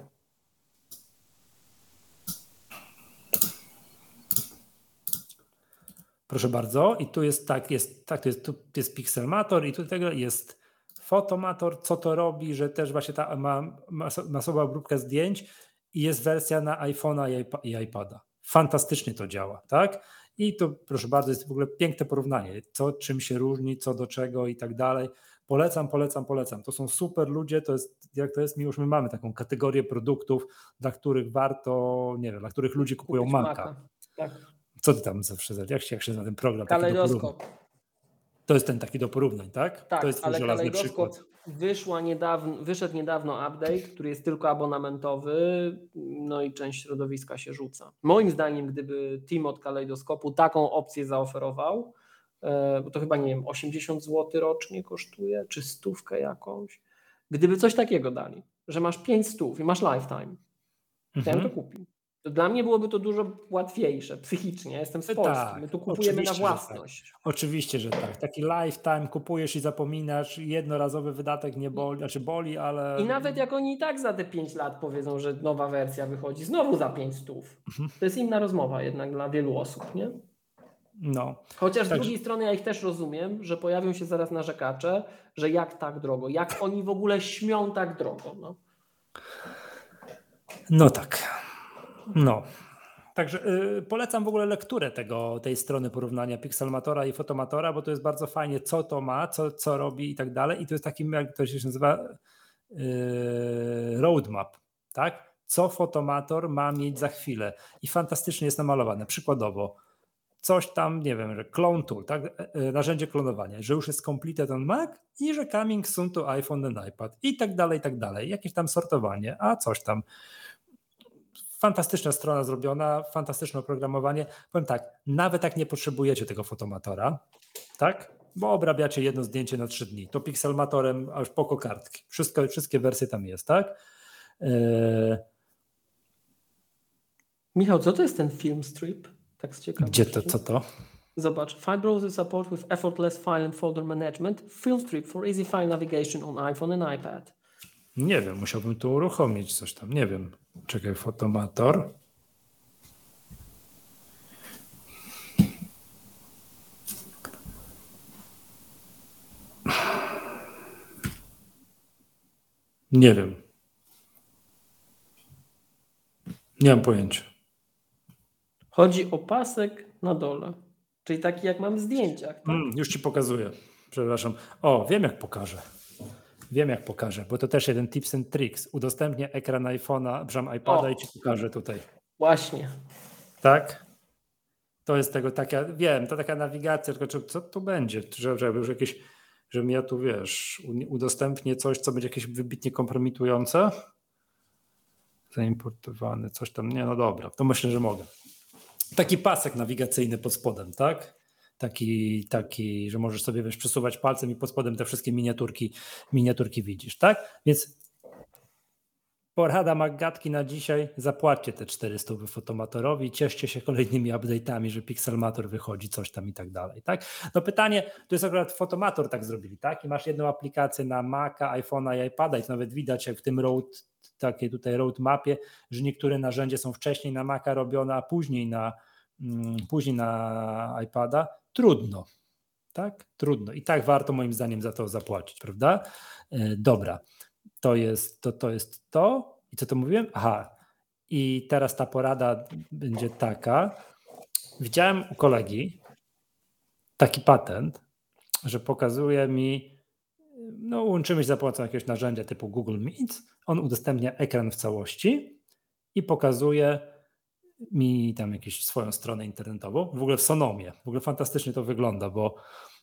S1: Proszę bardzo, i tu jest tak, jest, tak, tu jest, tu jest Pixelmator i tu tego jest Fotomator. Co to robi, że też właśnie ta ma masowa obróbka zdjęć i jest wersja na iPhone'a i iPada. Fantastycznie to działa, tak? I to proszę bardzo, jest w ogóle piękne porównanie, co czym się różni, co do czego i tak dalej. Polecam, polecam, polecam. To są super ludzie, to jest, jak to jest, my już my mamy taką kategorię produktów, dla których warto, nie wiem, dla których ludzie kupują Kupić Maca. Tak. Co ty tam zawsze, jak się, jak się na ten program?
S2: Kalejdoskop.
S1: To jest ten taki do porównań, tak?
S2: Tak,
S1: to jest
S2: ale kalejdoskop wyszła niedawno, wyszedł niedawno update, który jest tylko abonamentowy, no i część środowiska się rzuca. Moim zdaniem, gdyby team od kalejdoskopu taką opcję zaoferował, e, bo to chyba nie wiem, 80 zł rocznie kosztuje, czy stówkę jakąś. Gdyby coś takiego dali, że masz 5 stów i masz lifetime, mhm. ja to kupił. To dla mnie byłoby to dużo łatwiejsze psychicznie. Jestem z Polski. Tak, My tu kupujemy na tak. własność.
S1: Tak. Oczywiście, że tak. Taki lifetime kupujesz i zapominasz. Jednorazowy wydatek nie boli, znaczy boli, ale.
S2: I nawet jak oni i tak za te 5 lat powiedzą, że nowa wersja wychodzi znowu za 5 stów. Mhm. To jest inna rozmowa jednak dla wielu osób, nie?
S1: No.
S2: Chociaż z drugiej strony ja ich też rozumiem, że pojawią się zaraz narzekacze, że jak tak drogo, jak oni w ogóle śmią tak drogo. No,
S1: no tak. No. Także y, polecam w ogóle lekturę tego, tej strony porównania Pixelmatora i Fotomatora, bo to jest bardzo fajnie, co to ma, co, co robi i tak dalej. I to jest taki, jak to się nazywa, y, roadmap, tak? Co Fotomator ma mieć za chwilę. I fantastycznie jest namalowane. Przykładowo, coś tam, nie wiem, że clone tool, tak? E, e, narzędzie klonowania, że już jest completed on Mac i że coming soon to iPhone and iPad i tak dalej, i tak dalej. Jakieś tam sortowanie, a coś tam fantastyczna strona zrobiona, fantastyczne oprogramowanie. Powiem tak, nawet jak nie potrzebujecie tego fotomatora, tak? Bo obrabiacie jedno zdjęcie na trzy dni, to pixelmatorem aż poko kartki. Wszystko, wszystkie wersje tam jest, tak? Eee...
S2: Michał, co to jest ten film strip? Tak z ciekawości.
S1: Gdzie to, co to?
S2: Zobacz. File Browser Support with Effortless File and Folder Management. Film Strip for Easy File Navigation on iPhone and iPad.
S1: Nie wiem, musiałbym tu uruchomić coś tam. Nie wiem. Czekaj, fotomator. Nie wiem. Nie mam pojęcia.
S2: Chodzi o pasek na dole. Czyli taki jak mam w zdjęciach. Tak?
S1: Mm, już ci pokazuję. Przepraszam. O, wiem jak pokażę. Wiem, jak pokażę, bo to też jeden tips and tricks. Udostępnię ekran iPhone'a, brzam iPada o, i ci pokażę tutaj.
S2: Właśnie.
S1: Tak? To jest tego taka, wiem, to taka nawigacja, tylko co tu będzie, że, że już jakieś, żebym ja tu, wiesz, udostępnię coś, co będzie jakieś wybitnie kompromitujące. Zaimportowany, coś tam, nie, no dobra, to myślę, że mogę. Taki pasek nawigacyjny pod spodem, tak? Taki, taki, że możesz sobie wiesz, przesuwać palcem i pod spodem te wszystkie miniaturki, miniaturki widzisz, tak? Więc porada Maggatki na dzisiaj, zapłaćcie te 400 fotomatorowi, cieszcie się kolejnymi update'ami, że Pixelmator wychodzi, coś tam i tak dalej, tak? No pytanie, to jest akurat fotomator tak zrobili, tak? I masz jedną aplikację na Maca, iPhone'a i iPada i to nawet widać jak w tym road, takiej tutaj roadmapie, że niektóre narzędzia są wcześniej na Maca robione, a później na, mm, później na iPada, Trudno. Tak? Trudno. I tak warto moim zdaniem za to zapłacić, prawda? E, dobra. To jest to, to jest to. I co to mówiłem? Aha. I teraz ta porada będzie taka. Widziałem u kolegi taki patent, że pokazuje mi, no łączymy się za pomocą jakiegoś narzędzia typu Google Meet. On udostępnia ekran w całości i pokazuje mi tam jakąś swoją stronę internetową, w ogóle w Sonomie. W ogóle fantastycznie to wygląda, bo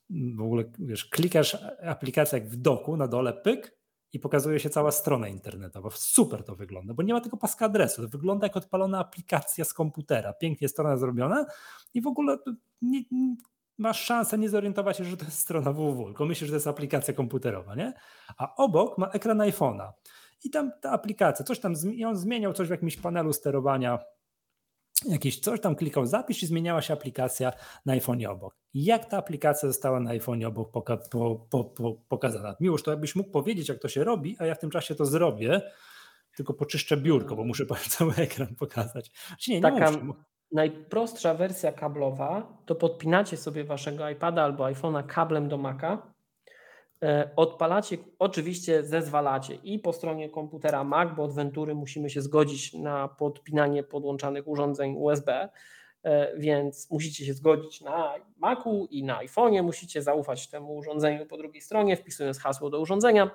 S1: w ogóle wiesz, klikasz aplikację jak w doku na dole, pyk i pokazuje się cała strona internetowa. Super to wygląda, bo nie ma tylko paska adresu. To wygląda jak odpalona aplikacja z komputera. Pięknie strona zrobiona i w ogóle nie, masz szansę nie zorientować się, że to jest strona www, tylko myślisz, że to jest aplikacja komputerowa, nie? A obok ma ekran iPhone'a. I tam ta aplikacja, coś tam, on zmieniał coś w jakimś panelu sterowania jakieś coś tam klikał zapisz i zmieniała się aplikacja na iPhone obok. Jak ta aplikacja została na iPhone obok poka po, po, po, pokazana? Miłosz, to jakbyś mógł powiedzieć, jak to się robi, a ja w tym czasie to zrobię, tylko poczyszczę biurko, bo muszę cały ekran pokazać.
S2: nie, nie Taka muszę. najprostsza wersja kablowa to podpinacie sobie waszego iPada albo iPhone'a kablem do Maca odpalacie, oczywiście zezwalacie i po stronie komputera Mac, bo od Ventury musimy się zgodzić na podpinanie podłączanych urządzeń USB, e, więc musicie się zgodzić na Macu i na iPhone'ie, musicie zaufać temu urządzeniu po drugiej stronie, wpisując hasło do urządzenia.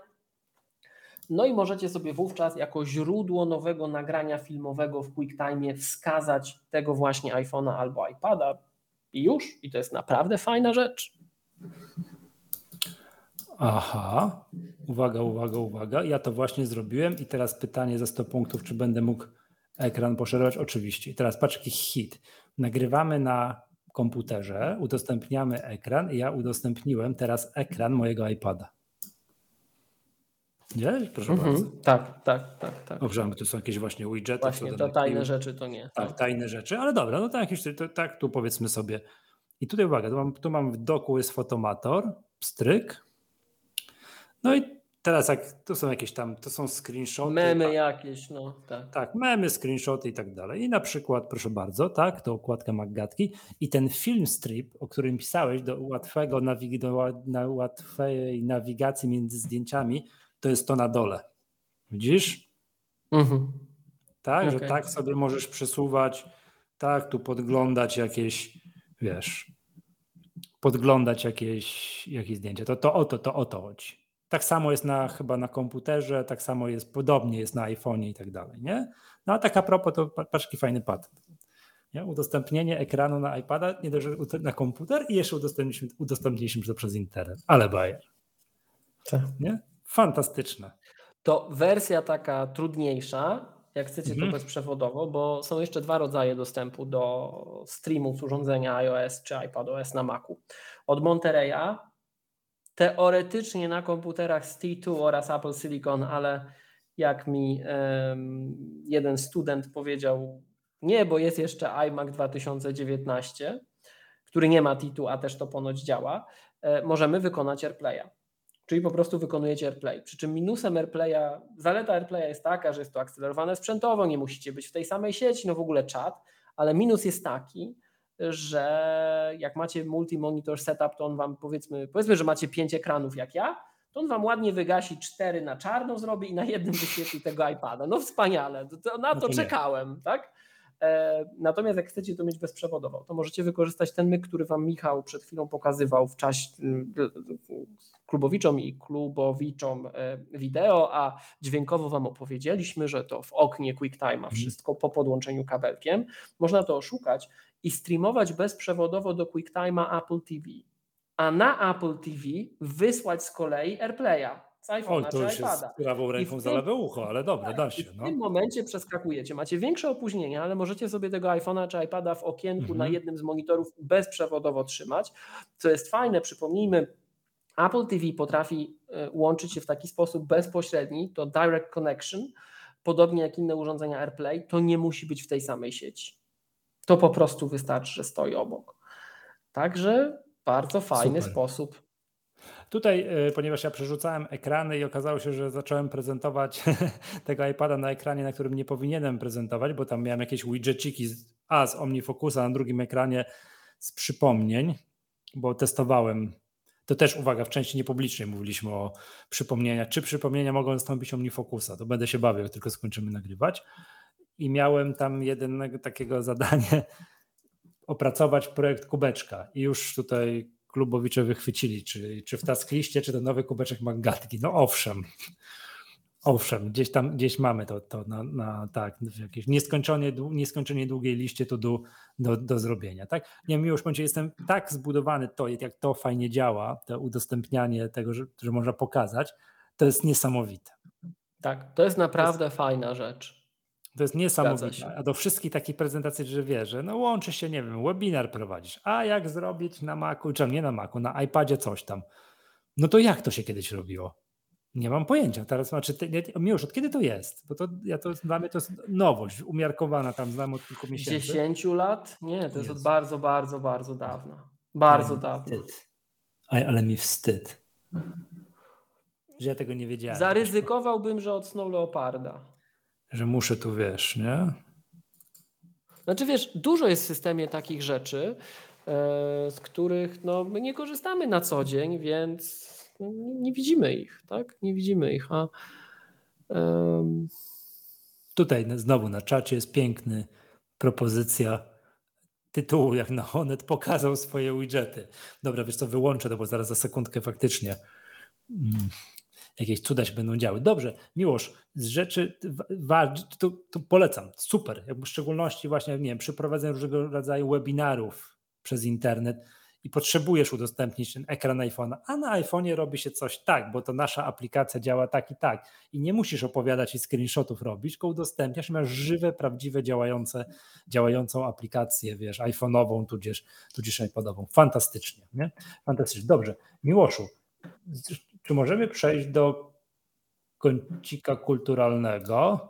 S2: No i możecie sobie wówczas jako źródło nowego nagrania filmowego w QuickTime wskazać tego właśnie iPhone'a albo iPada i już. I to jest naprawdę fajna rzecz.
S1: Aha, uwaga, uwaga, uwaga. Ja to właśnie zrobiłem i teraz pytanie za 100 punktów, czy będę mógł ekran poszerzać? Oczywiście. I teraz patrz jaki hit. Nagrywamy na komputerze, udostępniamy ekran i ja udostępniłem teraz ekran mojego iPada. Nie? Proszę mhm. bardzo.
S2: Tak, tak, tak. tak.
S1: Dobrze, to są jakieś właśnie widgety.
S2: Właśnie, to tajne rzeczy to nie.
S1: Tak, tak, tajne rzeczy, ale dobra, no tak, to, tak tu powiedzmy sobie. I tutaj uwaga, tu mam, tu mam w doku jest fotomator, stryk, no i teraz jak to są jakieś tam, to są screenshoty.
S2: Memy tak, jakieś, no tak.
S1: Tak, memy, screenshoty i tak dalej. I na przykład, proszę bardzo, tak, to układka Maggatki i ten film strip, o którym pisałeś, do łatwego nawig do łatwej nawigacji między zdjęciami, to jest to na dole. Widzisz? Mhm. Tak, okay. że tak sobie możesz przesuwać, tak, tu podglądać jakieś, wiesz, podglądać jakieś, jakieś zdjęcia. To, to o to, to o to chodzi. Tak samo jest na, chyba na komputerze, tak samo jest, podobnie jest na iPhone'ie i tak dalej, nie? No a tak a propos, to paczki fajny patent. Nie? Udostępnienie ekranu na iPada, nie dość, na komputer i jeszcze udostępniliśmy, udostępniliśmy to przez internet. Ale bajer. Tak. Nie? Fantastyczne.
S2: To wersja taka trudniejsza, jak chcecie mhm. to bezprzewodowo, bo są jeszcze dwa rodzaje dostępu do streamu z urządzenia iOS czy iPadOS na Macu. Od Monterey'a teoretycznie na komputerach z T2 oraz Apple Silicon, ale jak mi um, jeden student powiedział, nie, bo jest jeszcze iMac 2019, który nie ma T2, a też to ponoć działa, e, możemy wykonać AirPlaya. Czyli po prostu wykonujecie AirPlay. Przy czym minusem AirPlaya, zaleta AirPlaya jest taka, że jest to akcelerowane sprzętowo, nie musicie być w tej samej sieci, no w ogóle czat, ale minus jest taki, że jak macie multi-monitor setup, to on wam powiedzmy, powiedzmy, że macie pięć ekranów jak ja, to on wam ładnie wygasi cztery na czarno zrobi i na jednym wyświetli tego iPada. No wspaniale, to, na no to, czekałem, tak? E, natomiast jak chcecie to mieć bezprzewodowo, to możecie wykorzystać ten myk, który Wam Michał przed chwilą pokazywał w czasie klubowiczom i klubowiczom e, wideo, a dźwiękowo Wam opowiedzieliśmy, że to w oknie QuickTime mhm. wszystko po podłączeniu kabelkiem. Można to oszukać i streamować bezprzewodowo do QuickTime'a Apple TV, a na Apple TV wysłać z kolei AirPlaya z iPhone'a czy iPada.
S1: prawą ręką za lewe ucho, ale dobra, da się.
S2: No. W tym momencie przeskakujecie. Macie większe opóźnienie, ale możecie sobie tego iPhone'a czy iPada w okienku mhm. na jednym z monitorów bezprzewodowo trzymać, co jest fajne. Przypomnijmy, Apple TV potrafi e, łączyć się w taki sposób bezpośredni, to direct connection, podobnie jak inne urządzenia AirPlay, to nie musi być w tej samej sieci. To po prostu wystarczy, że stoi obok. Także bardzo fajny Super. sposób.
S1: Tutaj, e, ponieważ ja przerzucałem ekrany i okazało się, że zacząłem prezentować tego iPada na ekranie, na którym nie powinienem prezentować, bo tam miałem jakieś widgetiki, a z OmniFocusa na drugim ekranie z przypomnień, bo testowałem to też uwaga, w części niepublicznej mówiliśmy o przypomnieniach. Czy przypomnienia mogą zastąpić OmniFocusa? To będę się bawił, jak tylko skończymy nagrywać. I miałem tam jednego takiego zadanie opracować projekt kubeczka. I już tutaj klubowicze wychwycili, czy, czy w taskliście, czy ten nowy kubeczek Magatki. No owszem, owszem, gdzieś tam, gdzieś mamy to, to na, na tak, w jakiejś nieskończenie, nieskończenie długiej liście to do, do, do zrobienia. Tak? Nie wiem, już bądź jestem tak zbudowany to, jak to fajnie działa, to udostępnianie tego, że, że można pokazać, to jest niesamowite.
S2: Tak, to jest naprawdę to jest, fajna rzecz.
S1: To jest niesamowite. A do wszystkich takich prezentacji, że wiesz, że no łączy się, nie wiem, webinar prowadzisz. A jak zrobić na Macu, czy nie na Macu, na iPadzie coś tam. No to jak to się kiedyś robiło? Nie mam pojęcia. Teraz znaczy, już od kiedy to jest? Bo to ja to dla mnie to jest nowość, umiarkowana tam znam od kilku miesięcy.
S2: 10 lat? Nie, to jest od bardzo, bardzo, bardzo dawna. Bardzo ale dawno. Wstyd.
S1: ale mi wstyd. Że ja tego nie wiedziałem.
S2: Zaryzykowałbym, że od Snow Leoparda.
S1: Że muszę tu wiesz, nie?
S2: Znaczy wiesz, dużo jest w systemie takich rzeczy, e, z których no, my nie korzystamy na co dzień, więc nie, nie widzimy ich, tak? Nie widzimy ich, a um...
S1: Tutaj znowu na czacie jest piękny propozycja tytułu, jak na Honet pokazał swoje widgety. Dobra, wiesz co, wyłączę to, bo zaraz za sekundkę faktycznie mm, jakieś cuda się będą działy. Dobrze, Miłosz, z rzeczy, to, to polecam, super, jakby w szczególności właśnie, nie wiem, przy prowadzeniu różnego rodzaju webinarów przez internet, i potrzebujesz udostępnić ten ekran iPhone'a, a na iPhone'ie robi się coś tak, bo to nasza aplikacja działa tak i tak i nie musisz opowiadać i screenshotów robić, tylko udostępniasz, masz żywe, prawdziwe, działające, działającą aplikację, wiesz, iPhone'ową, tudzież, tudzież iPodową. Fantastycznie, nie? Fantastycznie. Dobrze. Miłoszu, czy możemy przejść do kącika kulturalnego?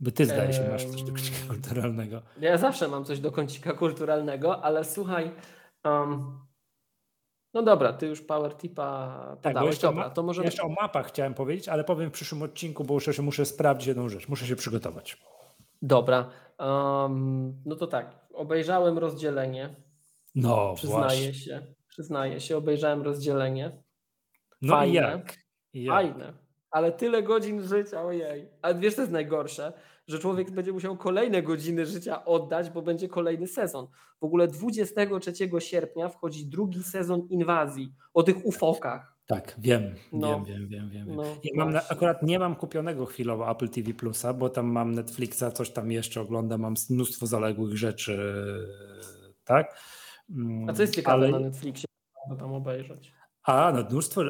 S1: By ty zdaje się masz coś do kącika kulturalnego.
S2: Ja zawsze mam coś do kącika kulturalnego, ale słuchaj, um, no dobra, ty już Power Tipa
S1: tak, jeszcze, dobra, to może... jeszcze o mapach chciałem powiedzieć, ale powiem w przyszłym odcinku, bo muszę, muszę sprawdzić jedną rzecz, muszę się przygotować.
S2: Dobra, um, no to tak, obejrzałem rozdzielenie.
S1: No
S2: Przyznaję
S1: właśnie.
S2: się, przyznaję się, obejrzałem rozdzielenie.
S1: No Fajne. i jak?
S2: Jak? Fajne ale tyle godzin życia, ojej. A wiesz, co jest najgorsze? Że człowiek będzie musiał kolejne godziny życia oddać, bo będzie kolejny sezon. W ogóle 23 sierpnia wchodzi drugi sezon inwazji o tych ufokach.
S1: Tak, wiem, no. wiem, wiem, wiem, wiem. No, ja mam na, akurat nie mam kupionego chwilowo Apple TV Plusa, bo tam mam Netflixa, coś tam jeszcze oglądam, mam mnóstwo zaległych rzeczy, tak?
S2: A co jest ciekawe Ale... na Netflixie, tam obejrzeć?
S1: A, no mnóstwo,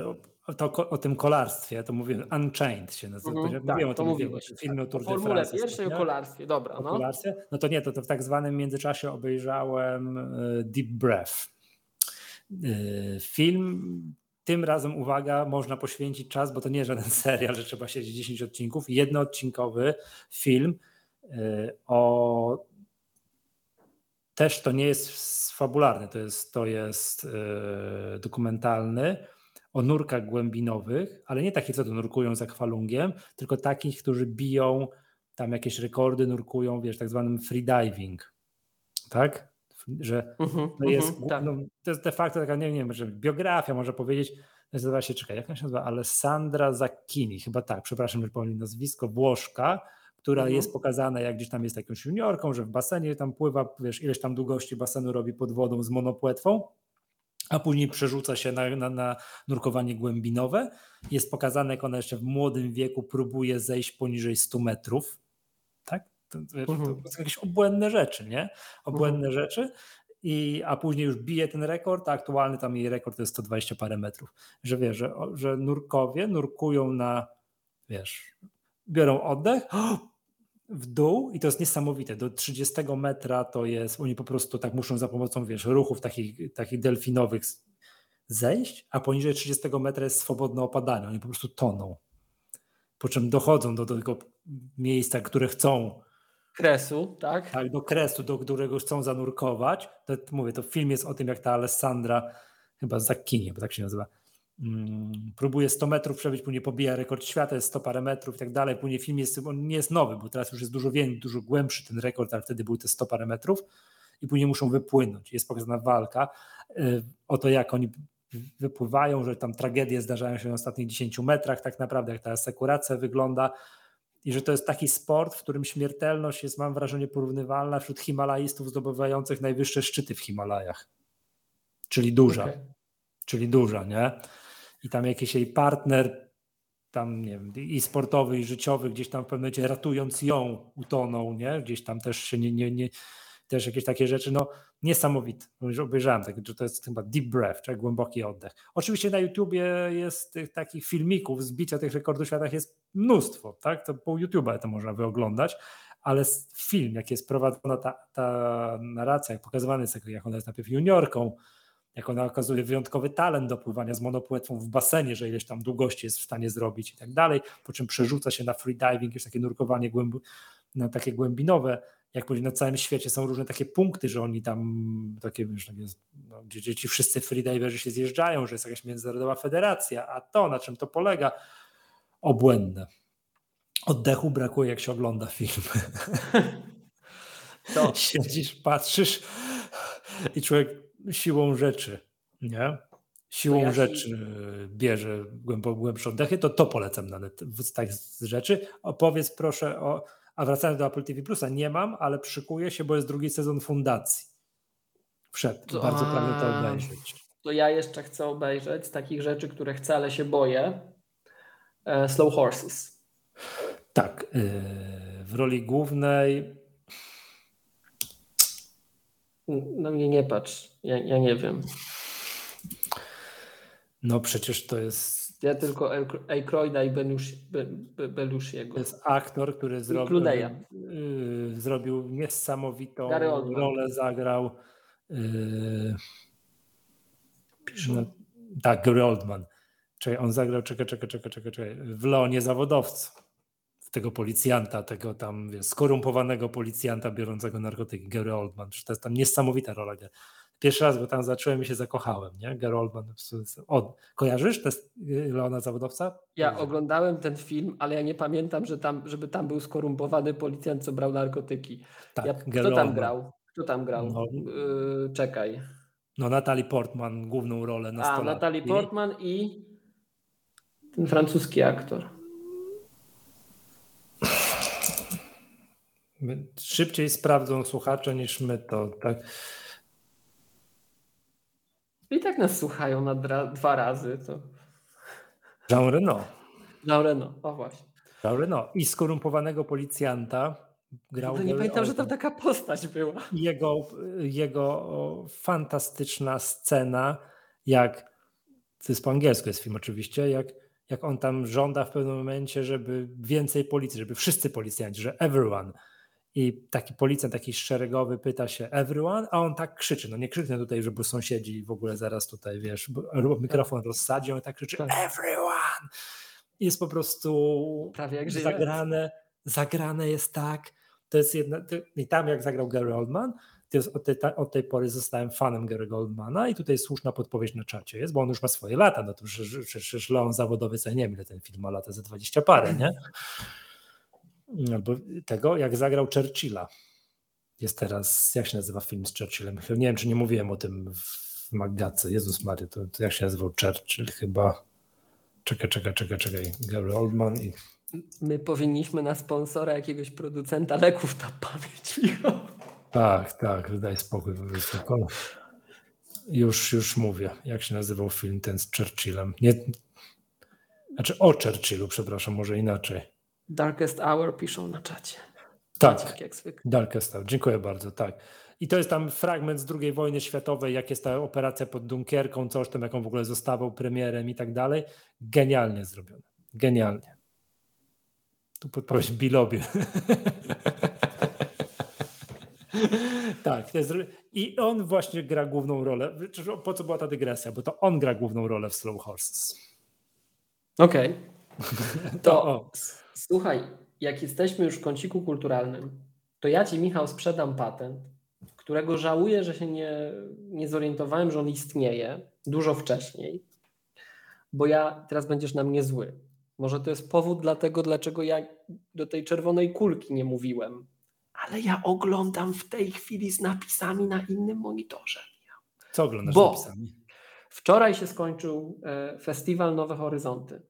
S1: to o tym kolarstwie, to mówię, Unchained się nazywa. Mhm,
S2: tak, mówiłem o tym, mówiłeś. Filmie o Tour de France. pierwszej o kolarstwie, dobra. O no. kolarstwie?
S1: No to nie, to, to w tak zwanym międzyczasie obejrzałem e, Deep Breath. E, film, tym razem uwaga, można poświęcić czas, bo to nie żaden serial, że trzeba siedzieć 10 odcinków. Jednoodcinkowy film e, o też to nie jest fabularny, to jest, to jest dokumentalny o nurkach głębinowych, ale nie takich, co to nurkują za kwalungiem, tylko takich, którzy biją tam jakieś rekordy, nurkują, wiesz, tak zwanym freediving. Tak? Że uh-huh, to, jest, uh-huh, tak. no, to jest de facto taka, nie wiem, że biografia, może powiedzieć, nazywa się, czekaj, jak ona się nazywa? Alessandra Zacchini, chyba tak, przepraszam, że powiem nazwisko, Włoszka, która uh-huh. jest pokazana, jak gdzieś tam jest jakąś juniorką, że w basenie tam pływa, wiesz, ileś tam długości basenu robi pod wodą z monopłetwą a później przerzuca się na, na, na, nurkowanie głębinowe. Jest pokazane, jak ona jeszcze w młodym wieku próbuje zejść poniżej 100 metrów. Tak? To, to, to, mhm. są jakieś obłędne rzeczy, nie? Obłędne uh-huh. rzeczy. I, a później już bije ten rekord, a aktualny tam jej rekord to jest 120 parę metrów. Że wiesz, że, że nurkowie nurkują na, wiesz, biorą oddech, w dół i to jest niesamowite. Do 30 metra to jest, oni po prostu tak muszą za pomocą, wiesz, ruchów takich, takich delfinowych zejść, a poniżej 30 metra jest swobodne opadanie. Oni po prostu toną. Po czym dochodzą do, do tego miejsca, które chcą.
S2: Kresu, tak?
S1: Tak, do kresu, do którego chcą zanurkować. To, mówię, to film jest o tym, jak ta Alessandra, chyba Zakini, bo tak się nazywa, próbuje 100 metrów przebyć, później pobija rekord świata, jest 100 parę metrów i tak dalej. Później film jest, on nie jest nowy, bo teraz już jest dużo więcej, dużo głębszy ten rekord, ale wtedy były te 100 parę metrów i później muszą wypłynąć. Jest pokazana walka y, o to, jak oni wypływają, że tam tragedie zdarzają się na ostatnich 10 metrach, tak naprawdę, jak ta asekuracja wygląda i że to jest taki sport, w którym śmiertelność jest, mam wrażenie, porównywalna wśród Himalajstów zdobywających najwyższe szczyty w Himalajach. Czyli duża. Okay. Czyli duża, nie? I tam jakiś jej partner, tam nie wiem, i sportowy, i życiowy, gdzieś tam w pewnym momencie ratując ją, utonął, nie? Gdzieś tam też się nie, nie, nie też jakieś takie rzeczy, no niesamowite. Obejrzałem, tak, że to jest chyba deep breath, czyli głęboki oddech. Oczywiście na YouTubie jest tych takich filmików, zbicia tych rekordów świata jest mnóstwo, tak? To po YouTube'a to można wyoglądać, ale film, jak jest prowadzona ta, ta narracja, jak pokazywany jest, jak ona jest najpierw juniorką, jak ona okazuje wyjątkowy talent do pływania z monopłetwą w basenie, że ileś tam długości jest w stanie zrobić i tak dalej, po czym przerzuca się na freediving, już takie nurkowanie głęb, na takie głębinowe, jak powiedzieć, na całym świecie są różne takie punkty, że oni tam takie, wiesz, takie no, gdzie ci wszyscy freediverzy się zjeżdżają, że jest jakaś międzynarodowa federacja, a to, na czym to polega, obłędne. Oddechu brakuje, jak się ogląda film. To. Siedzisz, patrzysz i człowiek siłą rzeczy, nie? siłą ja rzeczy ci... bierze głębsze oddechy, to to polecam na net, z rzeczy. Opowiedz proszę o, a wracając do Apple TV Plusa, nie mam, ale przykuję się, bo jest drugi sezon Fundacji. Wszedł, to, bardzo pragnę to obejrzeć.
S2: To ja jeszcze chcę obejrzeć z takich rzeczy, które chcę, ale się boję. E, Slow Horses.
S1: Tak, e, w roli głównej
S2: na mnie nie patrz, ja, ja nie wiem.
S1: No przecież to jest.
S2: Ja tylko Aykroyda i Belushiego.
S1: To jest aktor, który zrobił, yy, zrobił niesamowitą rolę, zagrał. Yy, no, tak, Gary Oldman. Czyli on zagrał, czekaj, czekaj, czekaj, czekaj, czekaj, w Leonie zawodowcu. Tego policjanta, tego tam wiesz, skorumpowanego policjanta biorącego narkotyki, Gary Oldman. To jest tam niesamowita rola pierwszy raz go tam zacząłem i się zakochałem, nie? Gary Oldman. O, kojarzysz? To jest y, Leona Zawodowca?
S2: Ja oglądałem ten film, ale ja nie pamiętam, że tam, żeby tam był skorumpowany policjant, co brał narkotyki. Tak, ja, kto tam Oldman. grał? Kto tam grał? No, yy, czekaj.
S1: No Natalie Portman, główną rolę na A,
S2: Natalie Portman i ten francuski aktor.
S1: Szybciej sprawdzą słuchacze niż my to, tak?
S2: I tak nas słuchają na dwa razy. To...
S1: Jean Reno.
S2: Jean Reno, o właśnie.
S1: Jean Reno. I skorumpowanego policjanta grał.
S2: No nie pamiętam, że tam taka postać była.
S1: Jego, jego fantastyczna scena, jak to jest po angielsku jest film oczywiście, jak, jak on tam żąda w pewnym momencie, żeby więcej policji, żeby wszyscy policjanci, że everyone i taki policjant, taki szeregowy pyta się everyone, a on tak krzyczy. No nie krzyknę tutaj, żeby sąsiedzi w ogóle zaraz tutaj, wiesz, mikrofon rozsadził, on tak krzyczy tak. everyone. Jest po prostu zagrane, zagrane jest tak. To jest jedna, i tam jak zagrał Gary Oldman, to jest od, tej, od tej pory zostałem fanem Gary Oldmana i tutaj słuszna podpowiedź na czacie jest, bo on już ma swoje lata, no to przecież Leon zawodowy, co nie wiem ile ten film ma lata, za 20 parę, nie? Albo tego, jak zagrał Churchilla. Jest teraz, jak się nazywa film z Churchillem? Nie wiem, czy nie mówiłem o tym w Magdace. Jezus Mary, to, to jak się nazywał Churchill? Chyba. Czekaj, czekaj, czekaj, czekaj. Gary Oldman i.
S2: My powinniśmy na sponsora jakiegoś producenta leków na pamięć, Michał.
S1: Tak, tak, daj spokój. Już, już mówię, jak się nazywał film ten z Churchillem. Nie, znaczy o Churchillu, przepraszam, może inaczej.
S2: Darkest Hour piszą na czacie.
S1: Tak, jak Darkest Hour, dziękuję bardzo, tak. I to jest tam fragment z II wojny światowej, jak jest ta operacja pod Dunkierką, coś tam, jaką w ogóle zostawał premierem i tak dalej. Genialnie zrobione. Genialnie. Tu podpowiedź Bilobie. tak, jest, i on właśnie gra główną rolę. Po co była ta dygresja? Bo to on gra główną rolę w Slow Horses.
S2: Okej. Okay. To, Słuchaj, jak jesteśmy już w kąciku kulturalnym, to ja Ci, Michał, sprzedam patent, którego żałuję, że się nie, nie zorientowałem, że on istnieje dużo wcześniej, bo ja teraz będziesz na mnie zły. Może to jest powód dlatego, dlaczego ja do tej czerwonej kulki nie mówiłem, ale ja oglądam w tej chwili z napisami na innym monitorze.
S1: Co oglądasz bo z napisami?
S2: Wczoraj się skończył e, festiwal Nowe Horyzonty.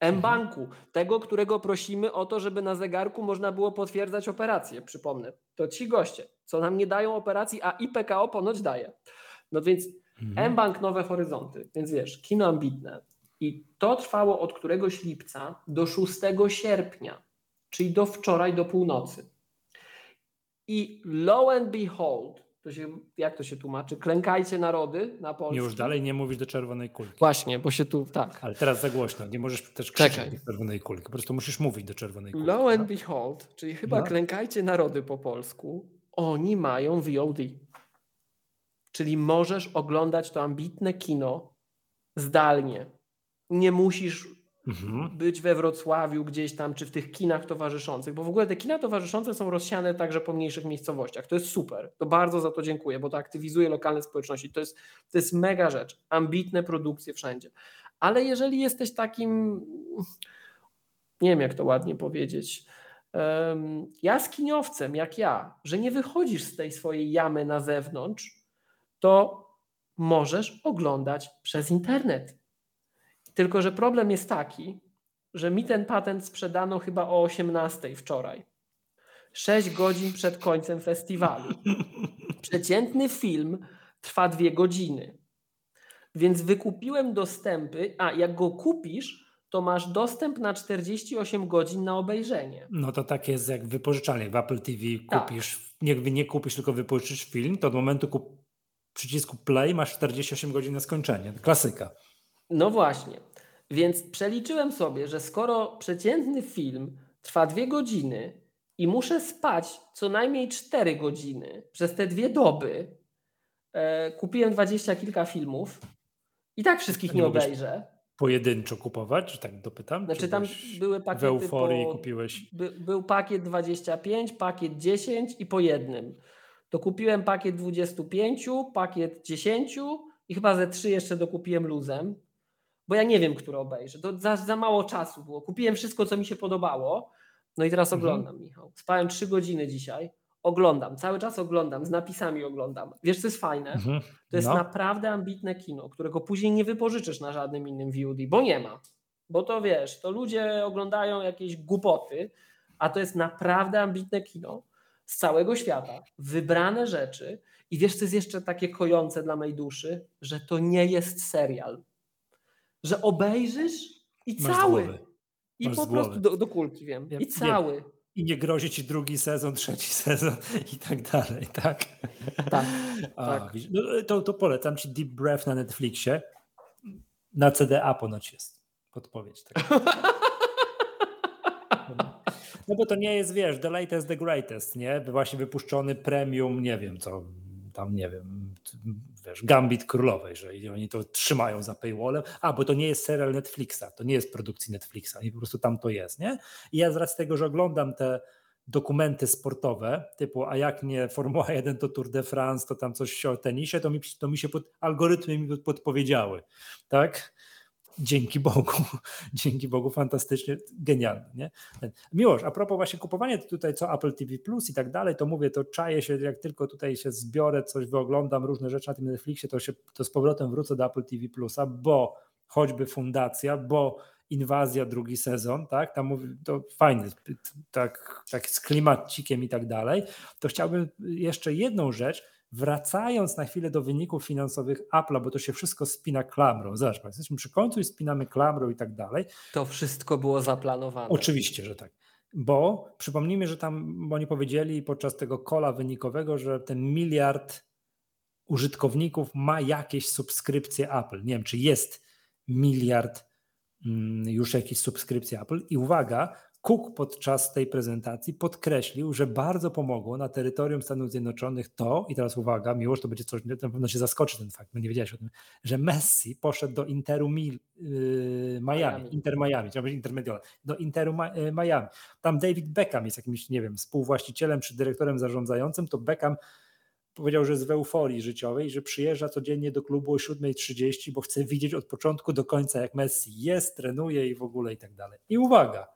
S2: M-Banku, tego, którego prosimy o to, żeby na zegarku można było potwierdzać operacje. Przypomnę, to ci goście, co nam nie dają operacji, a IPKO ponoć daje. No więc mhm. M-Bank Nowe Horyzonty, więc wiesz, kino ambitne. I to trwało od któregoś lipca do 6 sierpnia, czyli do wczoraj, do północy. I lo and behold, to się, jak to się tłumaczy? Klękajcie narody na Polsce.
S1: Już dalej nie mówisz do czerwonej kulki.
S2: Właśnie, bo się tu, tak.
S1: Ale teraz za głośno, nie możesz też krzyczeć do czerwonej kulki, po prostu musisz mówić do czerwonej kulki.
S2: Lo and tak? behold, czyli chyba no. klękajcie narody po polsku, oni mają VOD. Czyli możesz oglądać to ambitne kino zdalnie. Nie musisz mhm. być we Wrocławiu gdzieś tam, czy w tych kinach towarzyszących, bo w ogóle te kina towarzyszące są rozsiane także po mniejszych miejscowościach. To jest super. To bardzo za to dziękuję, bo to aktywizuje lokalne społeczności. To jest, to jest mega rzecz. Ambitne produkcje wszędzie. Ale jeżeli jesteś takim, nie wiem jak to ładnie powiedzieć, um, jaskiniowcem jak ja, że nie wychodzisz z tej swojej jamy na zewnątrz, to możesz oglądać przez internet. Tylko, że problem jest taki, że mi ten patent sprzedano chyba o 18 wczoraj. 6 godzin przed końcem festiwalu. Przeciętny film trwa dwie godziny. Więc wykupiłem dostępy, a jak go kupisz, to masz dostęp na 48 godzin na obejrzenie.
S1: No to tak jest jak wypożyczalnie. W Apple TV tak. kupisz, tak. nie, nie kupisz, tylko wypożyczysz film, to od momentu kup, przycisku play masz 48 godzin na skończenie. Klasyka.
S2: No właśnie. Więc przeliczyłem sobie, że skoro przeciętny film trwa dwie godziny i muszę spać co najmniej 4 godziny przez te dwie doby, e, kupiłem dwadzieścia kilka filmów i tak wszystkich nie, nie obejrzę.
S1: Pojedynczo kupować, czy tak dopytam?
S2: Znaczy tam były pakiety. W
S1: euforii po, kupiłeś.
S2: By, był pakiet 25, pakiet 10 i po jednym. To kupiłem pakiet 25, pakiet 10 i chyba ze 3 jeszcze dokupiłem luzem bo ja nie wiem, które obejrzę. To za, za mało czasu było. Kupiłem wszystko, co mi się podobało. No i teraz mhm. oglądam, Michał. Spałem trzy godziny dzisiaj. Oglądam, cały czas oglądam, z napisami oglądam. Wiesz, co jest fajne? Mhm. To jest no. naprawdę ambitne kino, którego później nie wypożyczysz na żadnym innym VOD, bo nie ma. Bo to wiesz, to ludzie oglądają jakieś głupoty, a to jest naprawdę ambitne kino z całego świata, wybrane rzeczy. I wiesz, co jest jeszcze takie kojące dla mojej duszy? Że to nie jest serial że obejrzysz i Masz cały. I Masz po prostu do, do, kulki wiem. I cały.
S1: I nie grozi ci drugi sezon, trzeci sezon i tak dalej, tak?
S2: Tak. A, tak.
S1: No, to, to polecam ci Deep Breath na Netflixie. Na CDA ponoć jest podpowiedź. Tak. No bo to nie jest, wiesz, the latest, the greatest, nie? Właśnie wypuszczony premium, nie wiem co, tam nie wiem, wiesz, Gambit Królowej, że oni to trzymają za paywallem, a bo to nie jest serial Netflixa, to nie jest produkcji Netflixa i po prostu tam to jest, nie? I ja z racji tego, że oglądam te dokumenty sportowe, typu a jak nie Formuła 1 to Tour de France, to tam coś o tenisie, to mi, to mi się pod, algorytmy mi podpowiedziały, tak? Dzięki Bogu, dzięki Bogu fantastycznie, genialne. Nie? Miłość, a propos właśnie kupowania tutaj co Apple TV Plus i tak dalej, to mówię, to czaję się, jak tylko tutaj się zbiorę, coś wyoglądam, różne rzeczy na tym Netflixie, to się to z powrotem wrócę do Apple TV Plusa, bo choćby fundacja, bo inwazja drugi sezon, tak, tam mówi, to fajny, tak, tak z klimacikiem i tak dalej, to chciałbym jeszcze jedną rzecz, Wracając na chwilę do wyników finansowych Apple'a, bo to się wszystko spina klamrą. Zobacz, jesteśmy przy końcu i spinamy klamrą i tak dalej.
S2: To wszystko było zaplanowane.
S1: Oczywiście, że tak. Bo przypomnijmy, że tam oni powiedzieli podczas tego kola wynikowego, że ten miliard użytkowników ma jakieś subskrypcje Apple. Nie wiem, czy jest miliard mm, już jakieś subskrypcje Apple. I uwaga, Cook podczas tej prezentacji podkreślił, że bardzo pomogło na terytorium Stanów Zjednoczonych to, i teraz uwaga, miłość, to będzie coś, na pewno się zaskoczy ten fakt, bo nie wiedziałeś o tym, że Messi poszedł do Interu Mil, yy, Miami, Miami, Inter Miami, czy Intermediol, do Interu Ma yy, Miami. Tam David Beckham jest jakimś, nie wiem, współwłaścicielem czy dyrektorem zarządzającym, to Beckham powiedział, że jest w euforii życiowej, że przyjeżdża codziennie do klubu o 7.30, bo chce widzieć od początku do końca, jak Messi jest, trenuje i w ogóle i tak dalej. I uwaga,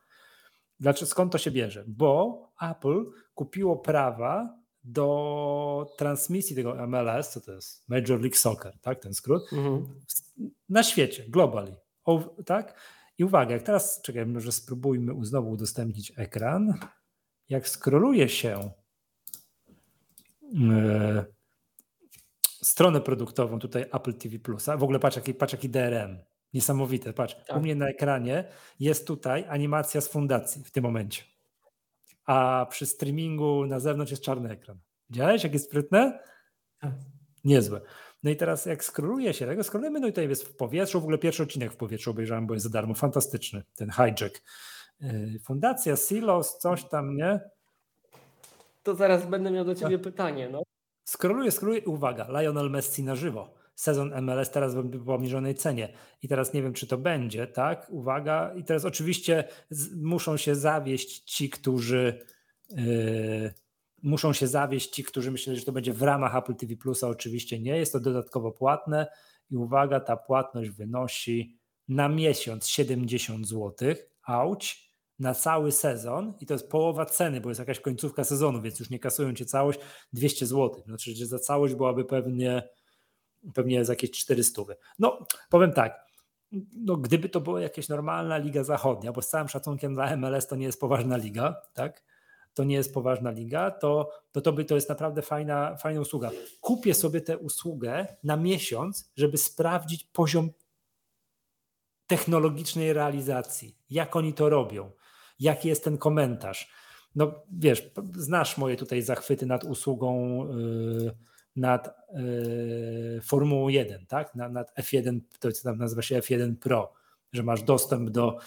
S1: Dlaczego, skąd to się bierze? Bo Apple kupiło prawa do transmisji tego MLS, co to jest Major League Soccer, tak, ten skrót, mhm. na świecie, globally, o, tak? I uwaga, jak teraz, czekaj, może spróbujmy znowu udostępnić ekran. Jak skroluje się yy, stronę produktową tutaj Apple TV Plusa, w ogóle patrz jaki, patrz jaki DRM, Niesamowite. Patrz, tak. u mnie na ekranie jest tutaj animacja z fundacji w tym momencie. A przy streamingu na zewnątrz jest czarny ekran. Widziałeś, jak jest sprytne? Tak. Niezłe. No i teraz jak skroluję się tego, skrolujemy, no i tutaj jest w powietrzu, w ogóle pierwszy odcinek w powietrzu obejrzałem, bo jest za darmo, fantastyczny, ten hijack. Yy, fundacja, Silos, coś tam, nie?
S2: To zaraz będę miał do ciebie tak. pytanie, no.
S1: Skroluję, skroluję, uwaga, Lionel Messi na żywo sezon MLS teraz w obniżonej cenie. I teraz nie wiem, czy to będzie, tak? Uwaga. I teraz oczywiście muszą się zawieść ci, którzy yy, muszą się zawieść ci, którzy myśleli, że to będzie w ramach Apple TV Plusa. Oczywiście nie, jest to dodatkowo płatne. I uwaga, ta płatność wynosi na miesiąc 70 zł. Auć na cały sezon i to jest połowa ceny, bo jest jakaś końcówka sezonu, więc już nie kasują cię całość 200 zł. Znaczy, że za całość byłaby pewnie pewnie jest jakieś 400. No, powiem tak, no, gdyby to była jakaś normalna liga zachodnia, bo z całym szacunkiem dla MLS to nie jest poważna liga, tak? To nie jest poważna liga, to, to, to, by, to jest naprawdę fajna, fajna usługa. Kupię sobie tę usługę na miesiąc, żeby sprawdzić poziom technologicznej realizacji, jak oni to robią, jaki jest ten komentarz. No wiesz, znasz moje tutaj zachwyty nad usługą, yy, nad yy, Formułą 1, tak? Nad, nad F1, to co tam nazywa się F1 Pro, że masz dostęp do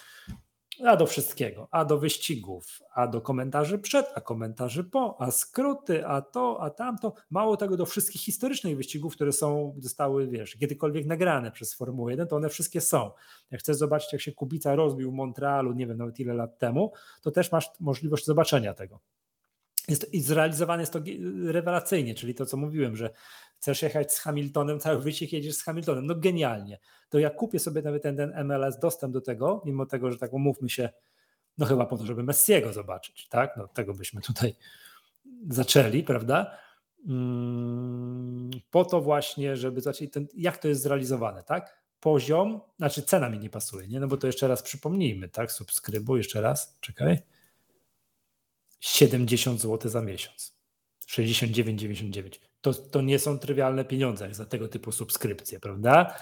S1: a do wszystkiego, a do wyścigów, a do komentarzy przed, a komentarzy po, a skróty, a to, a tamto. Mało tego, do wszystkich historycznych wyścigów, które są, zostały, wiesz, kiedykolwiek nagrane przez Formułę 1, to one wszystkie są. Jak chcesz zobaczyć, jak się Kubica rozbił w Montrealu, nie wiem nawet ile lat temu, to też masz możliwość zobaczenia tego. Jest, I zrealizowane jest to rewelacyjnie, czyli to, co mówiłem, że chcesz jechać z Hamiltonem, cały wyścig jedziesz z Hamiltonem. No genialnie. To ja kupię sobie nawet ten, ten MLS dostęp do tego, mimo tego, że tak umówmy się, no chyba po to, żeby Messiego zobaczyć, tak? No tego byśmy tutaj zaczęli, prawda? Hmm, po to właśnie, żeby zobaczyć, ten, jak to jest zrealizowane, tak? Poziom, znaczy cena mi nie pasuje, nie? No bo to jeszcze raz przypomnijmy, tak? Subskrybuj jeszcze raz, czekaj. 70 zł za miesiąc. 69,99. To, to nie są trywialne pieniądze za tego typu subskrypcje, prawda?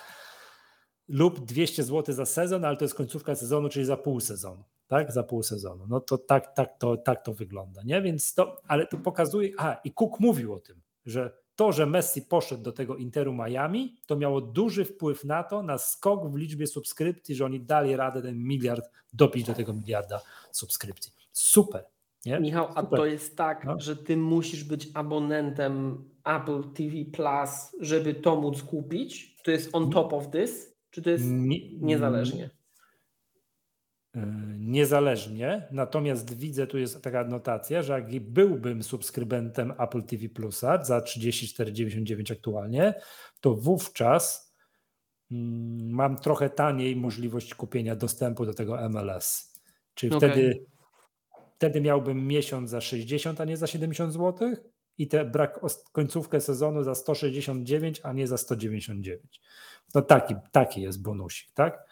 S1: Lub 200 zł za sezon, ale to jest końcówka sezonu, czyli za pół sezonu. Tak, za pół sezonu. No to tak, tak, to, tak to wygląda, nie? Więc to, ale to pokazuje, a i Cook mówił o tym, że to, że Messi poszedł do tego Interu Miami, to miało duży wpływ na to, na skok w liczbie subskrypcji, że oni dali radę ten miliard dopić do tego miliarda subskrypcji. Super, nie?
S2: Michał, a to jest tak, no. że ty musisz być abonentem Apple TV Plus, żeby to móc kupić? To jest on top of this? Czy to jest nie, niezależnie?
S1: E, niezależnie, natomiast widzę, tu jest taka notacja, że jak byłbym subskrybentem Apple TV Plusa za 34,99 aktualnie, to wówczas mm, mam trochę taniej możliwość kupienia dostępu do tego MLS. Czyli okay. wtedy wtedy miałbym miesiąc za 60, a nie za 70 zł i te brak końcówkę sezonu za 169, a nie za 199. No taki, taki jest bonusik, tak?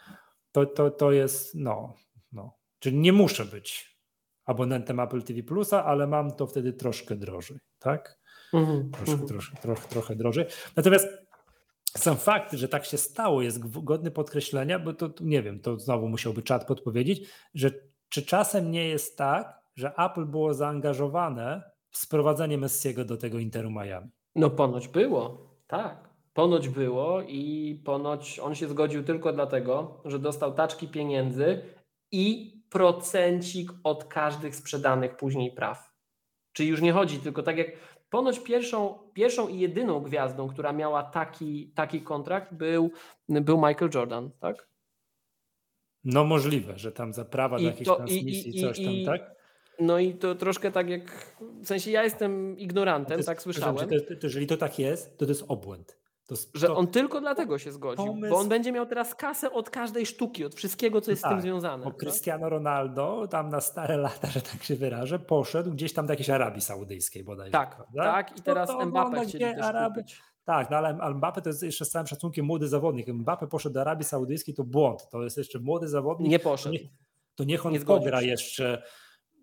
S1: To, to, to jest, no, no. Czyli nie muszę być abonentem Apple TV Plusa, ale mam to wtedy troszkę drożej, tak? Mm-hmm. Troszkę, troszkę, trochę, trochę drożej. Natomiast sam fakt, że tak się stało, jest godny podkreślenia, bo to, nie wiem, to znowu musiałby czat podpowiedzieć, że czy czasem nie jest tak, że Apple było zaangażowane w sprowadzenie Messiego do tego Interu Miami.
S2: No ponoć było, tak. Ponoć było i ponoć on się zgodził tylko dlatego, że dostał taczki pieniędzy i procencik od każdych sprzedanych później praw. Czyli już nie chodzi tylko tak jak ponoć pierwszą, pierwszą i jedyną gwiazdą, która miała taki, taki kontrakt był, był Michael Jordan, tak?
S1: No możliwe, że tam za prawa do jakiejś transmisji, i, i, coś tam, i, tak?
S2: No i to troszkę tak jak, w sensie ja jestem ignorantem, jest, tak słyszałem.
S1: To, to, jeżeli to tak jest, to to jest obłęd. To,
S2: że on tylko dlatego się zgodził, pomysł... bo on będzie miał teraz kasę od każdej sztuki, od wszystkiego, co jest tak, z tym tak, związane.
S1: Bo tak? Cristiano Ronaldo tam na stare lata, że tak się wyrażę, poszedł gdzieś tam do jakiejś Arabii Saudyjskiej bodajże.
S2: Tak, prawda? tak i teraz to, Mbappé chcieli też Araby... kupić.
S1: Tak, no ale Mbappé to jest jeszcze z całym szacunkiem młody zawodnik. Mbappé poszedł do Arabii Saudyjskiej, to błąd. To jest jeszcze młody zawodnik.
S2: Nie poszedł.
S1: To, nie, to niech on nie pogra jeszcze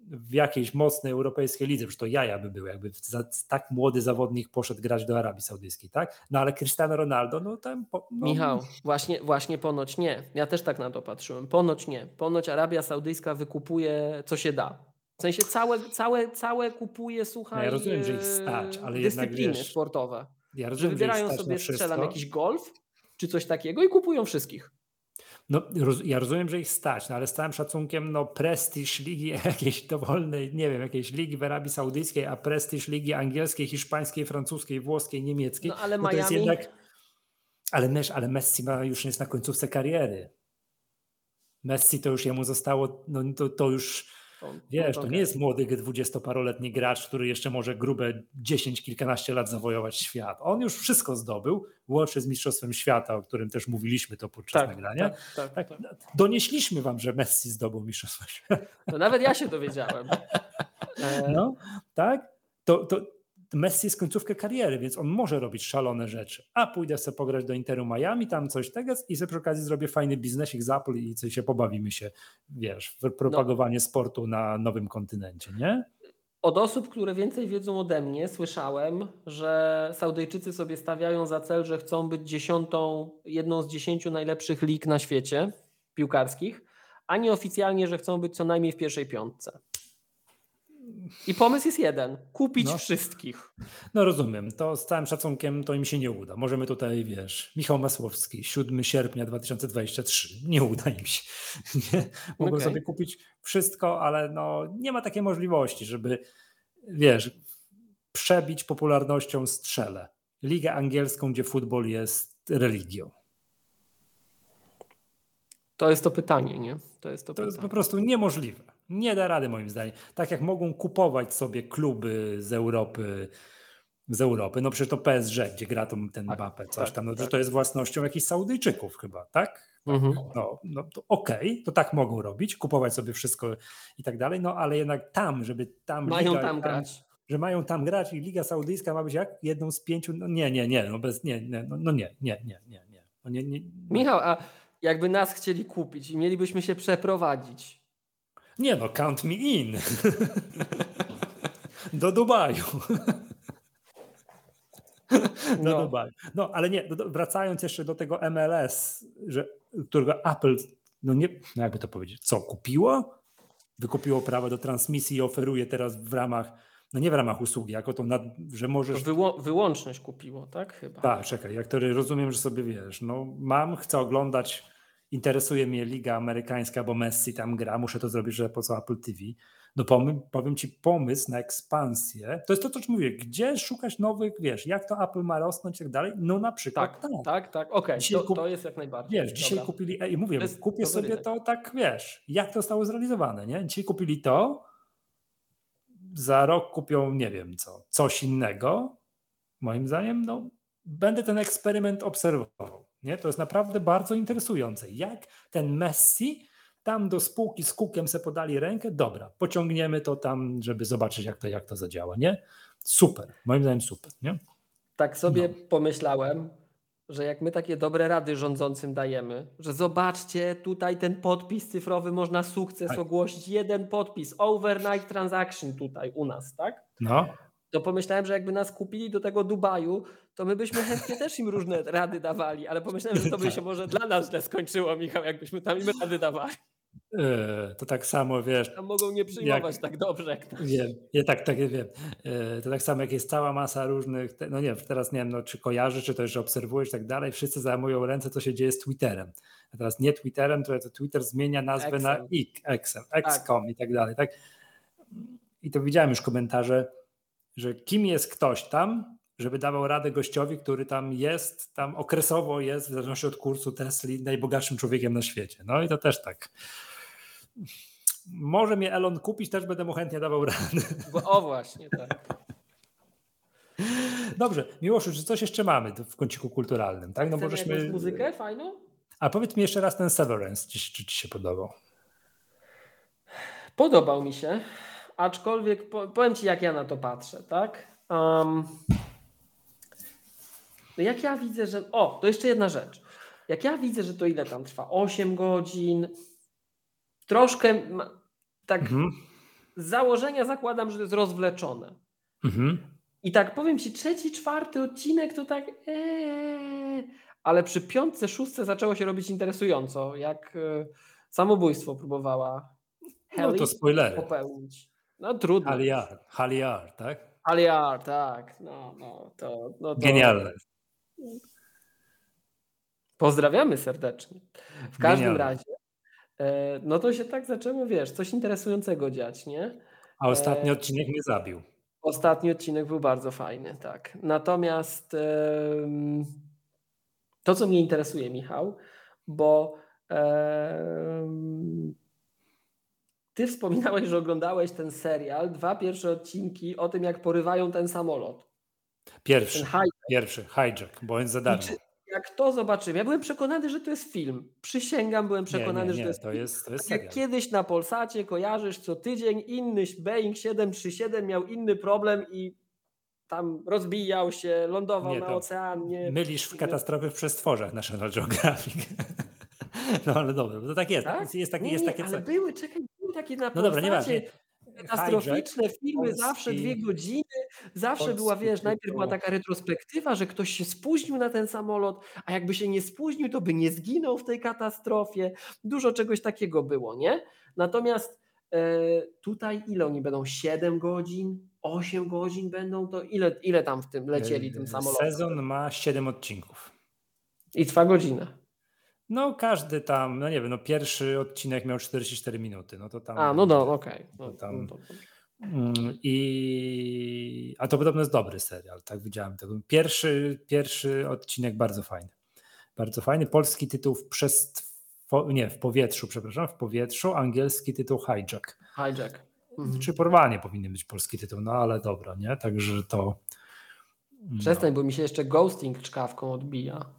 S1: w jakiejś mocnej europejskiej lidze, przecież to jaja by były, jakby za, tak młody zawodnik poszedł grać do Arabii Saudyjskiej, tak? No ale Cristiano Ronaldo, no tam... No...
S2: Michał, właśnie, właśnie ponoć nie. Ja też tak na to patrzyłem. Ponoć nie. Ponoć Arabia Saudyjska wykupuje co się da. W sensie całe, całe, całe kupuje, słuchaj, no
S1: ja rozumiem, że ich stać, ale dyscypliny
S2: jednak, wiesz, sportowe. Ja rozumiem, że wybierają sobie, strzelam jakiś golf, czy coś takiego i kupują wszystkich.
S1: No, roz, ja rozumiem, że ich stać, no, ale z całym szacunkiem, no prestiż ligi jakiejś dowolnej, nie wiem, jakiejś ligi w Arabii Saudyjskiej, a prestiż ligi angielskiej, hiszpańskiej, francuskiej, włoskiej, niemieckiej.
S2: No ale no, Miami... Jednak,
S1: ale, ale Messi ma, już jest na końcówce kariery. Messi to już jemu zostało, no to, to już Wiesz, to nie jest młody dwudziestoparoletni gracz, który jeszcze może grube 10, kilkanaście lat zawojować świat. On już wszystko zdobył, łącznie z Mistrzostwem Świata, o którym też mówiliśmy to podczas tak, nagrania. Tak, tak, tak, tak. Donieśliśmy wam, że Messi zdobył Mistrzostwo Świata.
S2: To nawet ja się dowiedziałem.
S1: No, tak? To, to Messi jest końcówkę kariery, więc on może robić szalone rzeczy. A pójdę sobie pograć do Interu Miami, tam coś tego i sobie przy okazji zrobię fajny biznesik z Apple i coś się pobawimy się, wiesz, w propagowanie no. sportu na nowym kontynencie, nie?
S2: Od osób, które więcej wiedzą ode mnie, słyszałem, że Saudyjczycy sobie stawiają za cel, że chcą być dziesiątą, jedną z dziesięciu najlepszych lig na świecie piłkarskich, a nieoficjalnie, że chcą być co najmniej w pierwszej piątce. I pomysł jest jeden: kupić no. wszystkich.
S1: No rozumiem. To z całym szacunkiem to im się nie uda. Możemy tutaj, wiesz, Michał Masłowski, 7 sierpnia 2023. Nie uda im się. Nie? Mogą okay. sobie kupić wszystko, ale no, nie ma takiej możliwości, żeby, wiesz, przebić popularnością strzelę. Ligę angielską, gdzie futbol jest religią.
S2: To jest to pytanie, nie? To jest to, to pytanie.
S1: jest po prostu niemożliwe. Nie da rady moim zdaniem. Tak jak mogą kupować sobie kluby z Europy, z Europy. No przecież to PSG, gdzie gra ten tak, coś tak, tam, no, tak. że to jest własnością jakichś Saudyjczyków chyba, tak? Mhm. No, no to okej, okay, to tak mogą robić, kupować sobie wszystko i tak dalej, no ale jednak tam, żeby tam...
S2: Mają Liga, tam grać.
S1: że mają tam grać i Liga Saudyjska ma być jak jedną z pięciu, no nie, nie, nie, no bez, nie, nie no, no nie, nie, nie, nie, nie. No nie, nie, nie.
S2: Michał, a jakby nas chcieli kupić i mielibyśmy się przeprowadzić,
S1: nie no, count me in. Do Dubaju. do no. Dubaju. No ale nie, wracając jeszcze do tego MLS, że, którego Apple, no nie, no jakby to powiedzieć, co, kupiło? Wykupiło prawo do transmisji i oferuje teraz w ramach, no nie w ramach usługi, jako to, nad, że możesz...
S2: Wyło, wyłączność kupiło, tak chyba?
S1: Tak, czekaj, jak to rozumiem, że sobie wiesz, no mam, chcę oglądać interesuje mnie liga amerykańska, bo Messi tam gra, muszę to zrobić, że po co Apple TV. No powiem, powiem ci, pomysł na ekspansję, to jest to, co mówię, gdzie szukać nowych, wiesz, jak to Apple ma rosnąć i tak dalej, no na przykład
S2: tak. Tak, tak, tak. okej, okay. to, to, jest jak najbardziej.
S1: Wiesz, dzisiaj Dobra. kupili, i mówię, kupię sobie rynek. to tak, wiesz, jak to zostało zrealizowane, nie? Dzisiaj kupili to, za rok kupią, nie wiem co, coś innego, moim zdaniem, no będę ten eksperyment obserwował. Nie? To jest naprawdę bardzo interesujące. Jak ten Messi tam do spółki z Kukiem se podali rękę, dobra, pociągniemy to tam, żeby zobaczyć, jak to, jak to zadziała. Nie? Super, moim zdaniem super. Nie?
S2: Tak sobie no. pomyślałem, że jak my takie dobre rady rządzącym dajemy, że zobaczcie, tutaj ten podpis cyfrowy można sukces tak. ogłosić, jeden podpis, overnight transaction tutaj u nas, tak?
S1: No
S2: to pomyślałem, że jakby nas kupili do tego Dubaju, to my byśmy chętnie też im różne rady dawali, ale pomyślałem, że to by się może dla nas źle skończyło, Michał, jakbyśmy tam im rady dawali.
S1: E, to tak samo, wiesz.
S2: Tam mogą nie przyjmować jak, tak dobrze jak nas.
S1: Wiem, ja tak, tak wiem. E, to tak samo jak jest cała masa różnych, no nie wiem, teraz nie wiem, no, czy kojarzysz, czy to jeszcze obserwujesz i tak dalej, wszyscy zajmują ręce, co się dzieje z Twitterem. A teraz nie Twitterem, to, to Twitter zmienia nazwę Excel. na X, Excel, XCOM tak. i tak dalej, tak? I to widziałem już komentarze, że kim jest ktoś tam, żeby dawał radę gościowi, który tam jest, tam okresowo jest, w zależności od kursu Tesli, najbogatszym człowiekiem na świecie. No i to też tak. Może mnie Elon kupić, też będę mu chętnie dawał radę.
S2: O właśnie, tak.
S1: Dobrze, Miłoszu, czy coś jeszcze mamy w kąciku kulturalnym? Tak?
S2: No, żeśmy... muzykę fajną?
S1: A powiedz mi jeszcze raz ten Severance, czy, czy ci się podobał?
S2: Podobał mi się aczkolwiek powiem Ci, jak ja na to patrzę, tak? Um, no jak ja widzę, że. O, to jeszcze jedna rzecz. Jak ja widzę, że to ile tam trwa? 8 godzin, troszkę tak mhm. z założenia zakładam, że to jest rozwleczone. Mhm. I tak powiem Ci, trzeci, czwarty odcinek to tak. Ee, ale przy piątce, szóstce zaczęło się robić interesująco, jak e, samobójstwo próbowała
S1: no to spoilery.
S2: popełnić. No trudno.
S1: Haliar, Haliar, tak?
S2: Haliar, tak. No, no, to, no to...
S1: Genialne.
S2: Pozdrawiamy serdecznie. W każdym Genialne. razie, e, no to się tak zaczęło, wiesz, coś interesującego dziać, nie?
S1: A ostatni odcinek mnie zabił.
S2: Ostatni odcinek był bardzo fajny, tak. Natomiast to, co mnie interesuje, Michał, bo ty wspominałeś, że oglądałeś ten serial, dwa pierwsze odcinki o tym, jak porywają ten samolot.
S1: Pierwszy, ten hijack. pierwszy, hijack, bo za darmo.
S2: Jak to zobaczymy, ja byłem przekonany, że to jest film. Przysięgam, byłem przekonany, nie, nie, nie, że to jest
S1: to
S2: film.
S1: Jest, to jest
S2: jak kiedyś na Polsacie kojarzysz co tydzień inny Boeing 737 miał inny problem i tam rozbijał się, lądował nie, na oceanie.
S1: Mylisz w katastrofy w przestworzach National Geographic. No ale dobra, to tak jest. Tak? Jest, tak,
S2: nie,
S1: jest
S2: nie,
S1: takie.
S2: Ale były, czekaj, takie na No dobra, nieważne. Katastroficzne filmy, Polski, zawsze dwie godziny, zawsze Polski była, wiesz, najpierw była taka retrospektywa, że ktoś się spóźnił na ten samolot, a jakby się nie spóźnił, to by nie zginął w tej katastrofie. Dużo czegoś takiego było, nie? Natomiast e, tutaj ile oni będą? 7 godzin? 8 godzin będą? To ile, ile tam w tym lecieli tym samolotem?
S1: Sezon ma 7 odcinków.
S2: I trwa godzinę.
S1: No każdy tam, no nie wiem, no pierwszy odcinek miał 44 minuty, no to tam...
S2: A, no no, okej. Okay. No, no
S1: mm, I... A to podobno jest dobry serial, tak widziałem tego. Pierwszy, pierwszy odcinek bardzo fajny. Bardzo fajny. Polski tytuł w przez... Nie, w powietrzu, przepraszam, w powietrzu, angielski tytuł Hijack.
S2: Hijack.
S1: Mhm. Czy porwanie powinien być polski tytuł, no ale dobra, nie? Także to...
S2: Przestań, no. bo mi się jeszcze ghosting czkawką odbija.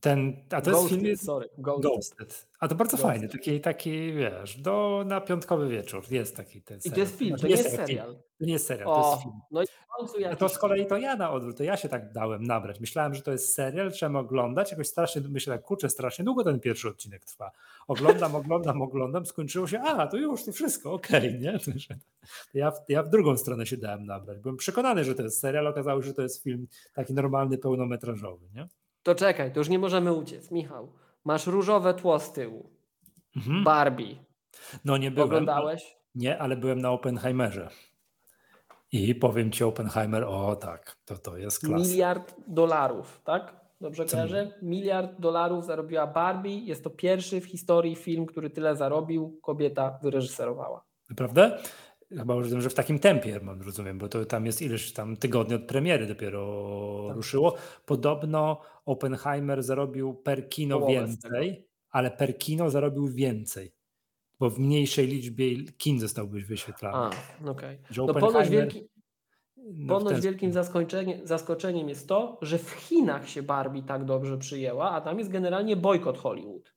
S1: Ten, a to Ghosted, jest film
S2: sorry,
S1: Ghosted. Ghosted. A to bardzo Ghosted. fajny, taki, taki wiesz, do, na piątkowy wieczór jest taki ten
S2: serial. I to jest film, to nie jest serial.
S1: To nie jest serial, o, to jest film.
S2: No i w końcu
S1: jakiś... To z kolei to ja na odwrót, to ja się tak dałem nabrać. Myślałem, że to jest serial, trzeba oglądać, jakoś strasznie, myślę tak, kurczę, strasznie długo ten pierwszy odcinek trwa. Oglądam, oglądam, oglądam, skończyło się, a, to już, to wszystko, okej, okay, nie? To ja, ja w drugą stronę się dałem nabrać. Byłem przekonany, że to jest serial, okazało się, że to jest film taki normalny, pełnometrażowy, nie?
S2: To czekaj, to już nie możemy uciec. Michał, masz różowe tło z tyłu. Mhm. Barbie.
S1: No nie byłem.
S2: Oglądałeś?
S1: Nie, ale byłem na Oppenheimerze. I powiem ci Oppenheimer, o tak, to to jest klasa.
S2: Miliard dolarów, tak? Dobrze kojarzę? Miliard dolarów zarobiła Barbie. Jest to pierwszy w historii film, który tyle zarobił. Kobieta wyreżyserowała.
S1: Naprawdę? Chyba już że w takim tempie, mam rozumiem, bo to tam jest ileś tam tygodni od premiery dopiero tak. ruszyło. Podobno Oppenheimer zarobił per kino Połowę więcej, ale per kino zarobił więcej, bo w mniejszej liczbie kin został wyświetlany. A,
S2: okej. Okay. No ponoć, wielki, no ponoć wielkim zaskoczeniem, zaskoczeniem jest to, że w Chinach się Barbie tak dobrze przyjęła, a tam jest generalnie bojkot Hollywood.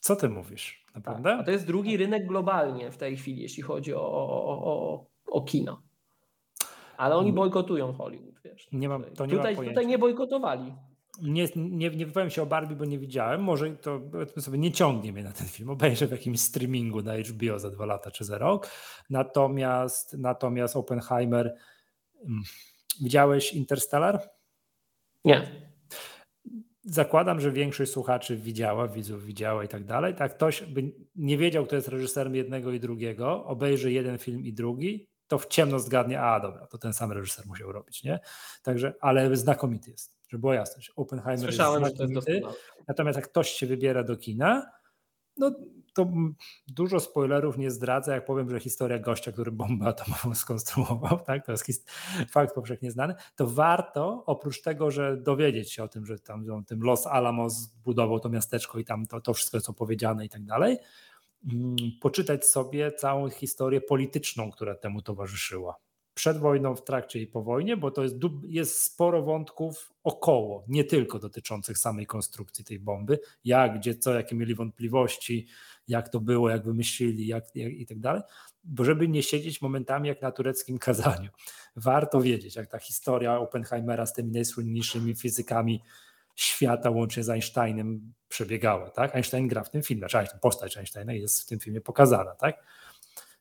S1: Co ty mówisz? Naprawdę? Tak.
S2: A to jest drugi rynek globalnie w tej chwili, jeśli chodzi o, o, o, o kino. Ale oni mm. bojkotują Hollywood, wiesz.
S1: Nie mam, to nie
S2: tutaj,
S1: mam
S2: tutaj nie bojkotowali.
S1: Nie, nie, nie wypowiem się o Barbie, bo nie widziałem. Może to sobie nie ciągnie mnie na ten film. Obejrzę w jakimś streamingu na HBO za dwa lata czy za rok. Natomiast, natomiast Oppenheimer. Hmm, widziałeś Interstellar?
S2: Nie
S1: zakładam, że większość słuchaczy widziała, widzów widziała i tak dalej. Tak ktoś by nie wiedział, kto jest reżyserem jednego i drugiego, obejrzy jeden film i drugi, to w ciemno zgadnie, a dobra, to ten sam reżyser musiał robić, nie? Także, ale znakomity jest, żeby była jasność. Oppenheimer Słyszałem, jest znakomity, natomiast jak ktoś się wybiera do kina, no to dużo spoilerów nie zdradzę, jak powiem, że historia gościa, który bombę atomową skonstruował, tak, to jest fakt powszechnie znany, to warto oprócz tego, że dowiedzieć się o tym, że tam tym Los Alamos budował to miasteczko i tam to, to wszystko jest opowiedziane i tak dalej, mm, poczytać sobie całą historię polityczną, która temu towarzyszyła. Przed wojną, w trakcie i po wojnie, bo to jest, jest sporo wątków około, nie tylko dotyczących samej konstrukcji tej bomby, jak, gdzie, co, jakie mieli wątpliwości, jak to było, jak wymyślili jak, jak, i tak dalej, bo żeby nie siedzieć momentami jak na tureckim kazaniu. Warto wiedzieć, jak ta historia Oppenheimera z tymi najsłynniejszymi fizykami świata łącznie z Einsteinem przebiegała. Tak? Einstein gra w tym filmie, czy postać Einsteina jest w tym filmie pokazana. Tak?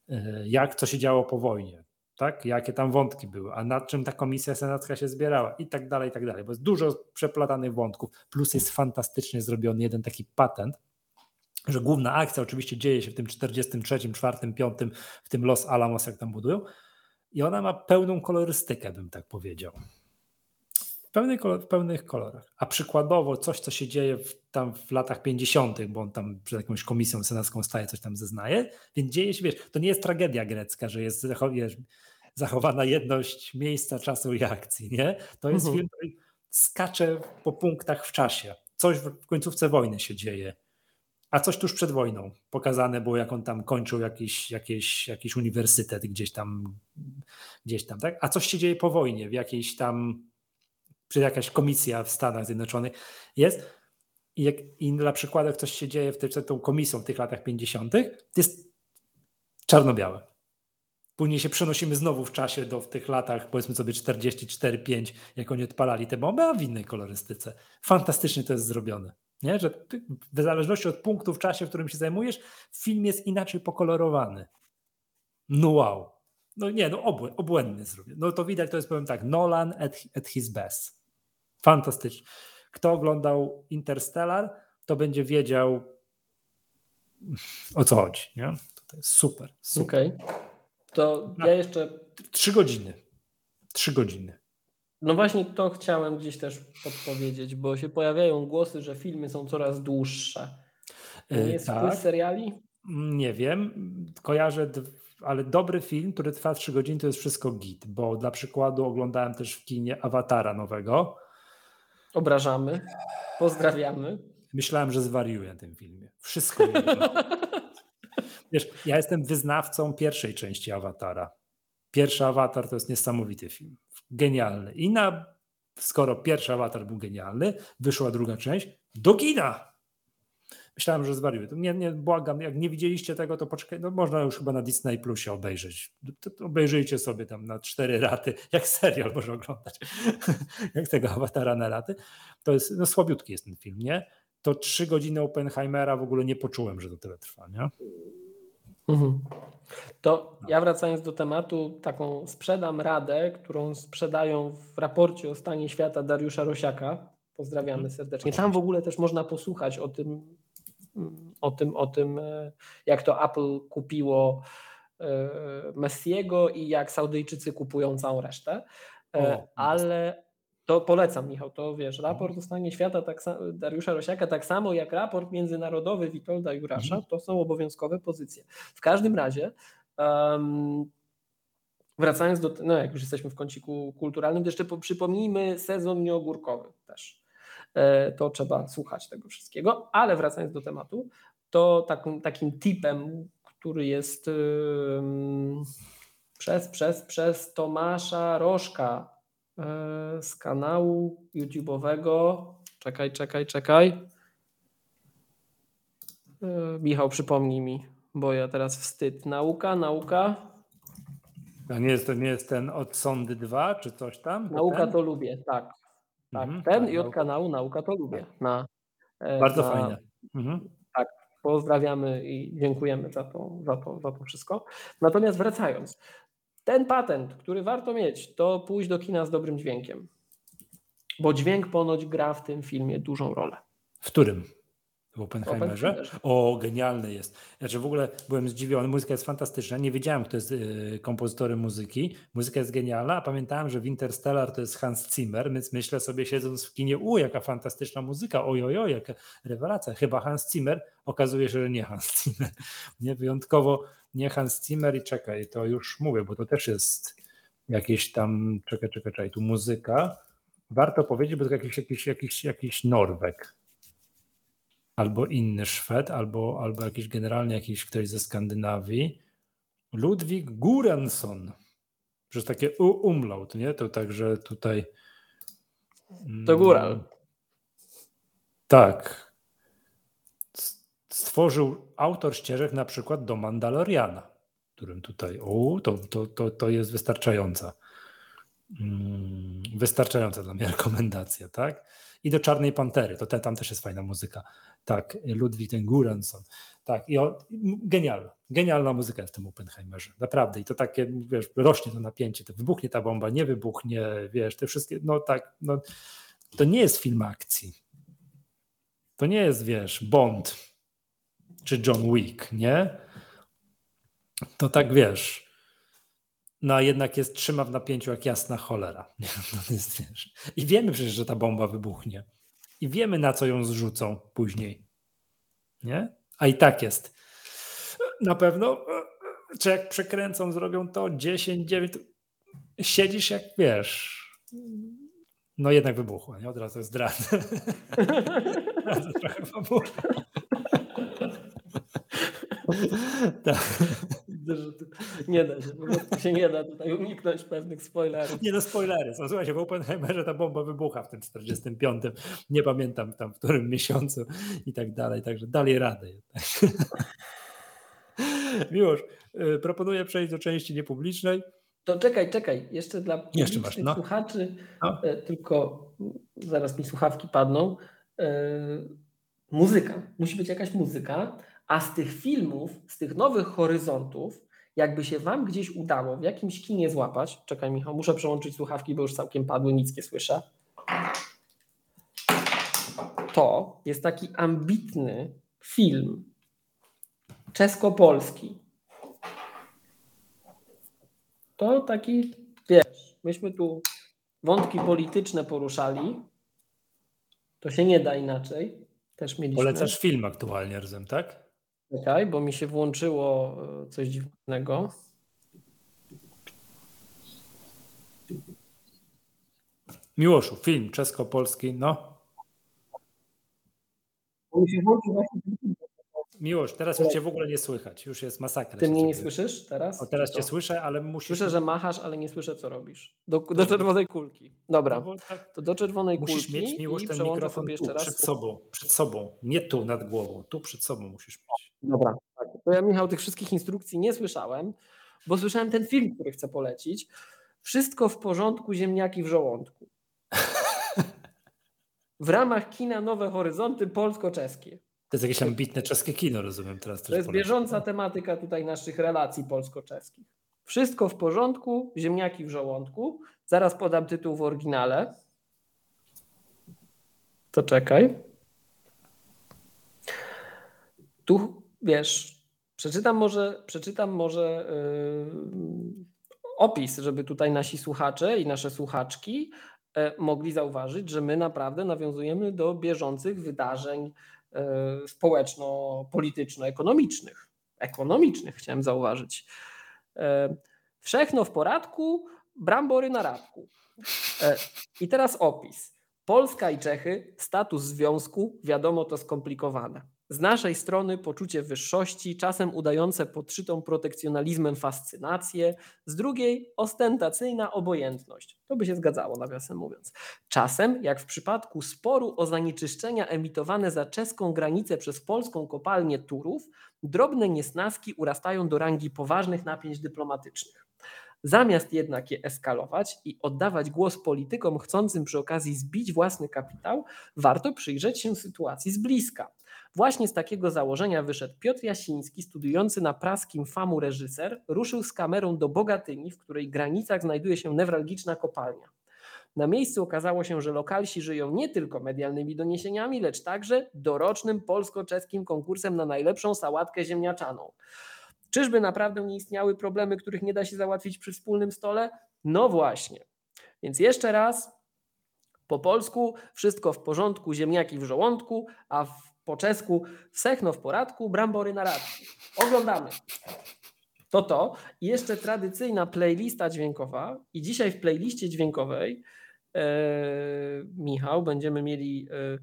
S1: E, jak to się działo po wojnie, tak? jakie tam wątki były, a nad czym ta komisja senacka się zbierała i tak dalej, i tak dalej, bo jest dużo przeplatanych wątków, plus jest fantastycznie zrobiony jeden taki patent, że główna akcja oczywiście dzieje się w tym 43, 4, 5, w tym Los Alamos, jak tam budują, i ona ma pełną kolorystykę, bym tak powiedział. W, pełnej, w pełnych kolorach. A przykładowo coś, co się dzieje w, tam w latach 50., bo on tam przed jakąś komisją senacką staje, coś tam zeznaje, więc dzieje się, wiesz, to nie jest tragedia grecka, że jest wiesz, zachowana jedność miejsca, czasu i akcji, nie? To jest mhm. film, który skacze po punktach w czasie. Coś w końcówce wojny się dzieje a coś tuż przed wojną pokazane było, jak on tam kończył jakiś, jakiś, jakiś uniwersytet gdzieś tam, gdzieś tam, tak? A coś się dzieje po wojnie, w jakiejś tam, czy jakaś komisja w Stanach Zjednoczonych jest. I, jak, i dla przykładu, coś się dzieje w tej, tą komisją w tych latach 50., to jest czarno-białe. Później się przenosimy znowu w czasie do w tych latach, powiedzmy sobie 44-5, jak oni odpalali te bomby, a w innej kolorystyce. Fantastycznie to jest zrobione. Nie? Że w zależności od punktu w czasie, w którym się zajmujesz, film jest inaczej pokolorowany. No wow. No nie, no obłę, obłędny zrobię. No to widać, to jest powiem tak, Nolan at, at his best. Fantastycznie. Kto oglądał Interstellar, to będzie wiedział o co chodzi. Nie? To jest super. super.
S2: Okay. To ja jeszcze.
S1: Trzy godziny. Trzy godziny.
S2: No właśnie to chciałem gdzieś też podpowiedzieć, bo się pojawiają głosy, że filmy są coraz dłuższe. Nie y, jest tak. seriali?
S1: Nie wiem. Kojarzę, ale dobry film, który trwa trzy godziny, to jest wszystko git, bo dla przykładu oglądałem też w kinie Awatara nowego.
S2: Obrażamy. Pozdrawiamy.
S1: Myślałem, że zwariuję na tym filmie. Wszystko. Wiesz, ja jestem wyznawcą pierwszej części Awatara. Pierwszy Awatar to jest niesamowity film. Genialny. I na, skoro pierwszy Awatar był genialny, wyszła druga część, do kina! Myślałem, że zwariuję. Nie, nie, błagam, jak nie widzieliście tego, to poczekaj, no można już chyba na Disney Plusie obejrzeć. To, to obejrzyjcie sobie tam na cztery raty, jak serial może oglądać, jak tego awatara na raty. To jest, no słabiutki jest ten film, nie? To trzy godziny Oppenheimera w ogóle nie poczułem, że to tyle trwa, nie?
S2: Mhm. To ja wracając do tematu, taką sprzedam radę, którą sprzedają w raporcie o stanie świata Dariusza Rosiaka. Pozdrawiamy mhm. serdecznie. Tam w ogóle też można posłuchać o tym, o tym, o tym e, jak to Apple kupiło e, Messiego i jak Saudyjczycy kupują całą resztę. E, o, ale to polecam, Michał, to wiesz, raport o stanie świata tak, Dariusza Rosiaka, tak samo jak raport międzynarodowy Witolda Jurasza, mhm. to są obowiązkowe pozycje. W każdym razie, um, wracając do, no jak już jesteśmy w kąciku kulturalnym, to jeszcze przypomnijmy sezon nieogórkowy też. E, to trzeba słuchać tego wszystkiego, ale wracając do tematu, to takim, takim tipem, który jest um, przez, przez, przez Tomasza Rożka z kanału YouTube'owego. Czekaj, czekaj, czekaj. E, Michał, przypomnij mi, bo ja teraz wstyd. Nauka, nauka.
S1: A nie jest, to nie jest ten od Sądy 2 czy coś tam?
S2: Nauka ten? to lubię, tak. tak. Mhm, ten tak, i od nauka. kanału Nauka to lubię. Na,
S1: e, Bardzo na, fajne. Mhm.
S2: Tak, pozdrawiamy i dziękujemy za to, za, to, za to wszystko. Natomiast wracając, ten patent, który warto mieć, to pójść do kina z dobrym dźwiękiem. Bo dźwięk ponoć gra w tym filmie dużą rolę.
S1: W którym? W Oppenheimerze? O, genialny jest. Znaczy w ogóle byłem zdziwiony, muzyka jest fantastyczna. Nie wiedziałem, kto jest y, kompozytorem muzyki. Muzyka jest genialna, a pamiętałem, że w Interstellar to jest Hans Zimmer, więc myślę sobie siedząc w kinie, u, jaka fantastyczna muzyka, ojojoj, jaka rewelacja. Chyba Hans Zimmer. Okazuje się, że nie Hans Zimmer. Nie, wyjątkowo nie Hans Zimmer i czekaj, to już mówię, bo to też jest jakieś tam, czekaj, czekaj, czekaj, tu muzyka. Warto powiedzieć, bo to jakiś, jakiś, jakiś, jakiś Norweg albo inny Szwed, albo, albo jakiś generalnie jakiś ktoś ze Skandynawii. Ludwik Guransson. Przez takie umlaut, nie? To także tutaj.
S2: To góral.
S1: Tak. Stworzył autor ścieżek na przykład do Mandaloriana, którym tutaj. O, to, to, to, to jest wystarczająca. Mm, wystarczająca dla mnie rekomendacja, tak? I do Czarnej Pantery, to te, tam też jest fajna muzyka. Tak, Ludwig ten Guransson. Tak, i o, genialna, genialna muzyka w tym Oppenheimerze, naprawdę. I to takie, wiesz, rośnie to napięcie, to wybuchnie ta bomba, nie wybuchnie, wiesz, te wszystkie, no tak, no, to nie jest film akcji. To nie jest, wiesz, Bond czy John Wick, nie? To tak, wiesz, no a jednak jest, trzyma w napięciu jak jasna cholera. No, jest, wiesz. I wiemy przecież, że ta bomba wybuchnie i wiemy, na co ją zrzucą później. Nie? A i tak jest. Na pewno, czy jak przekręcą, zrobią to 10, 9, siedzisz jak wiesz. No jednak wybuchło, nie? Od razu jest zdradzę. trochę
S2: tak. Nie da się, po prostu się nie da tutaj uniknąć pewnych spoilerów.
S1: Nie no, spoilery są. Słuchajcie, w Oppenheimerze ta bomba wybucha w tym 45. Nie pamiętam tam w którym miesiącu i tak dalej, także dali radę. Miłosz, y, proponuję przejść do części niepublicznej.
S2: To czekaj, czekaj, jeszcze dla
S1: jeszcze masz, no.
S2: słuchaczy, no. E, tylko zaraz mi słuchawki padną. E, muzyka, musi być jakaś muzyka, a z tych filmów, z tych nowych horyzontów, jakby się Wam gdzieś udało w jakimś kinie złapać, czekaj Michał, muszę przełączyć słuchawki, bo już całkiem padły, nic nie słyszę. To jest taki ambitny film czesko-polski. To taki, wiesz, myśmy tu wątki polityczne poruszali. To się nie da inaczej. Też mieliśmy.
S1: Polecasz film aktualnie, rozumiem, tak?
S2: Czekaj, bo mi się włączyło e, coś dziwnego.
S1: Miłoszu, film czesko-polski, no. Mi się włączył właśnie Miłość, teraz już cię w ogóle nie słychać. Już jest masakra.
S2: Ty mnie nie słyszysz teraz?
S1: O, teraz cię słyszę, ale musisz...
S2: Słyszę, że machasz, ale nie słyszę, co robisz. Do, do czerwonej kulki. Dobra, tak to do czerwonej
S1: musisz
S2: kulki
S1: mieć miłość ten mikrofon jeszcze raz. przed sobą, przed sobą. Nie tu nad głową, tu przed sobą musisz mieć.
S2: Dobra, tak. To ja Michał tych wszystkich instrukcji nie słyszałem, bo słyszałem ten film, który chcę polecić. Wszystko w porządku, ziemniaki w żołądku. W ramach kina Nowe Horyzonty polsko-czeskie.
S1: To jest jakieś ambitne czeskie kino, rozumiem teraz.
S2: To jest bieżąca tematyka tutaj naszych relacji polsko-czeskich. Wszystko w porządku, ziemniaki w żołądku. Zaraz podam tytuł w oryginale. To czekaj. Tu wiesz, przeczytam może, przeczytam może yy, opis, żeby tutaj nasi słuchacze i nasze słuchaczki yy, mogli zauważyć, że my naprawdę nawiązujemy do bieżących wydarzeń E, społeczno-polityczno-ekonomicznych. Ekonomicznych chciałem zauważyć. E, wszechno w poradku, brambory na radku. E, I teraz opis. Polska i Czechy, status związku, wiadomo to skomplikowane. Z naszej strony poczucie wyższości, czasem udające podszytą protekcjonalizmem fascynację, z drugiej ostentacyjna obojętność. To by się zgadzało, nawiasem mówiąc. Czasem, jak w przypadku sporu o zanieczyszczenia emitowane za czeską granicę przez polską kopalnię Turów, drobne niesnaski urastają do rangi poważnych napięć dyplomatycznych. Zamiast jednak je eskalować i oddawać głos politykom chcącym przy okazji zbić własny kapitał, warto przyjrzeć się sytuacji z bliska. Właśnie z takiego założenia wyszedł Piotr Jasiński, studiujący na praskim FAMU reżyser, ruszył z kamerą do Bogatyni, w której granicach znajduje się newralgiczna kopalnia. Na miejscu okazało się, że lokalsi żyją nie tylko medialnymi doniesieniami, lecz także dorocznym polsko-czeskim konkursem na najlepszą sałatkę ziemniaczaną. Czyżby naprawdę nie istniały problemy, których nie da się załatwić przy wspólnym stole? No właśnie. Więc jeszcze raz, po polsku wszystko w porządku, ziemniaki w żołądku, a w po czesku wsechno w poradku, brambory na radku. Oglądamy. To to. I jeszcze tradycyjna playlista dźwiękowa. I dzisiaj w playliście dźwiękowej e, Michał, będziemy mieli e,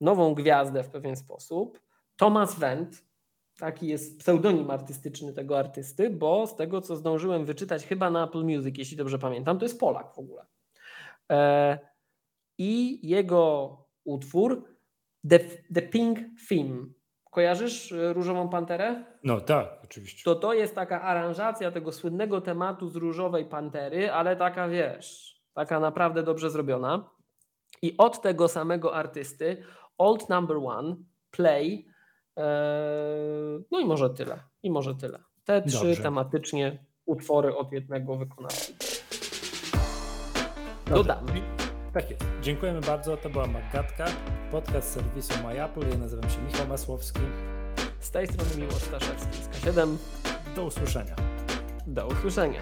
S2: nową gwiazdę w pewien sposób. Thomas Wendt, taki jest pseudonim artystyczny tego artysty, bo z tego co zdążyłem wyczytać chyba na Apple Music, jeśli dobrze pamiętam, to jest Polak w ogóle. E, I jego utwór The, The Pink Theme. Kojarzysz y, Różową Panterę?
S1: No tak, oczywiście.
S2: To to jest taka aranżacja tego słynnego tematu z Różowej Pantery, ale taka wiesz, taka naprawdę dobrze zrobiona. I od tego samego artysty Old Number One, Play, ee, no i może tyle. I może tyle. Te trzy dobrze. tematycznie utwory od jednego wykonawcy. Dodamy.
S1: Tak jest. Dziękujemy bardzo. To była Magatka, podcast serwisu MyApple. Ja nazywam się Michał Masłowski.
S2: Z tej strony Miłosz Staszewski z K7.
S1: Do usłyszenia.
S2: Do usłyszenia.